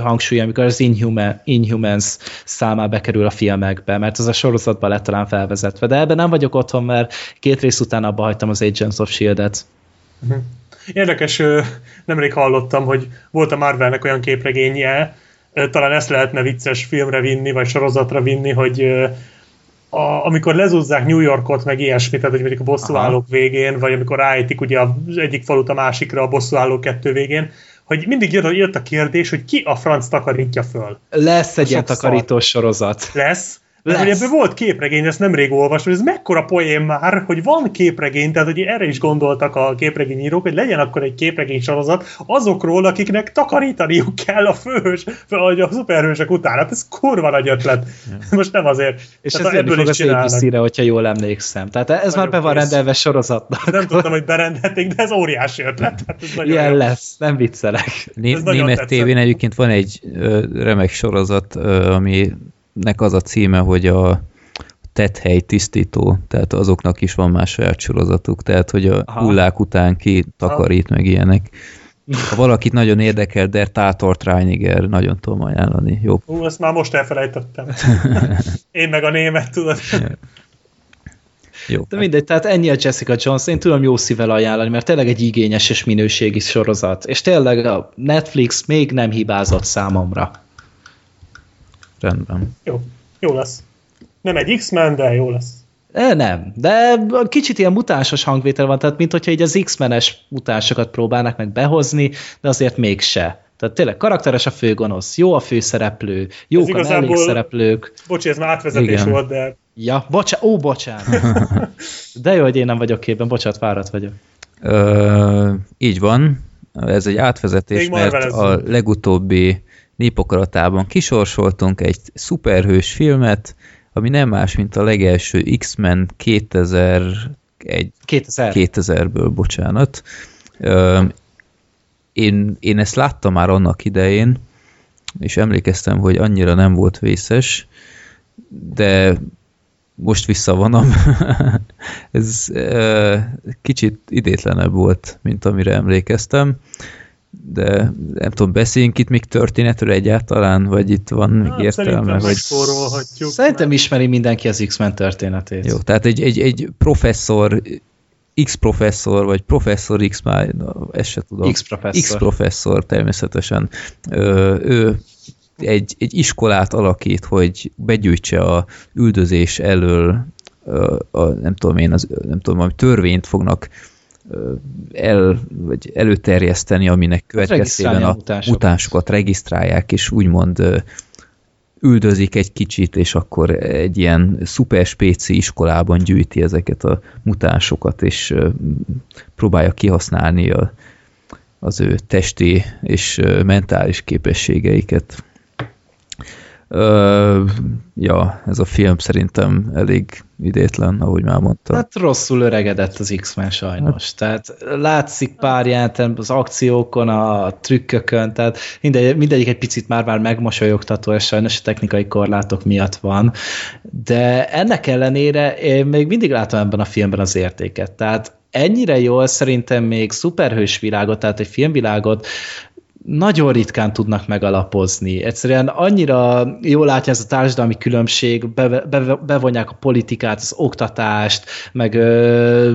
hangsúly, amikor az Inhuman, Inhumans számá bekerül a filmekbe, mert az a sorozatban lett talán felvezetve. De ebben nem vagyok otthon, mert két rész után abba hagytam az Agents of S.H.I.E.L.D.-et. Érdekes, ö, nemrég hallottam, hogy volt a Marvelnek olyan képregénye, talán ezt lehetne vicces filmre vinni, vagy sorozatra vinni, hogy a, amikor lezúzzák New Yorkot, meg ilyesmit, tehát hogy mondjuk a bosszúállók végén, vagy amikor ráejtik ugye az egyik falut a másikra a bosszúállók kettő végén, hogy mindig jött, jött a kérdés, hogy ki a franc takarítja föl. Lesz egy ilyen takarítós sorozat. Lesz. Lesz. ugye ebből volt képregény, ezt nemrég olvastam, hogy ez mekkora poén már, hogy van képregény, tehát hogy erre is gondoltak a képregényírók, hogy legyen akkor egy képregény sorozat azokról, akiknek takarítaniuk kell a főhős, vagy a szuperhősök után. Hát ez kurva nagy ötlet. Most nem azért. És Tehát ez fog is az. ABC-re, hogyha jól emlékszem. Tehát ez már be van kész. rendelve sorozatnak. Nem tudtam, hogy berendelték, de ez óriási ötlet. *laughs* Hát ez nagyon Ilyen jó. lesz, nem viccelek. Né- Ez nagyon német tévén egyébként van egy ö, remek sorozat, ö, aminek az a címe, hogy a tethely tisztító, tehát azoknak is van más saját sorozatuk, tehát hogy a Aha. hullák után ki takarít meg ilyenek. Ha valakit nagyon érdekel, Der Tatort Reiniger, nagyon tudom ajánlani. Jó. Ú, ezt már most elfelejtettem. *laughs* Én meg a német, tudod. Jó. De mindegy, tehát ennyi a Jessica Jones, én tudom jó szívvel ajánlani, mert tényleg egy igényes és minőségi sorozat. És tényleg a Netflix még nem hibázott számomra. Rendben. Jó, jó lesz. Nem egy X-Men, de jó lesz. E, nem, de kicsit ilyen mutánsos hangvétel van, tehát mint hogyha így az X-menes mutánsokat próbálnak meg behozni, de azért mégse. Tehát tényleg karakteres a főgonosz, jó a főszereplő, jók a igazából- mellékszereplők. Bocsi, ez már átvezetés Igen. volt, de Ja, bocsánat, ó, bocsánat. *laughs* De jó, hogy én nem vagyok képben, bocsánat, fáradt vagyok. Ö, így van. Ez egy átvezetés, Még mert a legutóbbi népakaratában kisorsoltunk egy szuperhős filmet, ami nem más, mint a legelső X-Men 2001 2000. 2000-ből, bocsánat. Ö, én, én ezt láttam már annak idején, és emlékeztem, hogy annyira nem volt vészes, de most visszavonom. *laughs* Ez ö, kicsit idétlenebb volt, mint amire emlékeztem, de nem tudom, beszéljünk itt még történetről egyáltalán, vagy itt van még Hát, értelme, megspórolhatjuk. Szerintem ismeri mindenki az X-Men történetét. Jó, tehát egy, egy, egy professzor, X professzor, vagy professzor X, már ezt se tudom. X professzor. X professzor természetesen. Ö, ő egy, egy iskolát alakít, hogy begyűjtse a üldözés elől ö, a, nem tudom én, az, nem tudom, ami törvényt fognak el, vagy előterjeszteni, aminek következtében regisztrálni a mutánsok. mutánsokat regisztrálják, és úgymond üldözik egy kicsit, és akkor egy ilyen szuper spéci iskolában gyűjti ezeket a mutánsokat, és próbálja kihasználni a, az ő testi és mentális képességeiket. Ö, ja, ez a film szerintem elég idétlen, ahogy már mondtam. Hát rosszul öregedett az X-Men sajnos. Tehát látszik pár jelentem az akciókon, a trükkökön, tehát mindegy, mindegyik egy picit már-már megmosolyogtató, és sajnos a technikai korlátok miatt van. De ennek ellenére én még mindig látom ebben a filmben az értéket. Tehát ennyire jól szerintem még szuperhős világot, tehát egy filmvilágot nagyon ritkán tudnak megalapozni. Egyszerűen annyira jól látja ez a társadalmi különbség, be, be, bevonják a politikát, az oktatást, meg ö,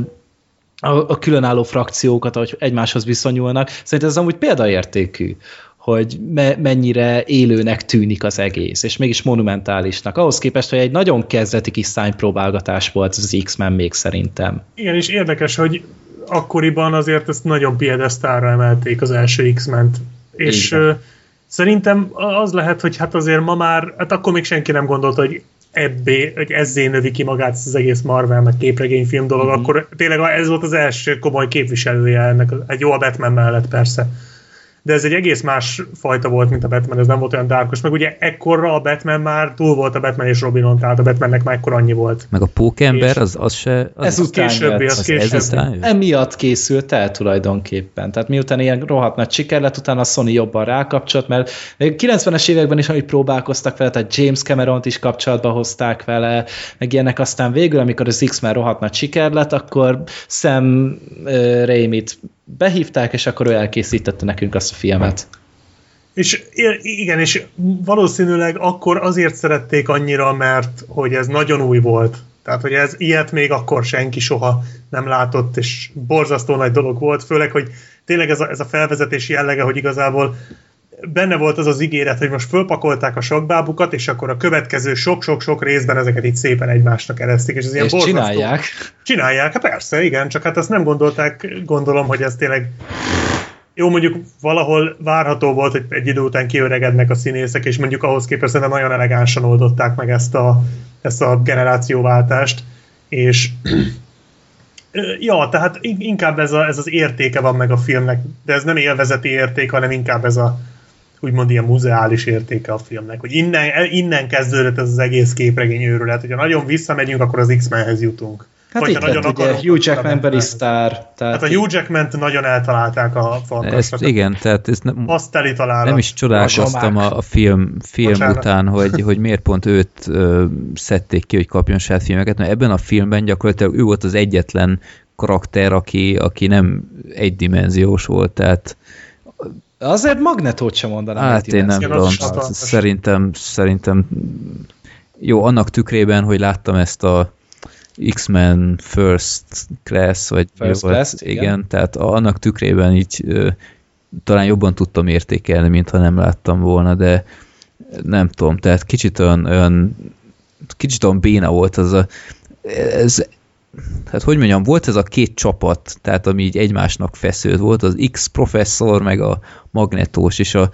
a, a különálló frakciókat, ahogy egymáshoz viszonyulnak. Szerintem ez amúgy példaértékű hogy me, mennyire élőnek tűnik az egész, és mégis monumentálisnak. Ahhoz képest, hogy egy nagyon kezdeti kis szánypróbálgatás volt az X-Men még szerintem. Igen, és érdekes, hogy akkoriban azért ezt nagyon piedesztára emelték az első X-ment. És Igen. szerintem az lehet, hogy hát azért ma már, hát akkor még senki nem gondolta, hogy ebbé, hogy ezzé növi ki magát az egész Marvel, meg képregényfilm dolog, Mhm. mm-hmm. akkor tényleg ez volt az első komoly képviselője ennek, egy jó a Batman mellett persze. De ez egy egész más fajta volt, mint a Batman, ez nem volt olyan dárkos. Meg ugye ekkorra a Batman már túl volt a Batman és Robinon, tehát a Batmannek már ekkor annyi volt. Meg a pókember, az, az se... Az, Ez után későbbi, az az későbbi. ezután? Emiatt készült el tulajdonképpen. Tehát miután ilyen rohadt nagy siker lett, utána a Sony jobban rákapcsolt, mert 90-es években is, amit próbálkoztak vele, tehát James Cameron-t is kapcsolatba hozták vele, meg ilyenek, aztán végül, amikor az X-Men rohadt nagy siker lett, akkor Sam uh, Raimi-t behívták, és akkor ő elkészítette nekünk azt a filmet. És igen, és valószínűleg akkor azért szerették annyira, mert hogy ez nagyon új volt. Tehát, hogy ez ilyet még akkor senki soha nem látott, és borzasztó nagy dolog volt, főleg, hogy tényleg ez a, ez a felvezetés jellege, hogy igazából benne volt az az ígéret, hogy most fölpakolták a sakbábukat, és akkor a következő sok-sok-sok részben ezeket itt szépen egymásnak eresztik, és ez ilyen És borzasztó. csinálják. Csinálják, hát persze, igen, csak hát azt nem gondolták, gondolom, hogy ez tényleg jó, mondjuk valahol várható volt, hogy egy idő után kiöregednek a színészek, és mondjuk ahhoz képest szerintem nagyon elegánsan oldották meg ezt a, ezt a generációváltást, és *clears throat* ja, tehát in- inkább ez, a, ez az értéke van meg a filmnek, de ez nem élvezeti érték, hanem inkább ez a úgymond ilyen muzeális értéke a filmnek, hogy innen, innen kezdődött ez az egész képregény őrület, hogyha nagyon visszamegyünk, akkor az X-Menhez jutunk. Hát Vagy így ha lett, nagyon ugye Hugh Jackman Batmanhez. sztár. Tehát Hát a Hugh jackman nagyon eltalálták a Ezt, farkasnak. igen, tehát ez nem, Azt nem is csodálkoztam a, a film, film Bocsánat. után, hogy, hogy miért pont őt ö, szedték ki, hogy kapjon saját filmeket, mert ebben a filmben gyakorlatilag ő volt az egyetlen karakter, aki, aki nem egydimenziós volt, tehát Azért Magnetót sem mondanám. Hát én nem tudom, szerintem, szerintem jó, annak tükrében, hogy láttam ezt a X-Men First Class, vagy First volt, Class, igen, igen. tehát annak tükrében így ö, talán jobban tudtam értékelni, mintha nem láttam volna, de nem tudom, tehát kicsit olyan, olyan kicsit olyan béna volt az a ez, hát hogy mondjam, volt ez a két csapat, tehát ami így egymásnak feszült, volt az X professzor, meg a magnetós, és a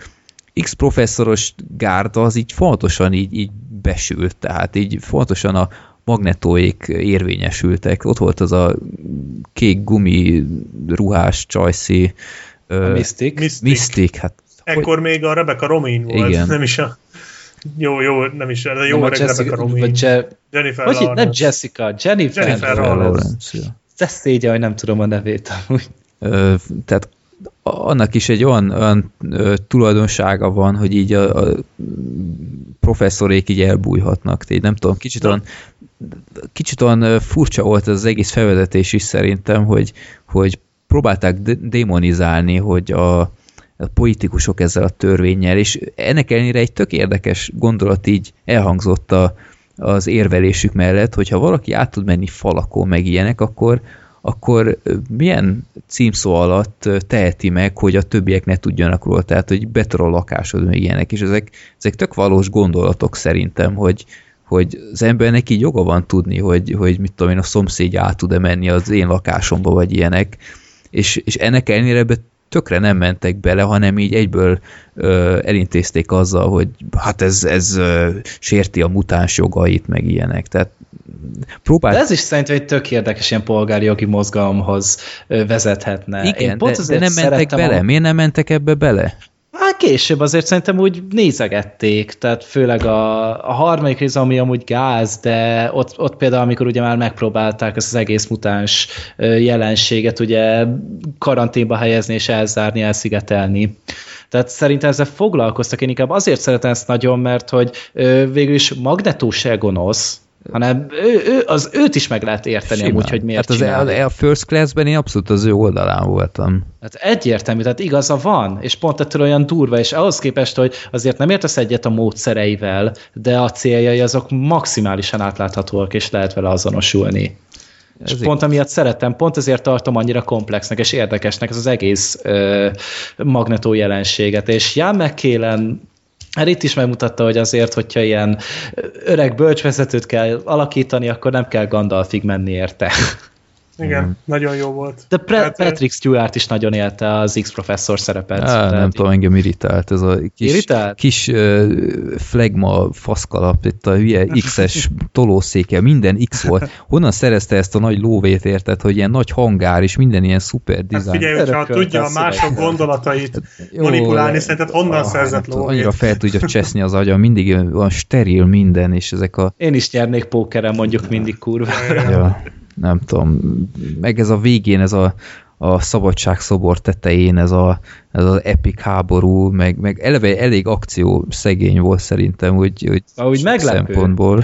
X professzoros gárda az így fontosan így, így besült, tehát így fontosan a magnetóik érvényesültek. Ott volt az a kék gumi ruhás csajszi Mystic. Mystic. Mystic, hát Ekkor még a Rebecca Romaine volt, Igen. nem is a jó, jó, nem is, de jó Nem a öreg Rebecca Jessica, Romaine. vagy Je, Jennifer hogy itt, nem Lawrence. Jessica, Jennifer. Jennifer Lawrence. Lawrence, ja. Te szégyen, hogy nem tudom a nevét amúgy. Ö, tehát annak is egy olyan, olyan ö, tulajdonsága van, hogy így a, a professzorék így elbújhatnak. Tehát nem tudom, kicsit olyan, kicsit olyan furcsa volt ez az egész felvezetés is szerintem, hogy, hogy próbálták démonizálni, hogy a, a politikusok ezzel a törvényel, és ennek ellenére egy tök érdekes gondolat így elhangzott a, az érvelésük mellett, hogyha valaki át tud menni falakon, meg ilyenek, akkor, akkor milyen címszó alatt teheti meg, hogy a többiek ne tudjanak róla, tehát hogy betör a lakásod, meg ilyenek, és ezek, ezek tök valós gondolatok szerintem, hogy, hogy az embernek így joga van tudni, hogy, hogy mit tudom én, a szomszédja át tud-e menni az én lakásomba, vagy ilyenek, és, és ennek ellenére tökre nem mentek bele, hanem így egyből ö, elintézték azzal, hogy hát ez, ez ö, sérti a mutáns jogait, meg ilyenek. Tehát próbált... De ez is szerintem egy tök érdekes ilyen polgári jogi mozgalomhoz vezethetne. Igen, de, de nem mentek bele. A... Miért nem mentek ebbe bele? Hát később azért szerintem úgy nézegették, tehát főleg a, a harmadik rész, ami amúgy gáz, de ott, ott például, amikor ugye már megpróbálták ezt az egész mutáns jelenséget ugye karanténba helyezni és elzárni, elszigetelni. Tehát szerintem ezzel foglalkoztak, én inkább azért szeretem ezt nagyon, mert hogy végül is Magneto se gonosz, hanem ő, ő, az őt is meg lehet érteni Simán. amúgy, hogy miért hát az csinálja. a First Class-ben én abszolút az ő oldalán voltam. Hát egyértelmű, tehát igaza van, és pont ettől olyan durva, és ahhoz képest, hogy azért nem értesz egyet a módszereivel, de a céljai azok maximálisan átláthatóak, és lehet vele azonosulni. Ez és pont amiatt szeretem, pont ezért tartom annyira komplexnek és érdekesnek ez az egész ö, magnetó jelenséget, és Jan McKellen Hát itt is megmutatta, hogy azért, hogyha ilyen öreg bölcsvezetőt kell alakítani, akkor nem kell Gandalfig menni érte. Igen, mm. nagyon jó volt. De Pre- hát, Patrick Stewart is nagyon élte az X-professzor szerepet. Á, nem tudom, engem irritált ez a kis, irritált? kis uh, flegma faszkalap, itt a hülye X-es tolószéke, minden X volt. Honnan szerezte ezt a nagy lóvét, érted, hogy ilyen nagy hangár és minden ilyen szuper hát dizájn. Hát figyelj, hogyha tudja a mások gondolatait hát, jó, manipulálni, szerinted honnan ah, szerzett lóvét? Annyira fel tudja cseszni az agya, mindig van steril minden, és ezek a... Én is nyernék pókeren mondjuk mindig kurva. Ja nem tudom, meg ez a végén, ez a, a szabadságszobor tetején, ez, a, ez az epic háború, meg, meg eleve elég akció szegény volt szerintem, hogy, hogy Ahogy meglepő. szempontból.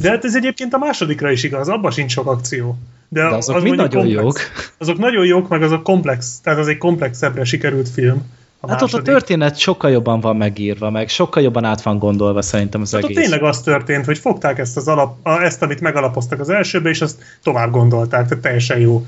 De hát ez egyébként a másodikra is igaz, abban sincs sok akció. De, De azok az mind nagyon komplex. jók. Azok nagyon jók, meg azok komplex, tehát az egy komplexebbre sikerült film. A hát második. ott a történet sokkal jobban van megírva, meg sokkal jobban át van gondolva szerintem az hát egész. Tényleg az történt, hogy fogták ezt, az alap, ezt, amit megalapoztak az elsőbe, és azt tovább gondolták, tehát teljesen jó.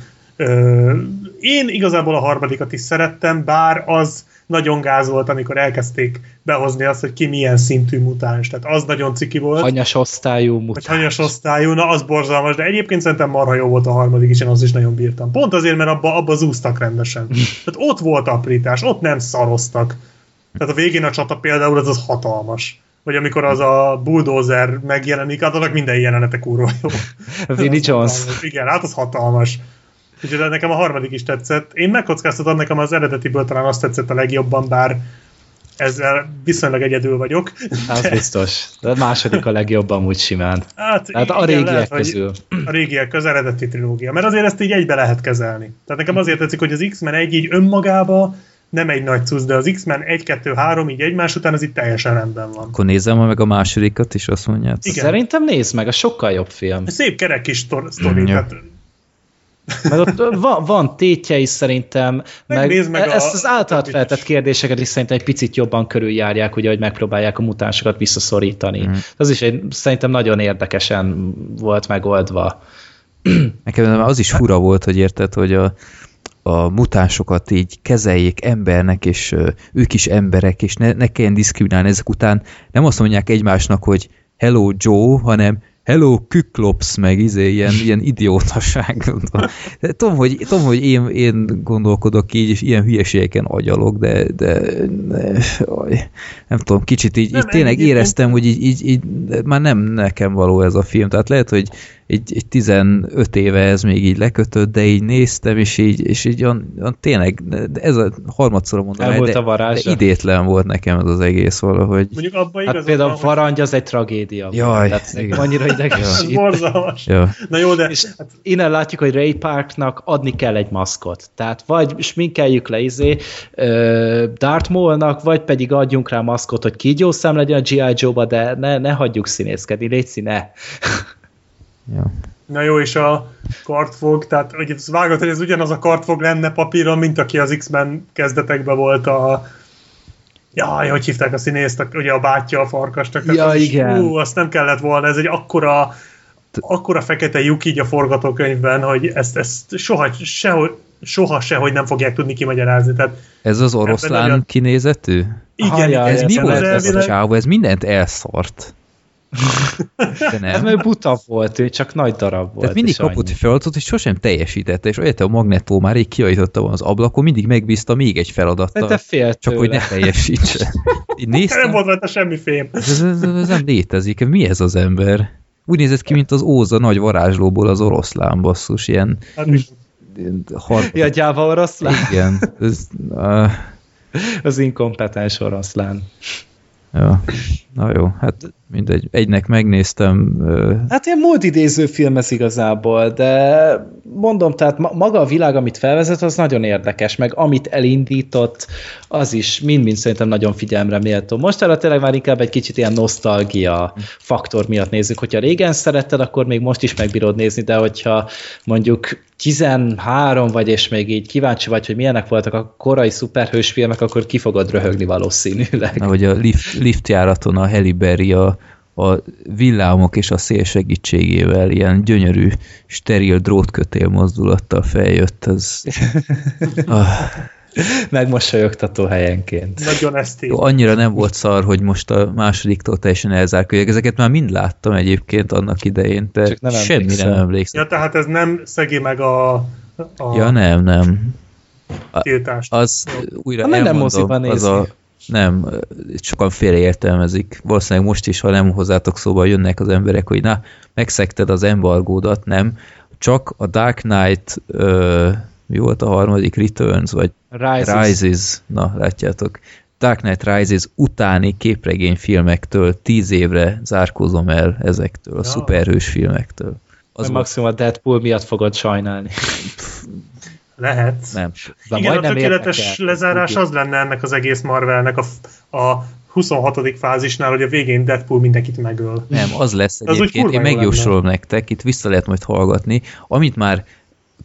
Én igazából a harmadikat is szerettem, bár az nagyon gáz volt, amikor elkezdték behozni azt, hogy ki milyen szintű mutáns. Tehát az nagyon ciki volt. Hanyas osztályú mutáns. hanyas osztályú, na az borzalmas, de egyébként szerintem marha jó volt a harmadik is, én az is nagyon bírtam. Pont azért, mert abba, abba zúztak rendesen. *laughs* Tehát ott volt aprítás, ott nem szaroztak. Tehát a végén a csata például az, az hatalmas. Vagy amikor az a bulldozer megjelenik, hát annak minden jelenete kurva jó. *laughs* Vinnie *laughs* Jones. Igen, hát az hatalmas. Úgyhogy nekem a harmadik is tetszett. Én megkockáztatom, nekem az eredetiből talán azt tetszett a legjobban, bár ezzel viszonylag egyedül vagyok. Az de... biztos. De a második a legjobb amúgy simán. Hát, Tehát a régiek lehet, közül. A régiek köz eredeti trilógia. Mert azért ezt így egybe lehet kezelni. Tehát nekem azért tetszik, hogy az X-Men egy így önmagába nem egy nagy cusz, de az X-Men 1, 2, 3 így egymás után az itt teljesen rendben van. Akkor nézem meg a másodikat is, azt mondják. Igen. Szerintem nézd meg, a sokkal jobb film. Szép kerek kis sztori, mm, tehát meg ott van, van tétje is szerintem, meg, meg e- ezt az általad feltett kérdéseket is szerintem egy picit jobban körüljárják, ugye, hogy megpróbálják a mutánsokat visszaszorítani. Mm. Az is egy, szerintem nagyon érdekesen volt megoldva. Nekem az is fura volt, hogy érted, hogy a, a mutánsokat így kezeljék embernek, és ők is emberek, és ne, ne kelljen diszkriminálni ezek után. Nem azt mondják egymásnak, hogy hello Joe, hanem hello, küklops, meg izé, ilyen, ilyen idiótaság. tudom, hogy, tudom, hogy én, én gondolkodok így, és ilyen hülyeségeken agyalok, de, de, de nem tudom, kicsit így, nem, így tényleg éreztem, hogy így, így, így már nem nekem való ez a film. Tehát lehet, hogy egy, egy 15 éve ez még így lekötött, de így néztem, és így, és így olyan, olyan tényleg, de ez a harmadszor mondom, el, de, a de idétlen volt nekem ez az egész valahogy. Mondjuk abban hát például a Varangy az egy tragédia. Jaj, Tehát annyira Ez idegesít. borzalmas. Ja. Na jó, de És innen látjuk, hogy Ray Parknak adni kell egy maszkot. Tehát vagy sminkeljük le izé Darth Maul-nak, vagy pedig adjunk rá maszkot, hogy kígyószám legyen a G.I. Joe-ba, de ne, ne hagyjuk színészkedni, légy színe. Ja. Na jó, és a kartfog, tehát hogy ez vágod, hogy ez ugyanaz a kartfog lenne papíron, mint aki az X-Men kezdetekben volt a Jaj, hogy hívták a színészt, ugye a bátya a farkasnak. tehát Ja, az is- igen. Ú, azt nem kellett volna, ez egy akkora, akkora fekete lyuk így a forgatókönyvben, hogy ezt, ezt soha, sehogy, soha sehogy nem fogják tudni kimagyarázni. Tehát Ez az oroszlán nagyon- kinézetű? igen, ja, igen, Ez mi értem, volt ez ez a csávó? Ez mindent elszart. De Ez nem. mert buta volt, ő csak nagy darab volt. Tehát mindig kapott annyi. egy feladatot, és sosem teljesítette, és olyat a Magnetó már rég kiajtotta volna az ablakon, mindig megbízta még egy De feladattal, te fél csak hogy ne teljesítse. *laughs* Így nem néztem, volt rajta semmi fém. ez, ez, ez nem létezik, mi ez az ember? Úgy nézett ki, mint az Óza nagy varázslóból az oroszlán basszus, ilyen, Hát, is- ilyen har... Ja, gyáva oroszlán? Igen, ez, uh, Az inkompetens oroszlán. ja. Na jó, hát mindegy. Egynek megnéztem, Hát ilyen múlt idéző film ez igazából, de mondom, tehát ma- maga a világ, amit felvezet, az nagyon érdekes, meg amit elindított, az is mind-mind szerintem nagyon figyelemre méltó. Most erre tényleg már inkább egy kicsit ilyen nosztalgia faktor miatt nézzük. Hogyha régen szeretted, akkor még most is megbírod nézni, de hogyha mondjuk 13 vagy, és még így kíváncsi vagy, hogy milyenek voltak a korai szuperhős filmek, akkor ki fogod röhögni valószínűleg. hogy a lift, liftjáraton a Halle Berry a, a villámok és a szél segítségével ilyen gyönyörű, steril drótkötél mozdulattal feljött, ez *laughs* ah, Megmosolyogtató helyenként. nagyon esztét. jó, annyira nem volt szar, hogy most a másodiktól teljesen elzárkóljak. Ezeket már mind láttam egyébként annak idején, de Csak nem semmire emlékszel. nem emlékszem. Ja, tehát ez nem szegi meg a, a Ja, nem, nem. tiltást. Az újra Ha minden elmondom, moziban az a. nem, sokan félreértelmezik. Valószínűleg most is, ha nem hozzátok szóba jönnek az emberek, hogy na, megszegted az embargódat, nem. Csak a Dark Knight, ö, mi volt a harmadik, Returns, vagy Rises. Rises, na, látjátok. Dark Knight Rises utáni képregényfilmektől tíz évre zárkózom el ezektől, a Ja. szuperhős filmektől. Az maximum a Deadpool miatt fogod sajnálni. Lehet. nem. De Igen, a tökéletes lezárás az lenne ennek az egész Marvelnek a, a 26. fázisnál, hogy a végén Deadpool mindenkit megöl. Nem, az lesz Az úgy egyébként, én jó megjósolom nektek, itt vissza lehet majd hallgatni, amit már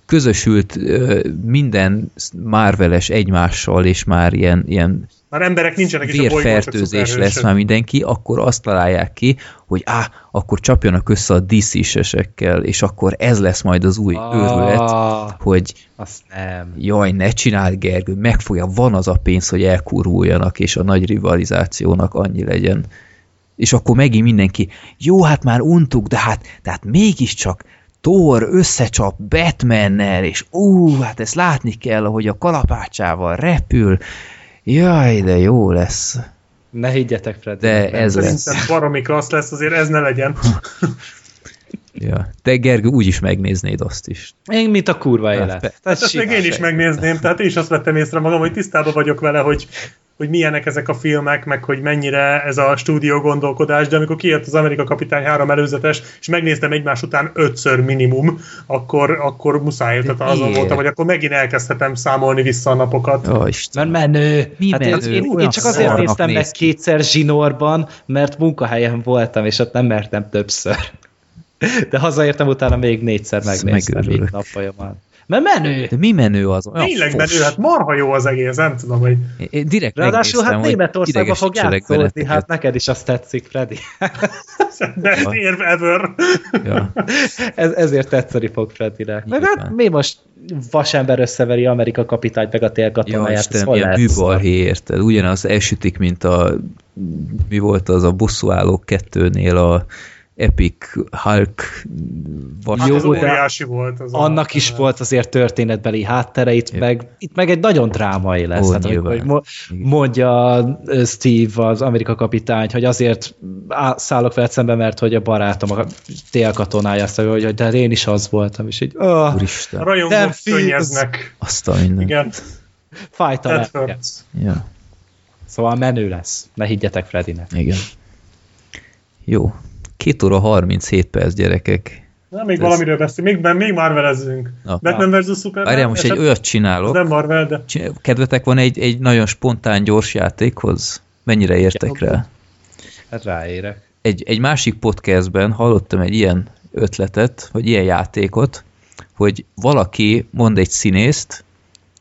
közösült minden Marveles egymással, és már ilyen, ilyen Már emberek nincsenek, és a bolygón csak vérfertőzés lesz már mindenki, akkor azt találják ki, hogy á, akkor csapjanak össze a DC-sesekkel, és akkor ez lesz majd az új őrület, Ah, hogy azt nem. jaj, ne csináld Gergő, megfogja, van az a pénz, hogy elkuruljanak, és a nagy rivalizációnak annyi legyen. És akkor megint mindenki, jó, hát már untuk, de hát, tehát mégiscsak Thor összecsap Batmannel, és ú, hát ezt látni kell, ahogy a kalapácsával repül. Jaj, de jó lesz. Ne higgyetek, Fred. De ez lesz. Szerintem baromi klassz lesz, azért ez ne legyen. *laughs* Ja. Te Gergő úgyis megnéznéd azt is. Én, mint a kurva élet. pe- Tehát Hát ezt még én is megnézném, tehát én is azt vettem észre magam, hogy tisztában vagyok vele, hogy, hogy milyenek ezek a filmek, meg hogy mennyire ez a stúdió gondolkodás, de amikor kijött az Amerika Kapitány három előzetes, és megnéztem egymás után ötször minimum, akkor, akkor muszáj, tehát azon miért? voltam, hogy akkor megint elkezdhetem számolni vissza a napokat. Ó. Mert menő. Mi hát én- menő? Én, én, csak azért néztem meg kétszer zsinórban, mert munkahelyen voltam, és ott nem mertem többször. De hazaértem utána még négyszer megnéztem így megőrülök. napfolyamán. Mert menő! De mi menő az? Olyan Tényleg fos. menő, hát marha jó az egész, nem tudom, hogy Én- direkt Ráadásul hát Németországban fog játszódni, hát neked is azt tetszik, Freddy. *laughs* best érv ever. Ja. Ez, ezért tetszeni fog Freddynek. Meg Nyilván. hát mi most vasember összeveri Amerika kapitányt meg a Ja, télkatonáját? ez Isten, hol ilyen műbalhé, érted? Ugyanaz elsütik, mint a mi volt az a bosszúállók kettőnél a Epic Hulk vas. Hát Jó, óriási volt. Az Annak a, is volt azért történetbeli háttere, itt, Ja. meg, itt meg egy nagyon drámai lesz. Ó, hát, amikor, hogy mo- mondja Steve, az Amerika kapitány, hogy azért szállok veled szembe, mert hogy a barátom a télkatonája azt mondja, hogy de én is az voltam, és így oh, A Úristen, rajongók Nem, könnyeznek. azt a minden. Igen, lelke. hurts. Ja, Szóval menő lesz. Ne higgyetek Fredinek. igen. Jó. 2 óra 37 perc, gyerekek. Na, még Ez- valamiről beszélünk, még, még Marvelezzünk. Na. Batman vs. Superman. Várjál, most egy olyat Ez csinálok. nem Marvel, de... Kedvetek van egy, egy nagyon spontán, gyors játékhoz? Mennyire értek rá? Hát ráérek. Egy, egy másik podcastben hallottam egy ilyen ötletet, vagy ilyen játékot, hogy valaki mond egy színészt,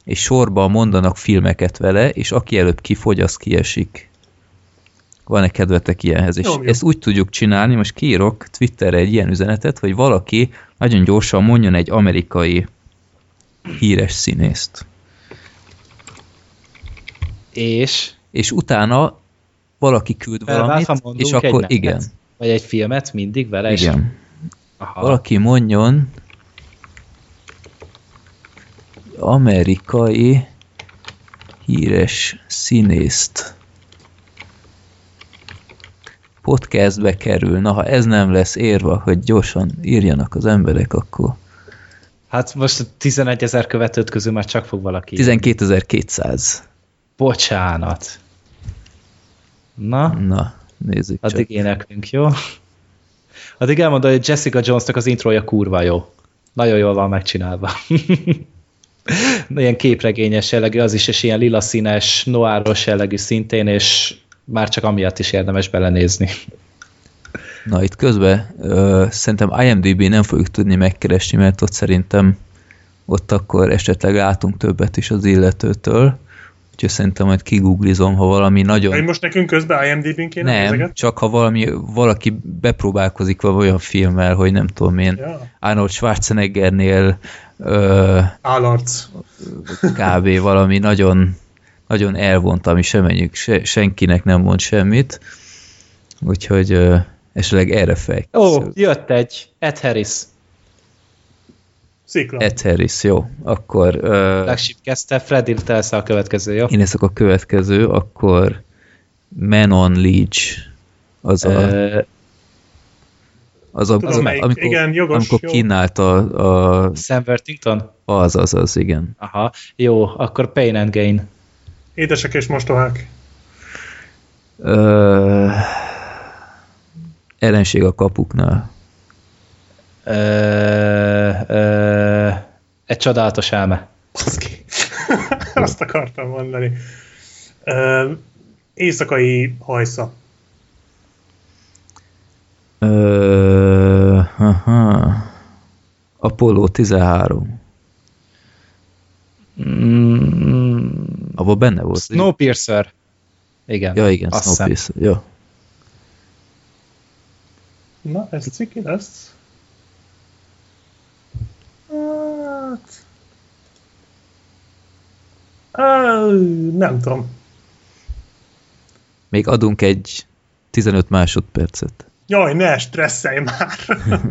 és sorban mondanak filmeket vele, és aki előbb kifogy, az kiesik. Van-e kedvetek ilyenhez? És Jó, jó. ezt úgy tudjuk csinálni, most kiírok Twitterre egy ilyen üzenetet, hogy valaki nagyon gyorsan mondjon egy amerikai híres színészt. És És utána valaki küld valamit, és akkor nevet? igen, Vagy egy filmet mindig vele? és- igen. Aha. Valaki mondjon amerikai híres színészt. Podcastbe kerül. Na, ha ez nem lesz érva, hogy gyorsan írjanak az emberek, akkor Hát most a 11 ezer követőt közül már csak fog valaki. 12.200. Bocsánat. Na, Na, nézzük csak. addig éneklünk, jó? Addig elmondom, hogy Jessica Jonesnak az introja kurva jó. Nagyon jól van megcsinálva. *laughs* ilyen képregényes jellegű, az is, és ilyen lila színes, noáros jellegű szintén, és már csak amiatt is érdemes belenézni. Na itt közben ö, szerintem IMDB nem fogjuk tudni megkeresni, mert ott szerintem ott akkor esetleg látunk többet is az illetőtől. Úgyhogy szerintem majd kigooglizom, ha valami Hogy nagyon... most nekünk közben IMDb-n kéne Nem, ezeket? csak ha valami, valaki bepróbálkozik valami olyan filmmel, hogy nem tudom én, Ja. Arnold Schwarzeneggernél ö, Állarc. kb. valami nagyon, nagyon elvont, ami semmenjük, se, senkinek nem mond semmit. Úgyhogy ö, esetleg erre fej. Ó, jött egy, Ed Harris. Szikla. Ed Harris, jó. Akkor ö, Flagship kezdte, Freddy telsz a következő, jó? én leszek a következő, akkor Menon Leach. Az a, Ö, az a, Tudom, az a melyik. amikor, Igen, jogos, amikor jó. kínált a, a, Sam Worthington? az, az, az, igen. Aha, jó, akkor Pain and Gain. Édesek és mostohák. Ö, ellenség a kapuknál. Ö, ö, egy csodálatos elme. Baszki. *laughs* Azt akartam mondani. Ö, éjszakai hajsza. Ö, aha. Apollo 13. Mm, Abban benne volt. Snowpiercer. Igen. Ja, igen, azt. Snowpiercer. Jó. Na, ez ciki lesz. Hát... Á, nem tudom. Még adunk egy 15 másodpercet. Jaj, ne stresszelj már! *laughs*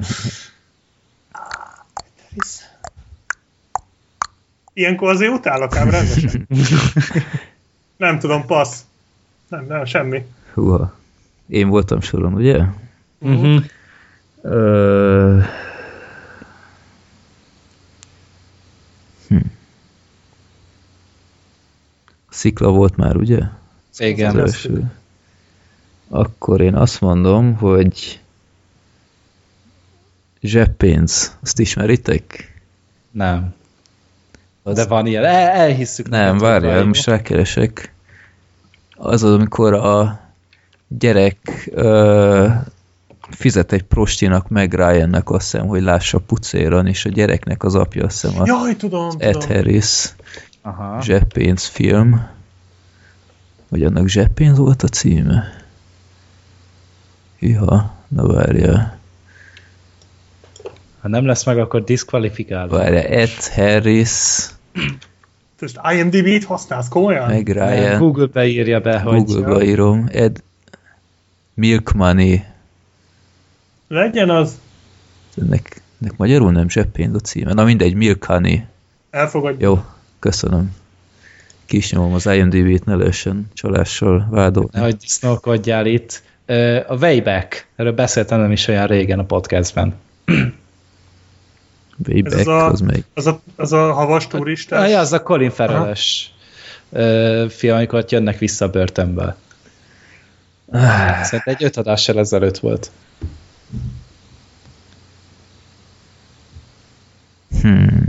Ilyenkor azért utálok ám rendesen. *laughs* Nem tudom, passz. Nem, nem, semmi. Húha. Én voltam soron, ugye? Mhm. Ö... Hm. Szikla volt már, ugye? Az Igen. első. Akkor én azt mondom, hogy zseppénz. Azt ismeritek? Nem. Az... De van ilyen. El, elhisszük. Nem, várjál, most rákeresek. Az az, amikor a gyerek ö, fizet egy prostinak meg Ryannek azt hiszem, hogy lássa pucéron, és a gyereknek az apja azt hiszem a Jaj, tudom, Ed tudom. Harris Aha. zseppénz film. Vagy annak zseppénz volt a címe? Hűha, na várjál. Ha nem lesz meg, akkor diszkvalifikálva. Várjál, Ed Harris, Most IMDb-t használsz komolyan? meg Ryan. Google beírja be, hogy Google-ba írom. Ed Milk Money. Legyen az. Ennek, ennek magyarul nem zseppénz a címe. Na mindegy, Milk Honey. Elfogadja. Jó, köszönöm. Kisnyomom az IMDb-t, ne lehessen csalással vádolni. nehogy disznókodjál itt. A Wayback, erről beszéltem nem is olyan régen a podcastben. Way Ez back, az, a, még. az, a, az a havas turistás? Ah, ja, az a Colin farrell film, amikor jönnek vissza a börtönből. Szerintem egy öt adással ezelőtt volt. Hmm.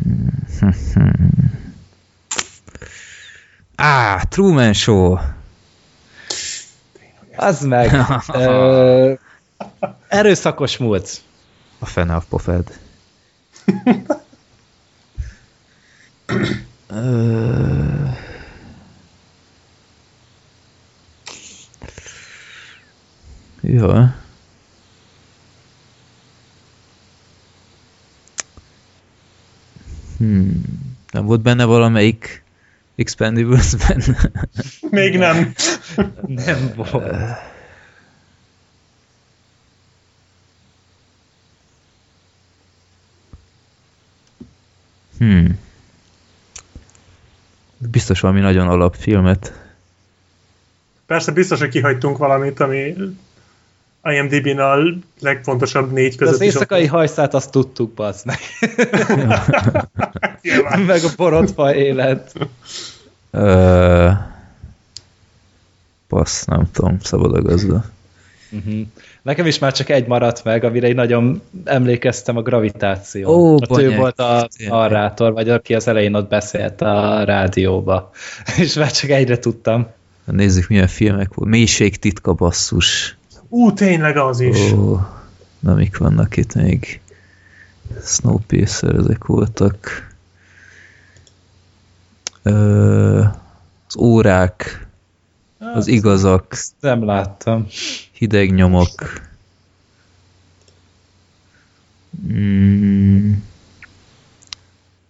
Á, ah, Truman Show. Az meg. *laughs* ö, erőszakos múlt. A fene a pofed. Jó. Hmm. Nem volt benne valamelyik Expendables-ben? Még nem. Nem volt. Hmm. Biztos valami nagyon alapfilmet. Persze biztos, hogy kihagytunk valamit, ami IMDb-n a legfontosabb négy De között az éjszakai hajszát azt tudtuk, bazd meg. Meg a borotva élet. Ö... Passz, nem tudom, szabad a gazda. Uh-huh. Nekem is már csak egy maradt meg, amire én nagyon emlékeztem a gravitáció. Ó, Ott ő volt a narrátor, vagy aki az elején ott beszélt a rádióba. *laughs* És már csak egyre tudtam. Nézzük, milyen filmek volt. Mélység titka basszus. Ú, tényleg az is. Ó, na mik vannak itt még? Snowpiercer, ezek voltak. Ö, az órák, az igazak, nem láttam. hideg nyomok. Mm.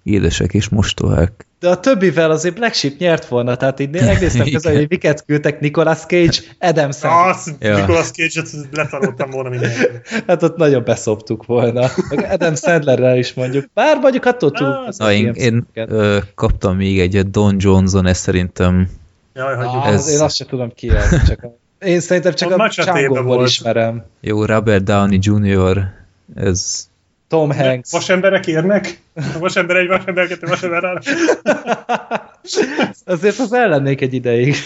Édesek és mostohák. De a többivel azért Black Sheep nyert volna, tehát így *laughs* megnéztem közben, hogy miket küldtek Nicolas Cage, Adam Sandler. Az, Ja. Nicolas Cage-et letanultam volna mindenkit. Hát ott nagyon beszoptuk volna. Meg Adam Sandlerrel is mondjuk. Bár mondjuk attól túl. Na, én, én ö, kaptam még egyet, Don Johnson, ez szerintem Jaj, hagyjuk. Ah, ez- Én azt sem tudom ki ez. Csak a... Én szerintem csak A a, volt. ismerem. jó, Robert Downey Jr., ez Tom Hanks. Vasemberek érnek? A vasember egy, vasember kettő, vasember. *laughs* Azért az ellennék egy ideig.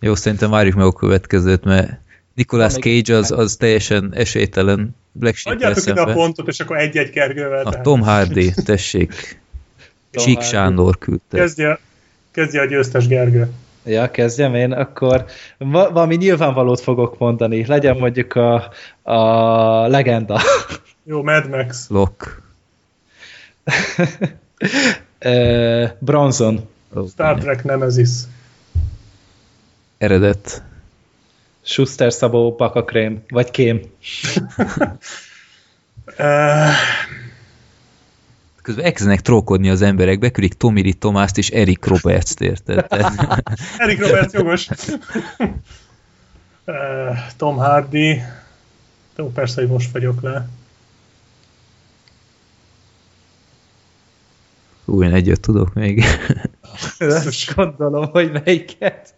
Jó, szerintem várjuk meg a következőt, mert Nicolas Cage az, az teljesen esélytelen Black sheep Adjátok ide a pontot, és akkor egy-egy Gergővel. A. Tom Hardy, tessék. Tom Csík Hardy. Sándor küldte. Kezdje, kezdje a győztes Gergő. Ja, kezdjem én, akkor va- valami nyilvánvalót fogok mondani. Legyen mondjuk a, a legenda. *laughs* Jó, Mad Max. Lock. *laughs* Ö, Bronson. Star Trek Nemesis. Eredet. Schuster Szabó Bakakrém. Vagy Kém. *laughs* Közben elkezdenek trókodni az emberek, bekülik Tommy Lee Tomást és Eric Roberts-t, érted? *laughs* Eric Roberts jogos. uh, *laughs* Tom Hardy. Jó, persze, hogy most vagyok le. Ú, én egyet tudok még. *laughs* Azt gondolom, hogy melyiket.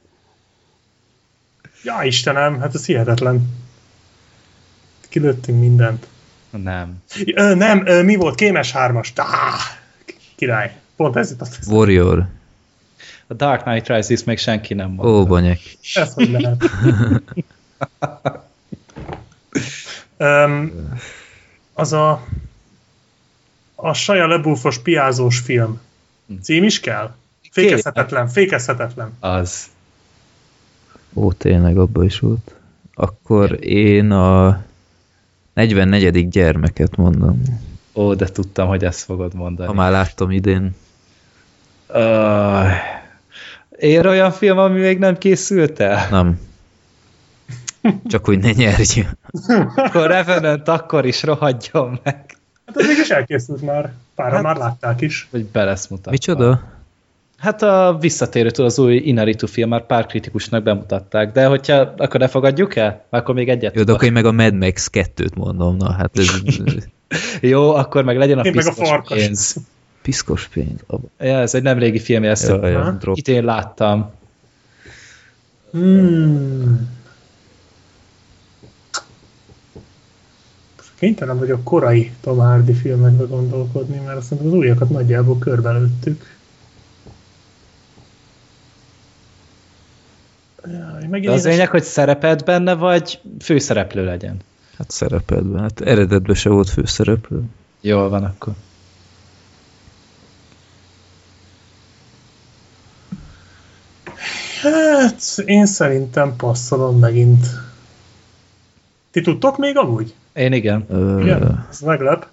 Ja, Istenem, hát ez hihetetlen. Kilőttünk mindent. Nem. Ö, nem, ö, mi volt? Kémes hármas. Tá, király. Pont ez jutott. eszembe. Warrior. A Dark Knight Rises még senki nem mondta. Ó, banyek. Ez hogy lehet. um, az a a Saja Lebúfos piázós film. Cím is kell? Fékezhetetlen, fékezhetetlen. Az. Ó, tényleg, abban is volt. Akkor én a 44. gyermeket mondom. Ó, de tudtam, hogy ezt fogod mondani. Ha már láttam idén. Uh, ér olyan film, ami még nem készült el? Nem. Csak hogy ne nyerj. Akkor Revenant akkor is rohadjon meg. Hát ez mégis elkészült már. Páran Hát- már látták is. Vagy belesz mutatva. Micsoda? Hát a visszatérőtől az új Inaritu film már pár kritikusnak bemutatták, de hogyha akkor ne fogadjuk el, akkor még egyet Jó, de akkor én meg a Mad Max 2-t mondom. Na, hát ez *laughs* Jó, akkor meg legyen a Én meg a piszkos farkas. pénz. piszkos pénz. Ja, ez egy nem régi film, ezt Ja, ja, itt én láttam. Hmm. Kénytelen vagyok korai Tom Hardy filmekbe gondolkodni, mert azt mondom, az újakat nagyjából körbelőttük. Ja, megint De az lényeg, hogy szerepelt benne, vagy főszereplő legyen? Hát szerepelt benne. Hát eredetben se volt főszereplő. Jól van akkor. Hát én szerintem passzolom megint. Ti tudtok még amúgy? Én igen. Ö... Igen, ez meglep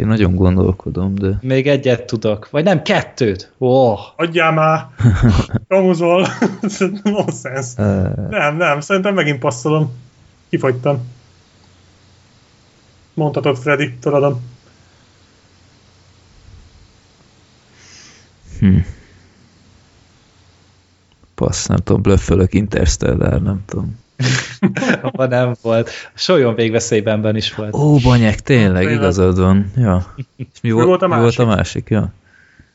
én nagyon gondolkodom, de Még egyet tudok. Vagy nem, kettőt. Ó, Adjál már! *laughs* Kamuzol! *laughs* Nonsense. ö, Nem, nem, szerintem megint passzolom. Kifogytam. Mondhatod, Freddy, tudod. hm. Passz, nem tudom, blöffölök Interstellar, nem tudom. *laughs* abban nem volt. Solyon végveszélybenben is volt. Ó, banyek, tényleg, igazad van. Ja. És mi, volt, volt a mi volt a másik? másik? Ja.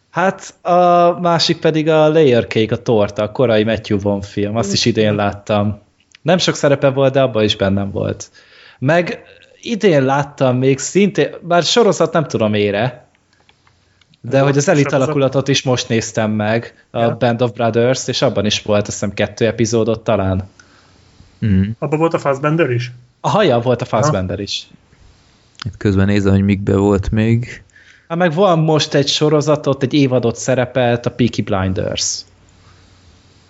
Hát a másik pedig a Layer Cake, a torta, a korai Matthew Vaughn film. Azt is idén láttam. Nem sok szerepe volt, de abban is bennem volt. Meg idén láttam még szintén, bár sorozat nem tudom ére, de hogy az elit alakulatot is most néztem meg, a Ja. Band of Brothers, és abban is volt azt hiszem kettő epizódot talán. Mm. Abban volt a Fassbender is? A haja volt a Fassbender is. Itt közben nézem, hogy mikbe volt még. Hát meg van most egy sorozatot, egy évadot szerepelt, a Peaky Blinders.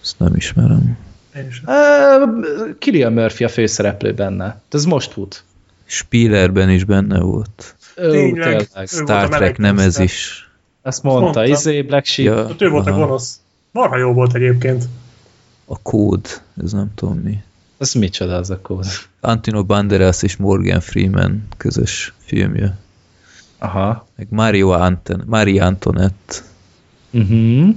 Ezt nem ismerem. Én is. Uh, Killian Murphy a főszereplő benne. De ez most fut. Spielerben is benne volt. Tényleg. tényleg. Ő volt Star a Trek nem ez is. Azt mondta, mondta. izé, Black Sheep. Ja, Ott ő volt a aha. gonosz. Marha jó volt egyébként. A kód, ez nem tudom mi. Az micsoda az a kód? Antino Banderas és Morgan Freeman közös filmje. Aha. Meg Mario Anton, Marie Antoinette, Uh-huh.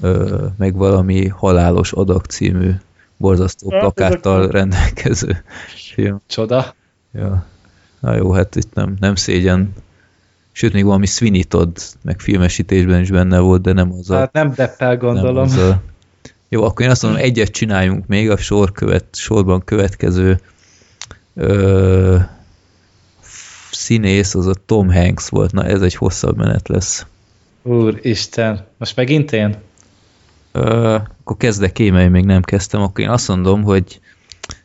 ö, meg valami halálos adag című borzasztó Hát, plakáttal rendelkező film. Csoda. Ja. Na jó, hát itt nem, nem szégyen. Sőt, még valami Sweeney Todd, meg filmesítésben is benne volt, de nem az a... Hát nem Deppel nem gondolom. az a jó, akkor én azt mondom, egyet csináljunk még a sor követ, sorban következő ö, színész, az a Tom Hanks volt. Na, ez egy hosszabb menet lesz. Úristen. Most megint én? Ö, akkor kezdek én, mert én még nem kezdtem, akkor én azt mondom, hogy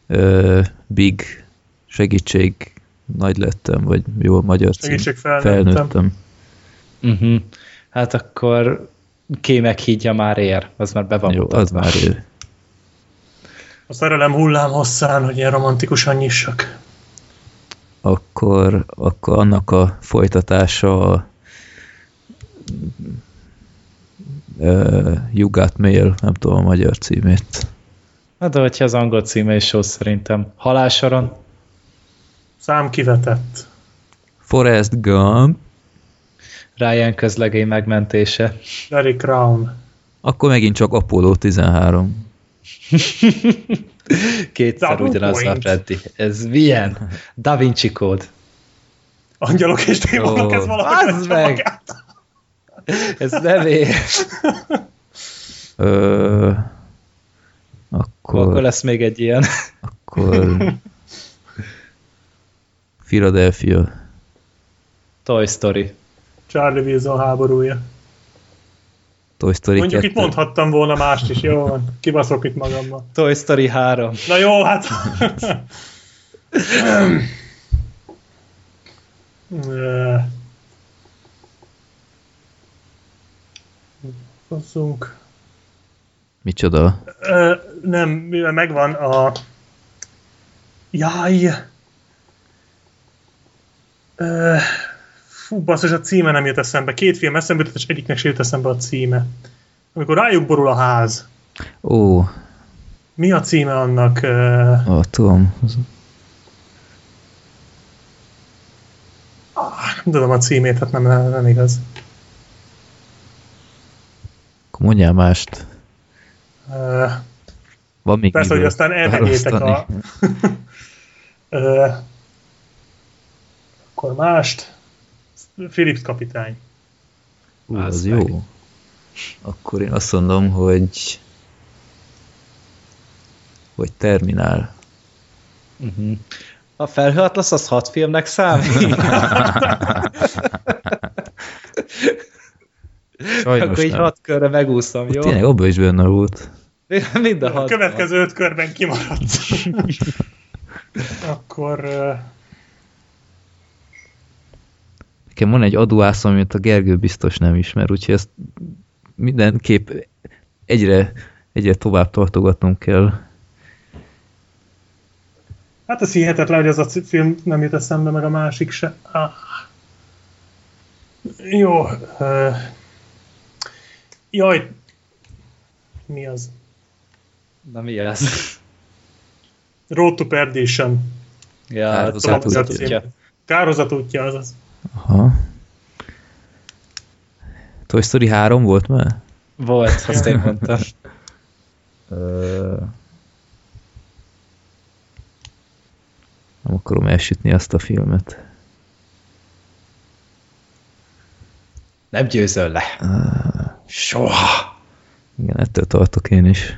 ö, Big segítség nagy lettem, vagy jó magyar cím. Segítség, felnőttem. felnőttem. Uh-huh. Hát akkor kémek hídja már ér. Az már be van Jó, az mutatva. már ő. A szerelem hullám hosszán, hogy ilyen romantikusan nyissak. Akkor, akkor annak a folytatása a uh, You Got Mail, nem tudom a magyar címét. Hát de hogyha az angol címe is jó szerintem. Halálsoron. Szám kivetett. Forrest Gump, Ryan közlegény megmentése. Larry Crown. akkor megint csak Apollo 13. *laughs* Kétszer ugyanaz a. Freddy. Ez milyen? Da Vinci kód. Angyalok és démonok, ez valahogy Az meg. magát. Ez nem ér. Ö, Akkor akkor, lesz még egy ilyen. akkor *laughs* Philadelphia. Toy Story. Charlie Wilson háborúja. Toy Story Mondjuk 2. itt mondhattam volna mást is, jó van. Kibaszok itt magammal. Toy Story 3. Na jó, hát... Ö, Hozzunk. Micsoda? Ö, nem, mivel megvan a... Jaj! Ö, fú, basszus, a címe nem jut eszembe. Két film eszembe jutott, és egyiknek se jut eszembe a címe. Amikor rájuk borul a ház. Ó, Mi a címe annak? Ó tudom. Az- nem tudom a címét, hát nem, nem, nem igaz. Akkor mondjál mást. Ö, Van még persze, hogy aztán elvegyétek a... *laughs* Ö, akkor mást. Philips kapitány. Ú, Az az jó. Akkor én azt mondom, hogy hogy Terminál. Uh-huh. A felhőatlasz az hat filmnek számít? Sajnos Akkor így nem. hat körre megúszom, jó? Tényleg abban is benne volt. *laughs* Mind a A hat. következő öt körben kimaradt. *laughs* akkor... ö, Nekem van egy adóász, amit a Gergő biztos nem ismer, úgyhogy ezt mindenképp egyre egyre tovább tartogatnunk kell. Hát ez hihetetlen, hogy az a film nem jut eszembe, meg a másik se. Ah. Jó. Uh, jaj. Mi az? Na mi ez? Road to Perdition. Ja, Áldozat Tudom, útja. az cím. Kározat útja, azaz. Aha. Toy Story 3 volt már? Volt, azt én mondtam. *laughs* Nem akarom elsütni azt a filmet. Nem győzöl le. Soha. Igen, ettől tartok én is.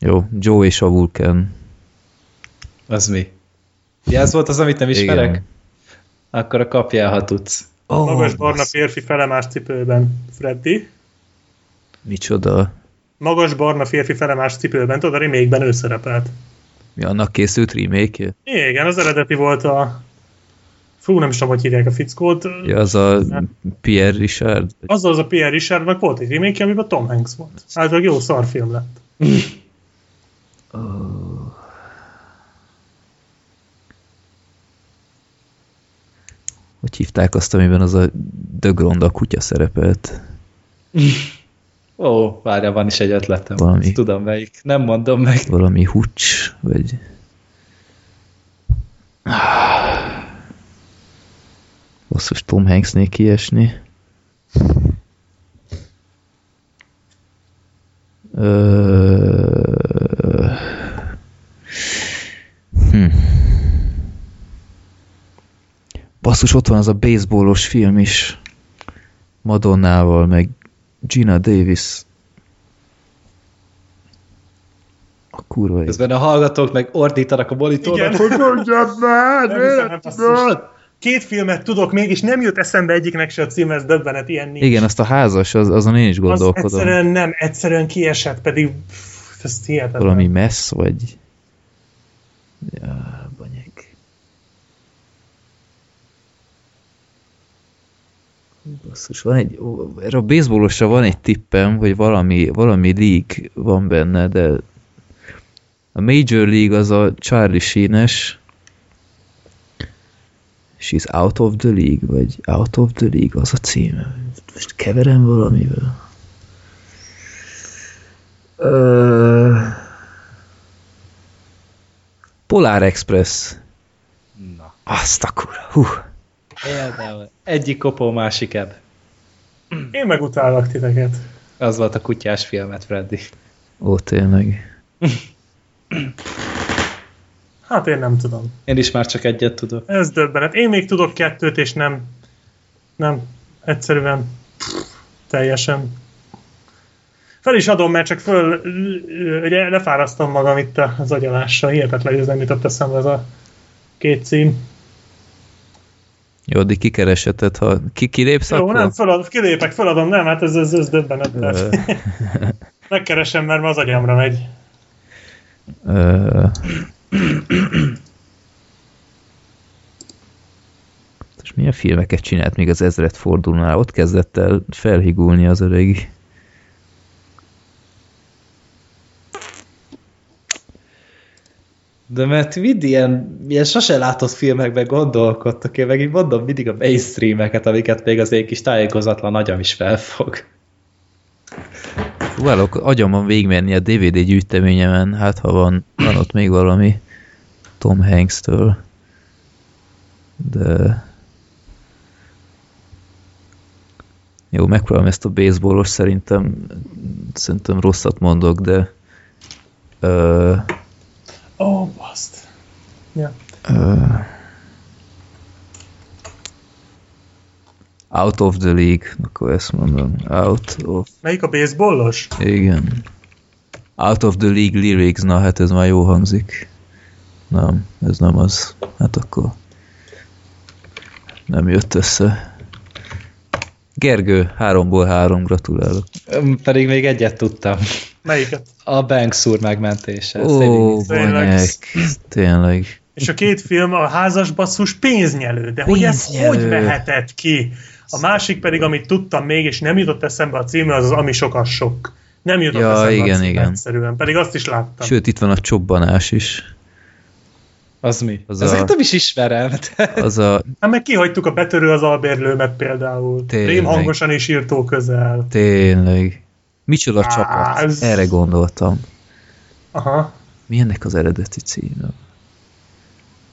Jó, Joe és a vulkán. Az mi? Ja, ez volt az, amit nem ismerek? Igen. Akkor a kapjál, ha tudsz. Oh, Magas barna férfi felemás cipőben. Freddy. Micsoda? Magas barna férfi felemás cipőben. Tudod, a remake-ben ő szerepelt. Mi annak készült remake -je? Igen, az eredeti volt a... Fú, nem is tudom, hogy hívják a fickót. Ja, az a Pierre Richard? Azzal az a Pierre Richardnak volt egy remake amiben Tom Hanks volt. Általában jó szarfilm lett. *laughs* Hogy hívták azt, amiben az a Dögronda kutya szerepelt? Ó, várja, van is egy ötletem. Valami. Ezt Tudom melyik. Nem mondom meg. Valami hucs, vagy... Basszus, Tom Hanksnél kiesni. Ö... Hm. Basszus, ott van az a baseballos film is. Madonnával, meg Gina Davis. A kurva. Közben a hallgatók meg ordítanak a monitornak, Igen. hogy mondjad már? Két filmet tudok, mégis nem jut eszembe egyiknek se a címe, ez döbbenet, ilyen nincs. Igen, azt a házas, az, azon én is az gondolkodom. egyszerűen nem, egyszerűen kiesett, pedig pff, ez hihetetlen. Valami messz, vagy... Ja, banyek. Basszus, van egy... Erre a baseballosra van egy tippem, hogy valami, valami league van benne, de a Major League az a Charlie Sheen-es She's out of the league, vagy out of the league, az a címe. Most keverem valamivel. Ö... Polar Express. Na, Azt a kura. Hú. Például. Egyik kopó, másik ebb. Én megutálok titeket. Az volt a kutyás filmet, Freddy. Ó, tényleg. Hát én nem tudom. Én is már csak egyet tudok. Ez döbbenet. Én még tudok kettőt, és nem, nem, egyszerűen teljesen. Fel is adom, mert csak föl, ugye lefárasztom magam itt az agyalással. Hihetetlen, hogy ez nem jutott eszembe ez a két cím. Jó, addig kikereseted, ha ki kilépsz, Jó, akkor... nem, fölad, kilépek, föladom, nem, hát ez, ez, ez döbbenet. Ö, Tehát *laughs* Megkeresem, mert az agyamra megy. És milyen filmeket csinált még az ezret fordulónál? Ott kezdett el felhigulni az öreg. De mert mind ilyen, ilyen sose látott filmekben gondolkodtak, én meg így mondom mindig a mainstreameket, amiket még az én kis tájékozatlan agyam is felfog. Próbálok agyamon végigmenni a DVD gyűjteményemen, hát ha van, van ott még valami Tom Hanks-től. De... Jó, megpróbálom ezt a baseballos, szerintem, szerintem rosszat mondok, de ö, Ó, oh, baszt. Ja. ö, Out of the League, akkor ezt mondom. Out of Melyik a baseballos? Igen. Out of the League Lyrics, na hát ez már jó hangzik. Nem, ez nem az. Hát akkor nem jött össze. Gergő, háromból három, gratulálok. Pedig még egyet tudtam. Melyiket? A Banks úr megmentése. Ó, Tényleg. tényleg. és a két film a házas basszus pénznyelő, de hogy ez Pénznyelő. hogy mehetett ki? A másik pedig, amit tudtam még, és nem jutott eszembe a címe, az az Ami sokas sok. Nem jutott Ja, eszembe igen, a címe igen. egyszerűen, pedig azt is láttam. Sőt, itt van a csobbanás is. Az mi? Az Ezeket a- nem is ismerem. Az a Hát meg kihagytuk a betörő az albérlőmet például. Tényleg. Rém hangosan is írtó közel. tényleg. Micsoda Á, csapat? ez- Erre gondoltam. Aha. Mi ennek az eredeti címe?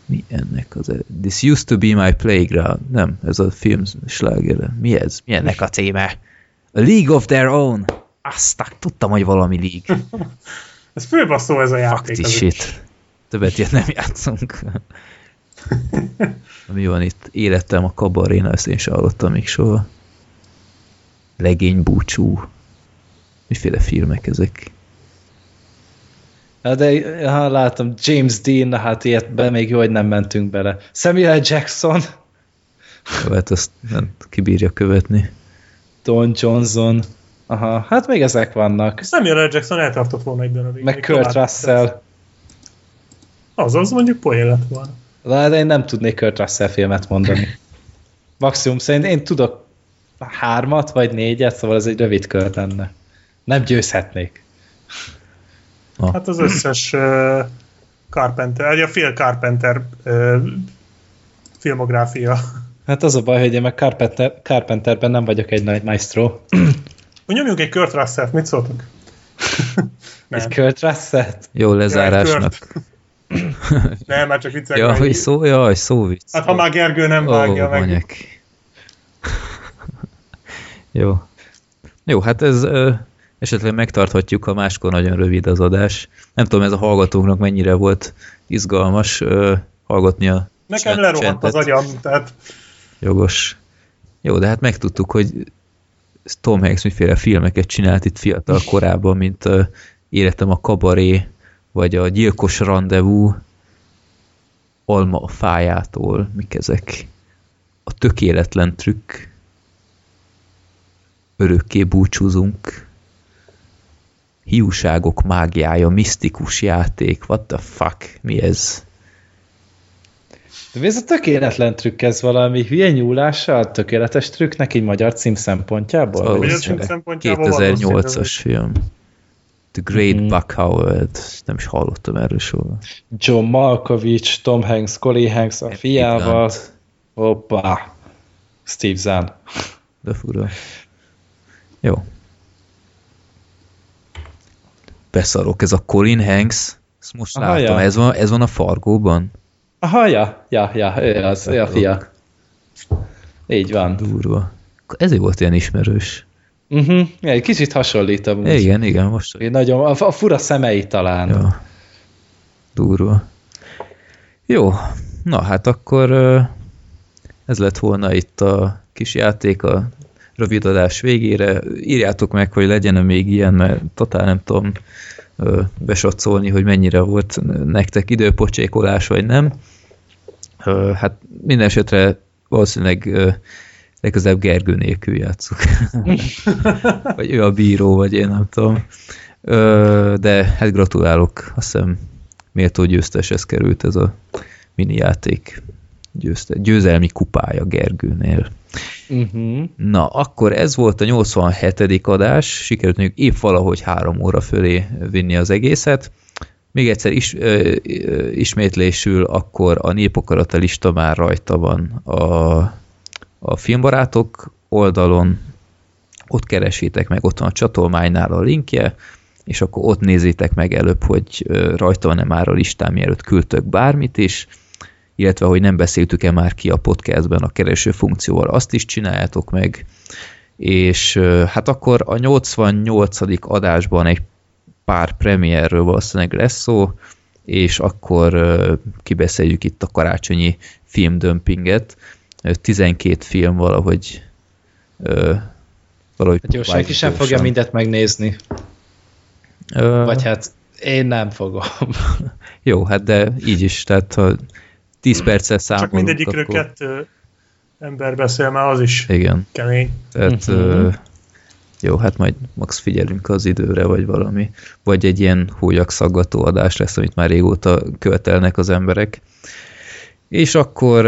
Mi ennek az eredeti? This used to be my playground. Nem, ez a film sláger. Mi ez? Mi ennek a címe? A League of Their Own. Aztán tudtam, hogy valami League. *laughs* Ez főbasszó ez a játék. Azért. shit. Többet ilyet nem játszunk. *laughs* Mi van itt? Életem a kabaréna, ezt én sem hallottam még soha. Legény búcsú. Miféle filmek ezek? Hát De ha látom, James Dean, na hát ilyet be még jó, hogy nem mentünk bele. Samuel Jackson, Jó, Hát azt nem kibírja követni. Don Johnson, aha, hát még ezek vannak. Samuel L. Jackson eltartott volna egy darabig. Meg Kurt Russell. Az, az mondjuk poén lett volna. De én nem tudnék Kurt Russell filmet mondani. *laughs* Maximum szerint én tudok hármat vagy négyet, szóval ez egy rövid kör lenne. Nem győzhetnék. Hát az összes uh, Carpenter, vagy a fél Carpenter uh, filmográfia. Hát az a baj, hogy én meg Carpenter, Carpenterben nem vagyok egy nagy maestro. Nyomjunk egy Kurt Russell-t, mit szóltok? Nem. *laughs* Egy Kurt Russell? Jó lezárásnak. Nem, már csak viccelek. Ja, meg. hogy szó, jaj, szóvic. Hát ha már Gergő nem Ó, vágja meg. manyek. Jó. Jó, hát ez esetleg megtarthatjuk, ha máskor nagyon rövid az adás. Nem tudom, ez a hallgatóknak mennyire volt izgalmas ö, hallgatni a Nekem csend- az agyam, tehát Jogos. Jó, de hát megtudtuk, hogy Tom Hanks miféle filmeket csinált itt fiatal korában, mint uh, Életem a kabaré, vagy a Gyilkos rendezvú, Alma a fájától, mik ezek? A tökéletlen trükk, Örökké búcsúzunk, Hiúságok mágiája, misztikus játék, what the fuck, mi ez? De ez a tökéletlen trükk, ez valami hülye nyúlással, tökéletes trükknek egy magyar cím szempontjából? Szóval ez- cím szempontjából valószínű. 2008-as film. The Great Mhm. Buck Howard. Nem is hallottam erről soha. John Malkovich, Tom Hanks, Colin Hanks a fiával. Hoppá. Steve Zahn. De fura. Jó. Beszarok, ez a Colin Hanks. Ezt most Aha, látom, ja. ez van, ez van a Fargóban. Aha, ja, ja, ja, ő az, ő a fia. Így van. Durva. Ezért volt ilyen ismerős. Uh-huh. Egy kicsit hasonlít amúgy. Igen, igen, most. Egy Nagyon, a, a fura szemei talán. Ja. Durva. Jó. Na, hát akkor ez lett volna itt a kis játék a rövid adás végére. Írjátok meg, hogy legyen -e még ilyen, mert totál nem tudom besatszolni, hogy mennyire volt nektek időpocsékolás, vagy nem. Hát minden esetre valószínűleg legközelebb Gergő nélkül játszuk. *laughs* vagy ő a bíró, vagy én nem tudom. De hát gratulálok, azt hiszem méltó győzteshez került ez a mini játék győzte, győzelmi kupája Gergőnél. Uh-huh. Na, akkor ez volt a 87. adás, sikerült mondjuk épp valahogy három óra fölé vinni az egészet. Még egyszer is, ö, ö, ismétlésül, akkor a népakarata lista már rajta van a, a filmbarátok oldalon, ott keresétek meg, ott van a csatolmánynál a linkje, és akkor ott nézzétek meg előbb, hogy rajta van-e már a listán, mielőtt küldtök bármit is, illetve hogy nem beszéltük-e már ki a podcastben a kereső funkcióval, azt is csináljátok meg, és hát akkor a 88. adásban egy pár premierről valószínűleg lesz szó, és akkor kibeszéljük itt a karácsonyi filmdömpinget. Ö, 12 film valahogy valahogy Hát jó, senki sem fogja mindet megnézni. Ö, Vagy hát én nem fogom. *laughs* Jó, hát de így is, tehát ha 10 perccel számolunk, Csak mindegyikről akkor... kettő ember beszél, már az is Igen, kemény. tehát uh-huh. Jó, hát majd max figyelünk az időre, vagy valami. Vagy egy ilyen szaggató adás lesz, amit már régóta követelnek az emberek. És akkor,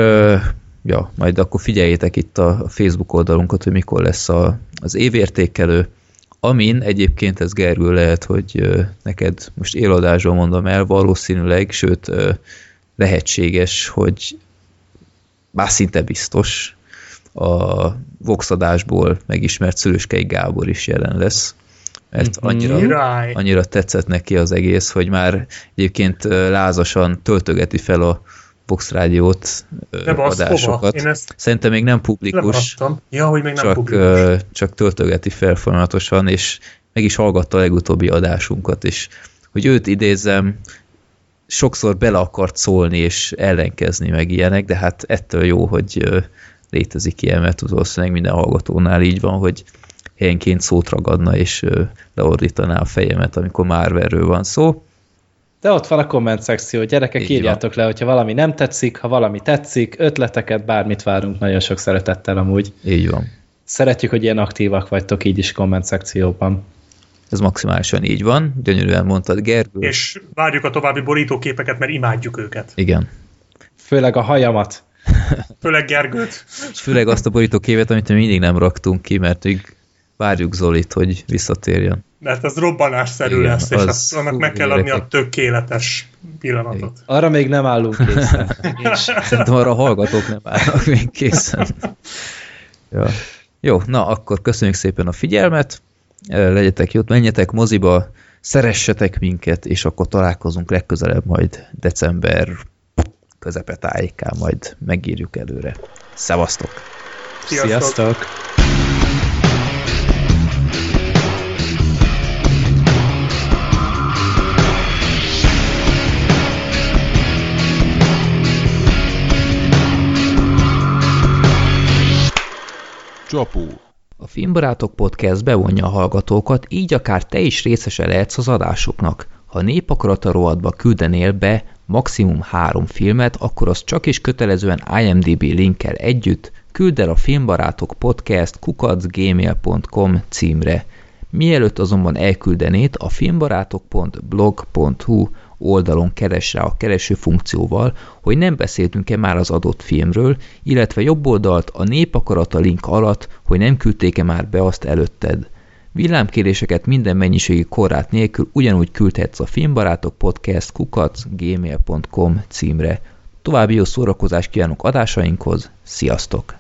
ja, majd akkor figyeljétek itt a Facebook oldalunkat, hogy mikor lesz a, az évértékelő, amin egyébként ez Gergő lehet, hogy neked most éladásban mondom el, valószínűleg, sőt lehetséges, hogy bár szinte biztos, a Voxadásból megismert Szülőskei Gábor is jelen lesz, mert mhm. annyira, annyira tetszett neki az egész, hogy már egyébként lázasan töltögeti fel a Vox rádiót adásokat. Ezt Szerintem még nem publikus, ja, hogy még nem csak, publikus. csak töltögeti fel folyamatosan, és meg is hallgatta a legutóbbi adásunkat, és hogy őt idézem, sokszor bele akart szólni és ellenkezni meg ilyenek, de hát ettől jó, hogy létezik ilyen, mert valószínűleg minden hallgatónál így van, hogy helyenként szót ragadna és leordítaná a fejemet, amikor Marvelről van szó. De ott van a komment szekció, gyerekek, Így írjátok van. le, hogyha valami nem tetszik, ha valami tetszik, ötleteket, bármit várunk nagyon sok szeretettel amúgy. Így van. Szeretjük, hogy ilyen aktívak vagytok így is komment szekcióban. Ez maximálisan így van, gyönyörűen mondtad, Gergő. És várjuk a további borítóképeket, mert imádjuk őket. Igen. Főleg a hajamat. *laughs* Főleg Gergőt. És főleg azt a borítóképet, amit mi mindig nem raktunk ki, mert még várjuk Zolit, hogy visszatérjen. Mert az robbanásszerű Igen, lesz, és az, annak meg kell adni a tökéletes pillanatot. Igen. Arra még nem állunk készen. *laughs* Szerintem arra a hallgatók nem állnak még készen. *laughs* ja. Jó, na akkor köszönjük szépen a figyelmet, legyetek jót, menjetek moziba, szeressetek minket, és akkor találkozunk legközelebb majd december tájékán, majd megírjuk előre. Szevasztok! Sziasztok! Sziasztok. Csapó. A Filmbarátok Podcast bevonja a hallgatókat, így akár te is részese lehetsz az adásoknak. Ha népakarata rovatba küldenél be maximum három filmet, akkor az csak is kötelezően IMDB linkkel együtt küld el a Filmbarátok Podcast kukacgmail.com címre. Mielőtt azonban elküldenét, a filmbarátok.blog.hu oldalon keres rá a kereső funkcióval, hogy nem beszéltünk-e már az adott filmről, illetve jobb oldalt a népakarata link alatt, hogy nem küldték-e már be azt előtted. Villámkéréseket minden mennyiségi korrát nélkül ugyanúgy küldhetsz a filmbarátok podcast kukac gmail.com címre. További jó szórakozást kívánok adásainkhoz, sziasztok!